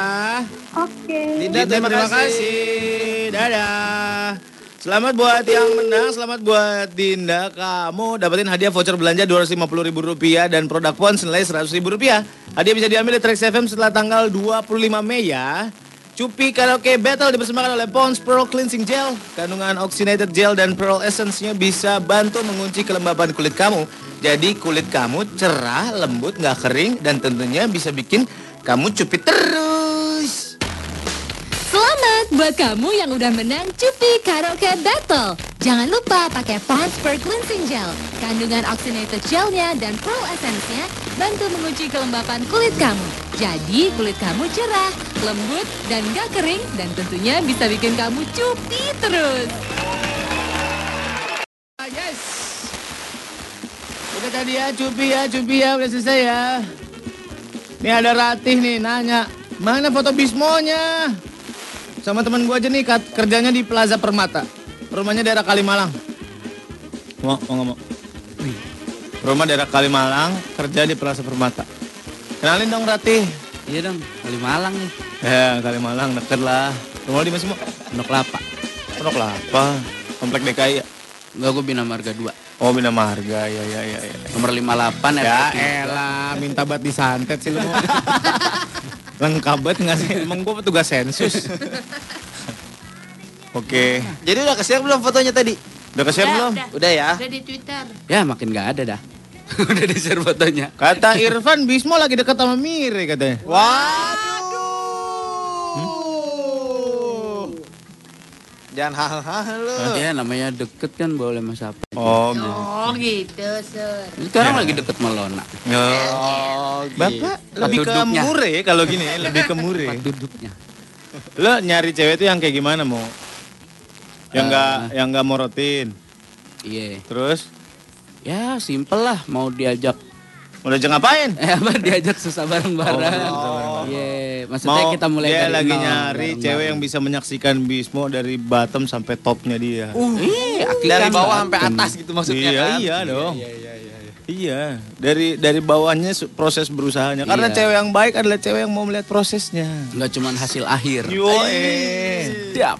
Oke. Dinda, terima, kasih. Dadah. Selamat buat yang menang, selamat buat Dinda. Kamu dapetin hadiah voucher belanja Rp250.000 dan produk pon senilai Rp100.000. Hadiah bisa diambil di Trax FM setelah tanggal 25 Mei ya. Cupi Karaoke Battle dipersembahkan oleh Pond's Pearl Cleansing Gel. Kandungan oxygenated gel dan pearl essence-nya bisa bantu mengunci kelembapan kulit kamu. Jadi kulit kamu cerah, lembut, nggak kering, dan tentunya bisa bikin kamu cupi terus. Selamat buat kamu yang udah menang Cupi Karaoke Battle. Jangan lupa pakai Pond's Per Cleansing Gel. Kandungan oxygenated gelnya dan pearl essence-nya bantu mengunci kelembapan kulit kamu. Jadi kulit kamu cerah, lembut, dan gak kering. Dan tentunya bisa bikin kamu cupi terus. Yes. Udah tadi ya, cupi ya, cupi ya, udah selesai ya. Nih ada Ratih nih nanya, mana foto Bismonya? Sama teman gua aja nih kat- kerjanya di Plaza Permata. Rumahnya daerah Kalimalang. Mau, mau nggak mau? Rumah daerah Kalimalang, kerja di Plaza Permata. Kenalin dong Ratih. Iya dong, Kalimalang nih. Ya, Kalimalang deket lah. Rumah di mana semua? Pondok Lapa. Pondok Lapa. Komplek DKI ya? Enggak, gue Bina Marga 2. Oh, Bina Marga, ya ya ya. ya. Nomor 58 Ya RT. elah, minta buat disantet sih lu. Lengkap banget nggak sih? Emang gua petugas sensus. Oke. Jadi udah kesiap belum fotonya tadi? Udah kesiap belum? Udah ya. Udah di Twitter. Ya makin gak ada dah. Udah di share fotonya. Kata Irfan Bismo lagi dekat sama Mire katanya. Waduh. Jangan hal-hal lu. Ya namanya deket kan boleh mas apa. Oh, gitu. Oh gitu, Sur. Sekarang lagi deket Melona. Oh, Bapak lebih ke duduknya. mure kalau gini, lebih ke mure. Tempat duduknya. Lo nyari cewek itu yang kayak gimana mau? Yang enggak yang enggak morotin. Iya. Terus Ya simple lah mau diajak. Mau diajak ngapain? Eh apa diajak susah bareng-bareng. Oh. Iya, maksudnya Mau kita mulai dia dari lagi nol, nyari bareng-bareng. cewek yang bisa menyaksikan Bismo dari bottom sampai topnya dia. Uh, Iya, Aki dari kan bawah sampai atas gitu maksudnya iya, kan? iya dong. Iya, dari dari bawahnya proses berusahanya. Karena Iya. cewek yang baik adalah cewek yang mau melihat prosesnya. Enggak cuman hasil akhir. Yo, eh. Siap.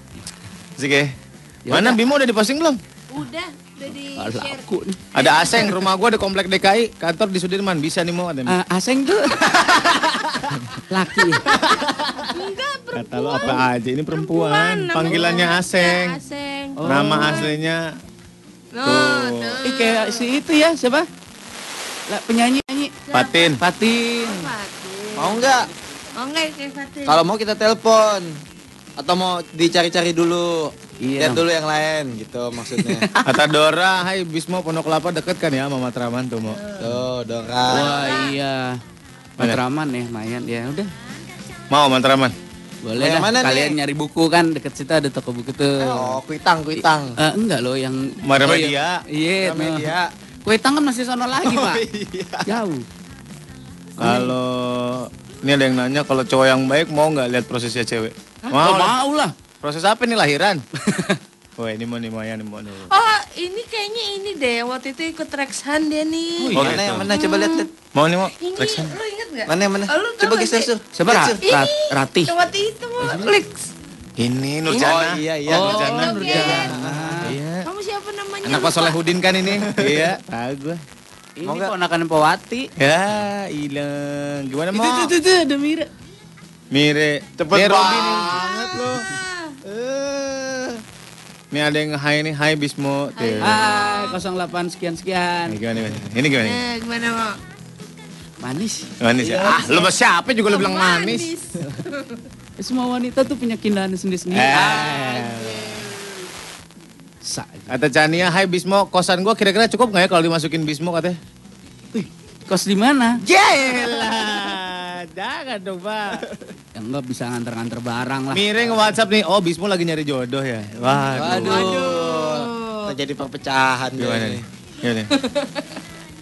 Ya Mana udah. Bimo udah diposting belum? Udah, udah di Ah, share. laku nih. Ada Aseng, rumah gua di komplek DKI, kantor di Sudirman, bisa nih mau ada. Ah, Aseng tuh. Laki. Enggak, Kata lo apa aja ini perempuan, namanya panggilannya Aseng. Aseng. Nama aslinya Nah, Ih kayak si itu ya siapa? Lah penyanyi nyanyi. Patin. Patin. Mau nggak? Oh enggak kayak Fatin. Kalau mau kita telepon atau mau dicari-cari dulu. Iya Lihat dulu yang lain gitu maksudnya. Kata Dora, hai Bismo Pondok Kelapa deket kan ya sama Matraman tuh mau. Tuh, Dora. Wah iya. Matraman ya, lumayan ya udah. Mau Matraman? Boleh dah. mana nih? Kalian nyari buku kan deket situ ada toko buku tuh. Oh, kuitang, kuitang. Eh, enggak loh yang Maramedia. Iya, Media. Kue tang kan masih sono lagi, Oh, Pak. iya. Jauh. Kalau ini ada yang nanya kalau cowok yang baik mau nggak lihat prosesnya cewek? Oh, mau lah. Proses apa nih lahiran? Wah ini mau nih mau ya nih mau nih. Oh, ini kayaknya ini deh. Waktu itu ikut Rexhan dia nih. Oh, Mana gitu. yang mana coba lihat lihat. Mau nih mau. Ini, Rexhan. lo inget gak? Mana yang mana? Oh, Coba geser tuh. Siapa Ra? Ini. Rat, Ratih. Waktu itu mau Lex. Ini Nurjana. Oh iya iya. Oh, Nurjana. Nurjana. Iya. Kamu siapa namanya? Anak Pak Solehudin kan ini. iya. Tahu gue. Ini Mau nggak? ponakan Powati. Ya, hilang. Gimana Itu mau? tuh tuh tuh ada Mira. Mire. Cepet nih. banget lo. Eh. Nih ada yang hai nih, hai Bismo. Tuh. Hai, 08 sekian sekian. Ini gimana, gimana? Ini gimana? Eh, gimana mau? Manis. Manis ya? Ah, lu sama siapa juga lu bilang manis? Eh, Semua wanita tuh punya keindahan sendiri-sendiri. Eh. Sa. Kata Chania, hai Bismo, kosan gua kira-kira cukup nggak ya kalau dimasukin Bismo katanya? Kos di mana? Yelah, jangan dong Pak. Ya enggak bisa nganter-nganter barang lah. Miring WhatsApp nih, oh Bismo lagi nyari jodoh ya? Waduh. Waduh. Terjadi perpecahan Gimana nih? Gimana nih?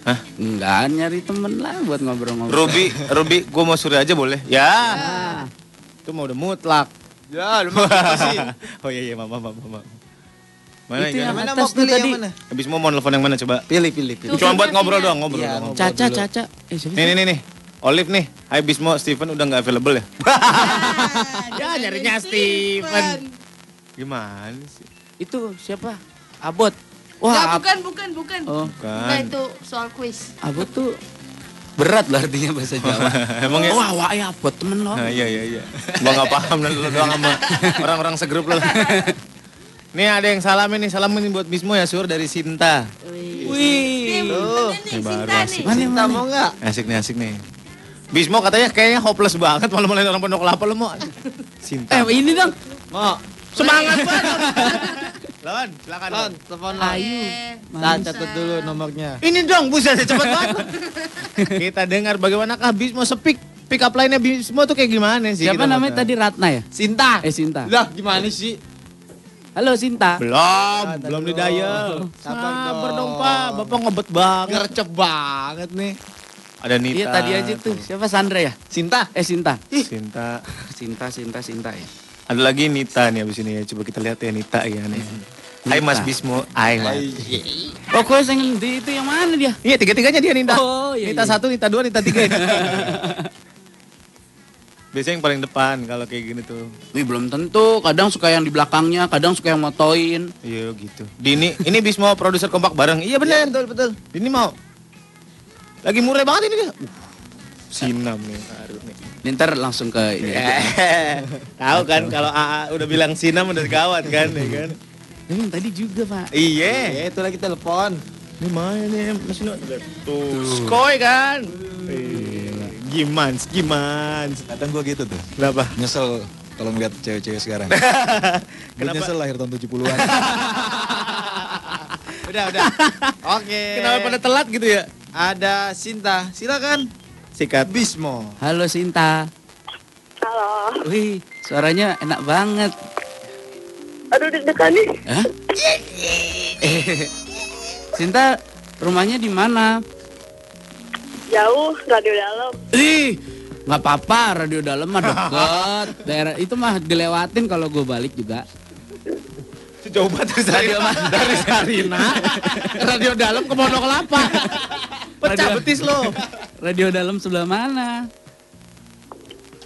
Enggak nyari temen lah buat ngobrol-ngobrol. Ruby, Ruby, gua mau suri aja boleh? Ya. Ah, Itu mau udah mutlak. Ya, lu mau sih? oh iya iya, maaf maaf maaf. Mana Itu yang Mana atas mau pilih tadi. yang mana? Habis mau mau nelfon yang mana coba? Pilih, pilih, pilih. Cuma buat ngobrol doang, ngobrol. Iya, doang. ngobrol. Caca, dulu. Caca. Eh, Nih nih nih nih. Olive nih. Hai Bismo, Steven udah nggak available ya? ya nyarinya Steven. Gimana sih? Itu siapa? Abot. Wah, Ab- bukan, bukan, bukan. Oh, Bukan. Nah, itu soal quiz. Abot tuh berat lah artinya bahasa Jawa. Emang ya? Wah, wah ya abot temen lo. Nah, iya iya iya. Gua nggak paham dan lu doang sama orang-orang segrup lo. Nih ada yang salamin nih, salam ini buat Bismo ya Sur dari Sinta. Wih. Tuh. Ini baru asik. Mana Cinta mau nggak? Asik nih asik nih. Bismo katanya kayaknya hopeless banget malam-malam orang pondok kelapa lo mau. Sinta. Eh, ini dong. Mau. Semangat banget. Lawan, silakan. Lon, telepon. Ayu. Nah, catat dulu nomornya. Ini dong, buset cepet banget. Kita dengar bagaimanakah Bismo sepik pick up line-nya Bismo tuh kayak gimana sih? Siapa namanya tadi Ratna ya? Sinta. Eh, Sinta. Lah, gimana sih? Halo Sinta. Belum, Ah, belum di dial. Sabar Sabar dong. dong Pak, Bapak ngebet banget. Ngercep banget nih. Ada Nita. Iya tadi aja tuh. Siapa Sandra ya? Sinta. Eh Sinta. Sinta. Sinta, Sinta, Sinta ya. Ada lagi Nita nih abis ini ya. Coba kita lihat ya Nita ya nih. Hai Mas Bismo. Hai Mas. Oh, kue yang di itu yang mana dia? Iya tiga-tiganya dia Nita. Oh, iya, Nita iya. satu, Nita dua, Nita tiga. Biasanya yang paling depan kalau kayak gini tuh. Wih, belum tentu. Kadang suka yang di belakangnya, kadang suka yang motoin. Iya gitu. Dini, ini Bismo produser kompak bareng. Iya bener. betul, betul. Ini mau. Lagi murah banget ini. Uh, sinam nih Ntar langsung ke ini. Tahu kan kalau AA udah bilang sinam udah gawat kan, ya kan? Ini tadi juga, Pak. Iya. Ya, itu lagi telepon. Ini mana nih Mas Nino? Tuh, skoy kan? Gimans, gimans. Kadang gua gitu tuh. Kenapa? Nyesel kalau ngeliat cewek-cewek sekarang. Gua Kenapa? nyesel lahir tahun 70-an. Udah, udah. Oke. Kenapa pada telat gitu ya? Ada Sinta. Silakan. Sikat. Bismo. Halo Sinta. Halo. Wih, suaranya enak banget. Aduh deg-degan nih. Hah? Sinta, rumahnya di mana? Jauh, radio dalam. Ih, nggak apa-apa, radio dalam mah deket. Daerah itu mah dilewatin kalau gue balik juga. Jauh banget dari Sarina. Dari Sarina. Radio dalam ke Pondok Kelapa. Pecah Radio- betis lo. Radio dalam sebelah mana?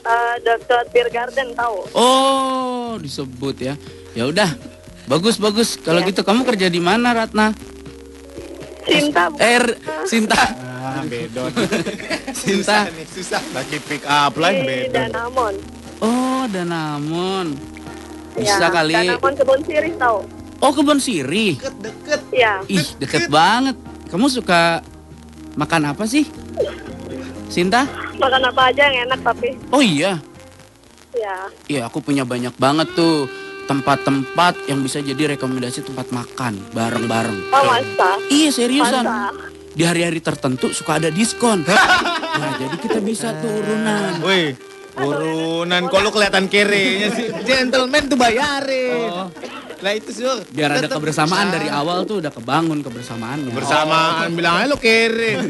Eh, Dr. Beer Garden tahu. Oh, disebut ya. Ya udah, bagus bagus. Kalau gitu kamu kerja di mana, Ratna? Cinta. Eh, R- Sinta. Ah, bedon. Sinta. nih, susah. Lagi pick up line Di bedon. Danamon. Oh, Danamon. Bisa Ya, kali. Danamon kebun sirih tahu. Oh kebun sirih. Deket. Ya, Ih deket banget. Kamu suka makan apa sih? Sinta? makan apa aja yang enak tapi. Oh iya. Ya, Iya aku punya banyak banget tuh tempat-tempat yang bisa jadi rekomendasi tempat makan bareng-bareng. oh masa? Iya seriusan. Masa? Di hari-hari tertentu suka ada diskon. Nah jadi kita bisa tuh urunan. Woi, urunan kok lu kelihatan kerenya sih. Gentleman tuh bayarin. Lah itu sur. Biar ada kebersamaan bisa. dari awal tuh udah kebangun kebersamaannya. Bersamaan bilang aja lu kere.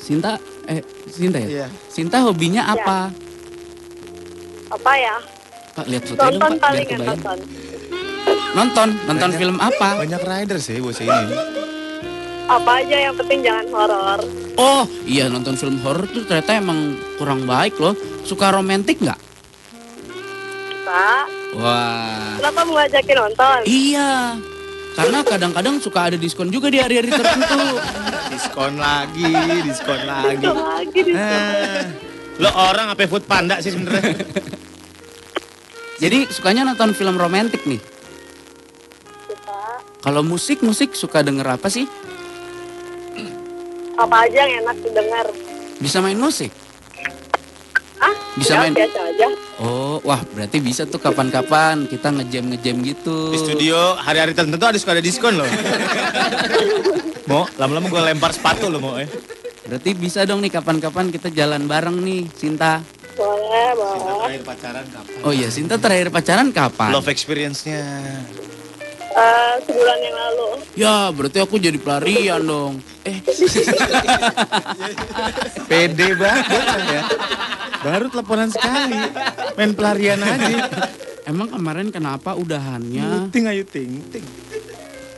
Sinta, eh Sinta ya? Iya. Sinta hobinya apa? Apa ya? Pak lihat fotonya dong Nonton Pak, paling ya, nonton. Nonton, nonton Banyak- film apa? Banyak rider sih bos ini. Apa aja yang penting jangan horor. Oh, iya nonton film horor tuh ternyata emang kurang baik loh. Suka romantis nggak? Pak, Wah. kenapa mau ngajakin nonton? Iya. Karena kadang-kadang suka ada diskon juga di hari-hari tertentu. Diskon lagi, diskon lagi. Diskon lagi, diskon. Eh, Lo orang apa food panda sih sebenarnya? Jadi sukanya nonton film romantis nih. Kalau musik, musik suka denger apa sih? Apa aja yang enak didengar? Bisa main musik? Ah, Bisa ya, main? biasa aja. Oh, wah berarti bisa tuh kapan-kapan kita ngejam ngejam gitu. Di studio hari-hari tertentu ada suka ada diskon loh. Mau lama-lama gue lempar sepatu lo mau eh. Berarti bisa dong nih kapan-kapan kita jalan bareng nih, Sinta. Boleh, boleh. Terakhir pacaran kapan? Oh iya, Sinta terakhir pacaran kapan? Love experience-nya. Eh, sebulan yang lalu. Ya, berarti aku jadi pelarian dong. Eh, Pede banget ya. Baru teleponan sekali. Main pelarian aja. emang kemarin kenapa udahannya? Ting ayo ting ting.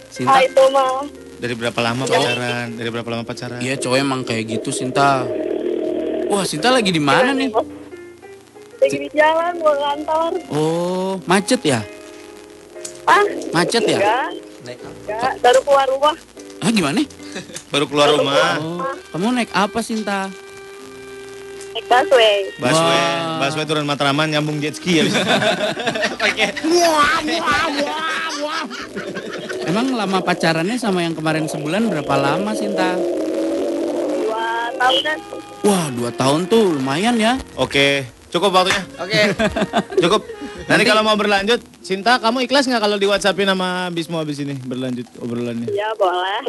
Sinta, Ah, itu mah. Dari berapa lama pacaran? Dari berapa lama pacaran? iya cowok emang kayak gitu Sinta. Wah, Sinta lagi di mana nih? Lagi di jalan, mau ke kantor. Oh, macet ya? Ah, Macet ya? enggak. Enggak, baru keluar rumah. Ah, gimana? Baru keluar rumah. Oh, kamu naik apa Sinta? Naik busway. Busway, Wah. busway turun Matraman nyambung jet ski ya. Pakai Emang lama pacarannya sama yang kemarin sebulan berapa lama Sinta? Dua tahunan. Wah, dua tahun tuh lumayan ya. Oke, cukup waktunya. Oke. cukup. Nanti, kalau mau berlanjut, Sinta kamu ikhlas nggak kalau di WhatsAppin sama Bismo habis ini berlanjut obrolannya? Ya, boleh.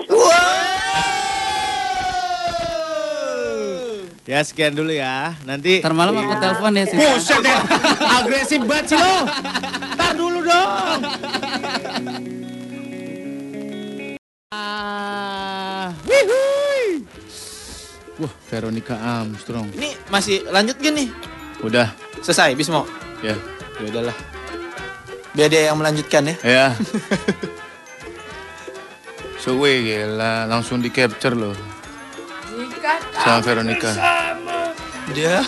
Ya sekian dulu ya. Nanti Ntar malam aku telepon ya Sinta. Buset ya. Agresif banget sih lo. Ntar dulu dong. Ah, wihui. Wah, Veronica Armstrong. Ini masih lanjut gak nih? Udah, Selesai, Bismo. ya. Ya udahlah. Biar dia yang melanjutkan ya. Ya. Suwe gila, langsung di capture loh sama Veronica. Dia.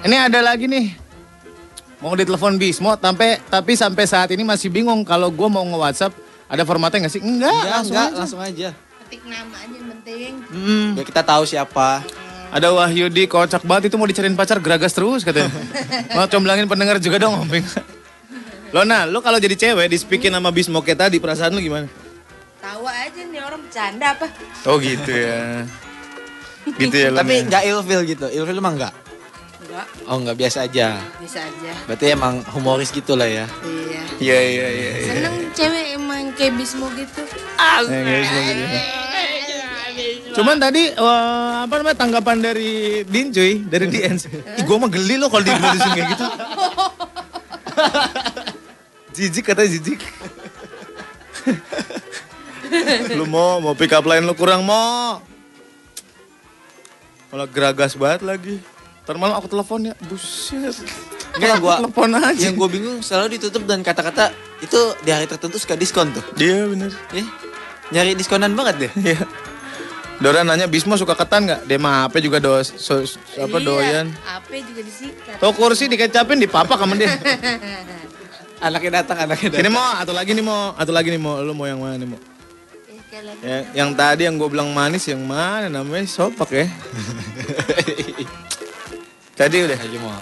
Ini ada lagi nih. Mau ditelepon Bismo, tapi tapi sampai saat ini masih bingung kalau gue mau nge-WhatsApp ada formatnya nggak sih? Enggak, Enggak, langsung enggak, aja. langsung aja. Ketik nama aja yang penting. Hmm. Biar kita tahu siapa. Ada Wahyudi kocak banget itu mau dicariin pacar geragas terus katanya. mau comblangin pendengar juga dong Om. Lona, lu kalau jadi cewek di speakin sama Bismo kayak tadi perasaan lu gimana? Tawa aja nih orang bercanda apa? Oh gitu ya. gitu ya Lona. Tapi enggak ilfil gitu. Ilfil mah enggak. Enggak, Oh, enggak biasa aja. bisa aja. Berarti emang humoris gitu lah ya. Iya. Iya iya iya. iya. Seneng cewek emang kayak Bismo gitu. Eh, nggak bisa gitu. Cuman tadi wah, apa namanya tanggapan dari Din cuy, dari Dian. Ih, gua mah geli lo kalau diproduksi kayak gitu. jijik katanya jijik. lu mau mau pick up line lu kurang mau. Malah geragas banget lagi. Ntar malam aku telepon ya, buset. Enggak gua telepon aja. Yang gua bingung selalu ditutup dan kata-kata itu di hari tertentu suka diskon tuh. Dia bener. Eh, nyari diskonan banget deh. Iya. Dora nanya Bismo suka ketan nggak? Dia mah apa juga dos, so- apa doyan. AP juga disikat. Tuh kursi dikecapin dipapak sama dia. Anaknya datang, anaknya Ini mau atau lagi nih mau, atau lagi nih mau, lu mau yang mana nih mau? Ya, yang tadi yang gue bilang manis yang mana namanya sopak ya? Tadi udah. Aja mau.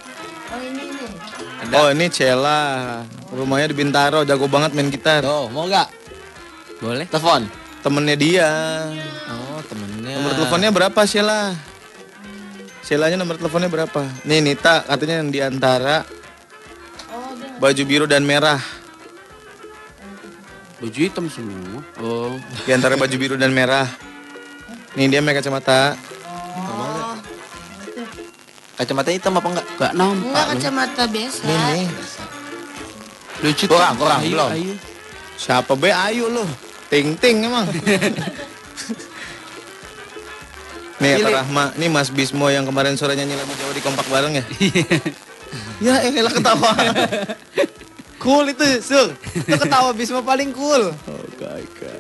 Oh ini Cela, rumahnya di Bintaro, jago banget main gitar. Oh, mau nggak? Boleh. Telepon. Temennya dia. Oh, temennya. Nomor teleponnya berapa Sheila? Sheilanya nomor teleponnya berapa? Nih Nita katanya yang di antara baju biru dan merah. Baju hitam semua. Oh. Di antara baju biru dan merah. Nih dia pakai kacamata. Kacamata hitam apa enggak? Gak nampak. Enggak kacamata biasa. Nih nih. Lucu Kurang, kurang, ayu, belum. ayu. Siapa be ayu lu? Ting ting emang. Nih Kak Rahma, nih Mas Bismo yang kemarin sore nyanyi lagu Jawa di kompak bareng ya? ya elah ketawa. Cool itu, Sul. Itu ketawa Bisma paling cool.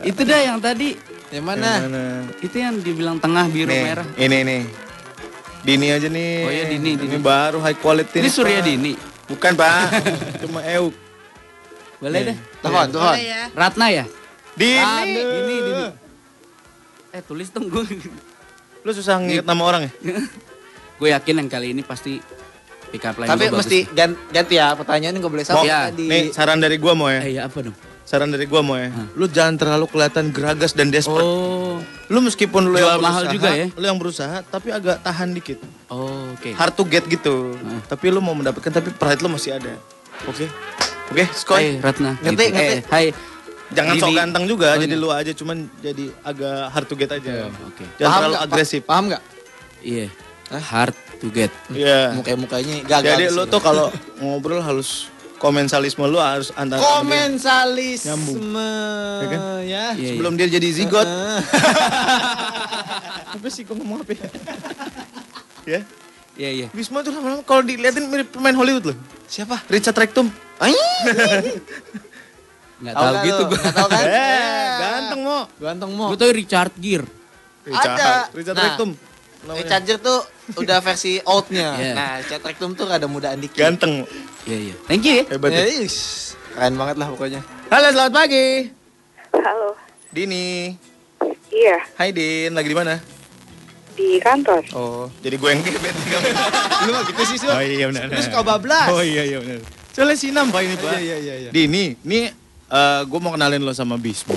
Itu dah yang tadi. Yang mana? Itu yang dibilang tengah biru Nih, merah. ini nih. Dini aja nih. Oh iya, Dini, Ini Dini. baru high quality. Ini nih, Surya Pak. Dini. Bukan Pak, cuma Euk. Boleh deh. Telepon, telepon. Boleh ya. Ratna ya? Dini. Dini, Dini. Eh tulis dong gue. Lu susah nginget nama orang ya? gue yakin yang kali ini pasti pick up line Tapi bagus. mesti gan- ganti ya pertanyaannya nggak boleh sama Mau, Iya. tadi. nih saran dari gua mau ya. Eh ya apa dong? Saran dari gua mau ya. Lu jangan terlalu kelihatan geragas dan desperate. Oh. Lu meskipun lu Jual yang mahal berusaha, juga ya? Lu yang berusaha tapi agak tahan dikit. Oh, oke. Hard to get gitu. Tapi lu mau mendapatkan tapi pride lu masih ada. Oke. Oke, Skoy. Hai Ratna. Ngerti, Gitu. ngerti. Eh, hai. Jangan sok ganteng juga, Oh, jadi lu aja cuman jadi agak hard to get aja. Oke. Jangan Paham terlalu? Pa- agresif. Paham nggak? Iya. Hard to get. Iya. Muka-mukanya gagal. Jadi di lu tuh kalau ngobrol harus komensalisme lu harus antara komensalisme Nyambung. Ya kan? ya. Iya, sebelum dia jadi zigot. Apa sih gua ngomong apa ya? ya. Iya, iya. Bisma tuh lama-lama kalau diliatin mirip pemain Hollywood loh. Siapa? Richard Rectum. Nggak Tahu gitu gue. Tahu kan? Eh, ganteng mo. Ganteng mo. Gue tuh Richard Gere. Richard, Ada. Richard Nah, Rectum. namanya. Recharger tuh udah versi old-nya. Iya. Nah, Richard Rectum tuh rada mudaan dikit. Ganteng. Iya, iya. Thank you ya. Hebat. Ya, ya. Keren banget lah pokoknya. Halo, selamat pagi. Halo. Dini. Iya, Hai Din, lagi di mana? di kantor. Oh, jadi gue yang gebet. Lu mah gitu sih, Sul. Oh iya benar. Lu suka bablas. Oh iya iya benar. Soalnya sinam Pak ini Pak. Iya, iya, iya. Dini, ini eh gue mau kenalin lo sama Bismo.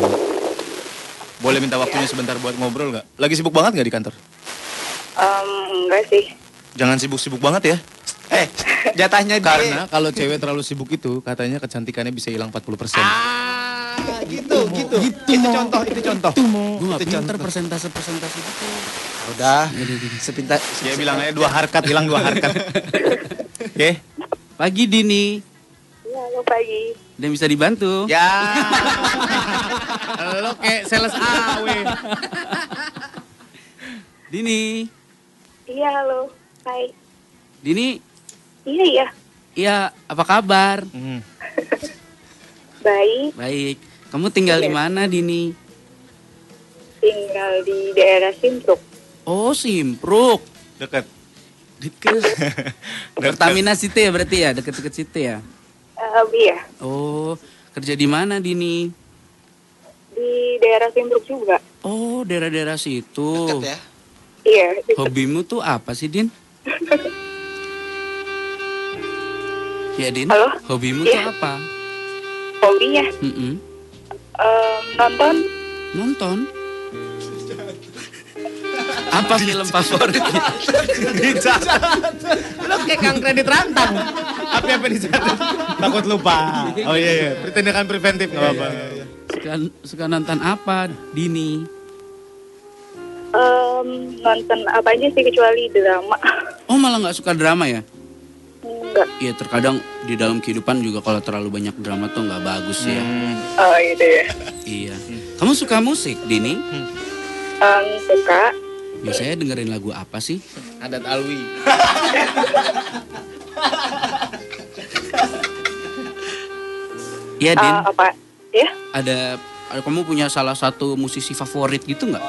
Boleh minta waktunya sebentar buat ngobrol nggak? Lagi sibuk banget nggak di kantor? Em, enggak sih. Jangan sibuk-sibuk banget ya. Eh, jatahnya dia. Karena kalau cewek terlalu sibuk itu katanya kecantikannya bisa hilang 40%. Ah, gitu, gitu. Itu contoh, itu contoh. Gue gak Itu pinter persentase-persentase gitu. Udah, sepintas. Dia bilang aja dua harkat hilang dua harkat. Oke. Pagi Dini. Iya, halo pagi. Dan bisa dibantu. Ya. Lo kayak sales AW. Dini. Iya, halo. Hai. Dini. Iya, iya. Iya, apa kabar? Hmm. Baik, Baik. Kamu tinggal di Iya. mana, Dini? tinggal di daerah Simpruk. Oh, Simpruk. Dekat. Deket. Pertamina City ya berarti ya, deket-deket situ ya. Eh, iya, Oh, kerja di mana, Dini? di daerah Simpruk juga. Oh, daerah-daerah situ. Deket ya. Iya. Hobimu tuh apa sih, Din? ya, Din. Halo? Hobimu Iya. tuh apa? hobinya Mm-mm. em, nonton Nonton. Apa film favorit? Lo kayak kang kredit rantang. Apa apa dicatat? Takut lupa. Oh iya iya. Tindakan preventif nggak apa-apa. suka, suka nonton apa, Dini? Em, nonton apa aja sih kecuali drama. Oh, malah nggak suka drama ya? Enggak. Iya, terkadang di dalam kehidupan juga kalau terlalu banyak drama tuh nggak bagus ya. Oh, gitu ya. Iya. Kamu suka musik, Dini? Em, suka Biasanya dengerin lagu apa sih? Adat Alwi. Iya, Din. apa? Ya? Ada, ada kamu punya salah satu musisi favorit gitu nggak?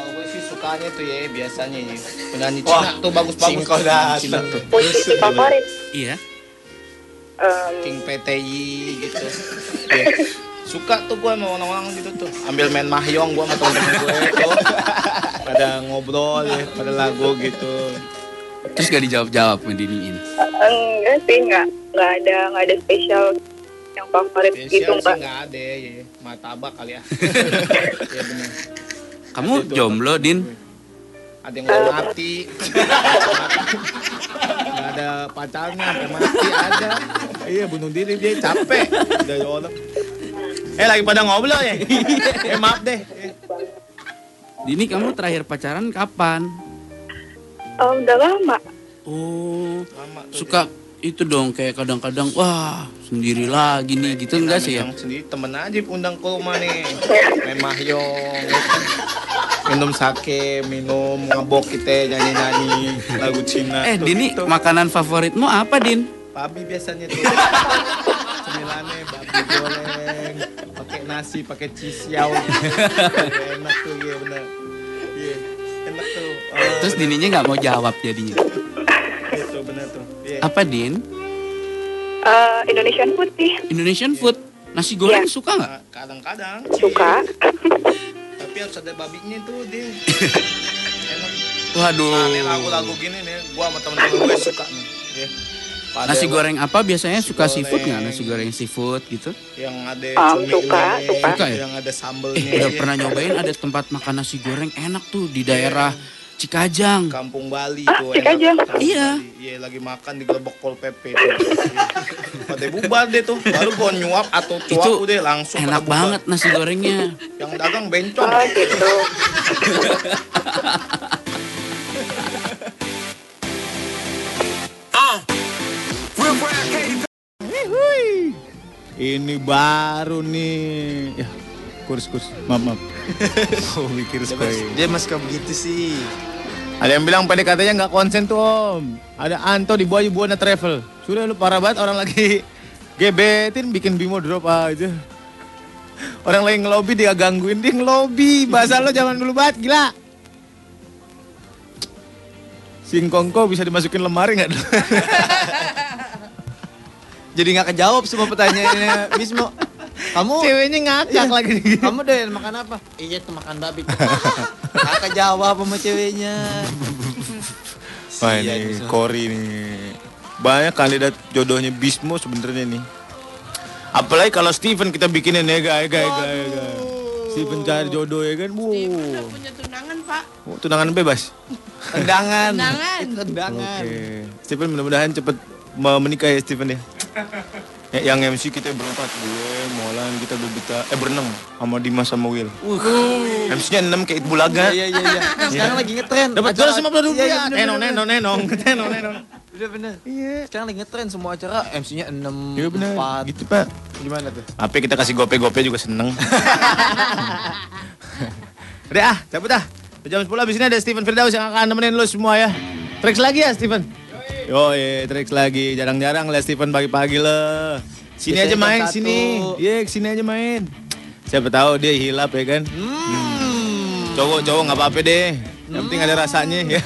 Sukanya tuh ya biasanya ya. Penyanyi Wah, Cina tuh bagus-bagus. Cina tuh. Musisi favorit. Iya. King PTI gitu. Ya. Suka tuh gue sama orang-orang gitu tuh. Ambil main mahjong gue sama temen-temen gue tuh. Pada ngobrol ya, pada lagu gitu. Terus gak dijawab-jawab sama Dini ini. Enggak sih, enggak. Enggak ada, enggak ada spesial yang favorit gitu, Spesial sih Mbak. nggak ada ya. Martabak kali ya. Iya bener. Kamu jomblo, Din? Ada yang udah mati. Gak ada pacarnya, sampai mati ada. Iya bunuh diri dia capek. Udah orang. Eh lagi pada ngobrol ya? eh maaf deh. Dini, kamu terakhir pacaran kapan? Oh, udah lama. Oh, suka itu dong kayak kadang-kadang wah sendiri lagi nih gitu enggak sih ya? Sendiri temen aja undang ke rumah nih. Main mahjong. Minum sake, minum ngabok kita nyanyi-nyanyi lagu Cina. Eh, Tuh, Dini, tuh. makanan favoritmu apa, Din? Babi biasanya tuh. Cemilannya babi goreng, pakai nasi, pakai cheese yaw. enak tuh, iya benar. Iya, enak tuh. Oh, Terus Dininya nggak mau jawab jadinya. Apa, Din? Eh, Indonesian putih. Indonesian food. Nasi goreng Iya. suka nggak? Kadang-kadang. Suka. Tapi harus ada babinya tuh, dia. enak. Waduh. Nah, nih lagu-lagu gini nih, gua sama temen-temen gue suka nih. Iya. Pada Nasi goreng apa biasanya suka goreng. seafood nggak? Nasi goreng seafood gitu? yang ada cuminya, suka, suka. Suka ya? yang ada sambelnya. Udah iya. pernah nyobain ada tempat makan nasi goreng enak tuh di daerah Cikajang. Kampung Bali Ah, tuh Cikajang. enak. Iya. Iya lagi makan di gelebok pol pp tuh. Iya. Pada bubar deh tuh. Baru gua nyuap atau cuap Itu udah langsung Enak banget nasi gorengnya. Yang dagang bencong. Oh, gitu. Ini baru nih. Ya, kurs kurs. Maaf maaf. oh mikir sekali. Dia mas begitu sih. Ada yang bilang PDKT-nya nggak konsen tuh om. Ada Anto di Buaya Buana Travel. Sudah lu parah banget orang lagi gebetin bikin bimo drop aja. Orang lagi ngelobi dia gangguin dia ngelobi. Bahasa lo zaman dulu banget gila. Singkongko bisa dimasukin lemari nggak? Jadi nggak kejawab semua pertanyaannya Bismo. Kamu Ceweknya ngakak Iya. lagi. Kamu doyan makan apa? Iya itu makan babi. Nggak kejawab sama ceweknya. Wah ini. Kori nih. Banyak kandidat jodohnya Bismo sebenarnya nih. Apalagi kalau Steven kita bikinin ya guys, guys, guys. Steven cari jodoh ya kan. Wow. punya tunangan pak Oh, tunangan bebas. Tendangan. Tendangan. Tendangan. Oke. Steven mudah-mudahan cepet me- menikah ya Steven ya. Ya, yang MC kita berempat gue, Molan, kita berbuta, eh berenam sama Dimas sama Will. Uh. MC-nya 6 kayak Bulaga. Iya iya iya. Sekarang lagi ngetren. Dapat Acara- 250 rupiah. Iya, iya, bener, Nenong, nenong, nenong, nenong, nenong. Bener bener. Iya. Sekarang lagi ngetren semua acara MC-nya 6 Iya bener, 4. gitu pak. Gimana tuh? Apa kita kasih gope-gope juga seneng. Udah ah, cabut ah. Jam 10 abis ini ada Steven Firdaus yang akan nemenin lu semua ya. Tricks lagi ya Steven? Yo, tricks lagi. Jarang-jarang lihat Steven pagi-pagi lah. Sini Biasanya aja main satu. sini. Iya, sini aja main. Siapa tahu dia hilap ya kan? Hmm. Cowok-cowok nggak apa-apa deh. Yang penting ada rasanya. ya.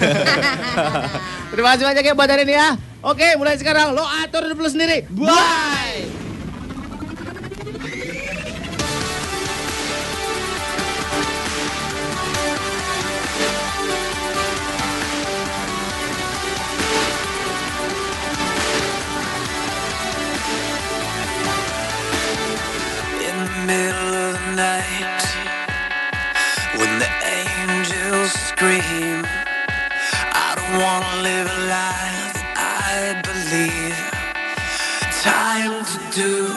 Terima kasih banyak ya buat hari ini ya. Oke, mulai sekarang lo atur dulu sendiri. Bye. in night when the angels scream. I don't want to live a life I believe. Time to do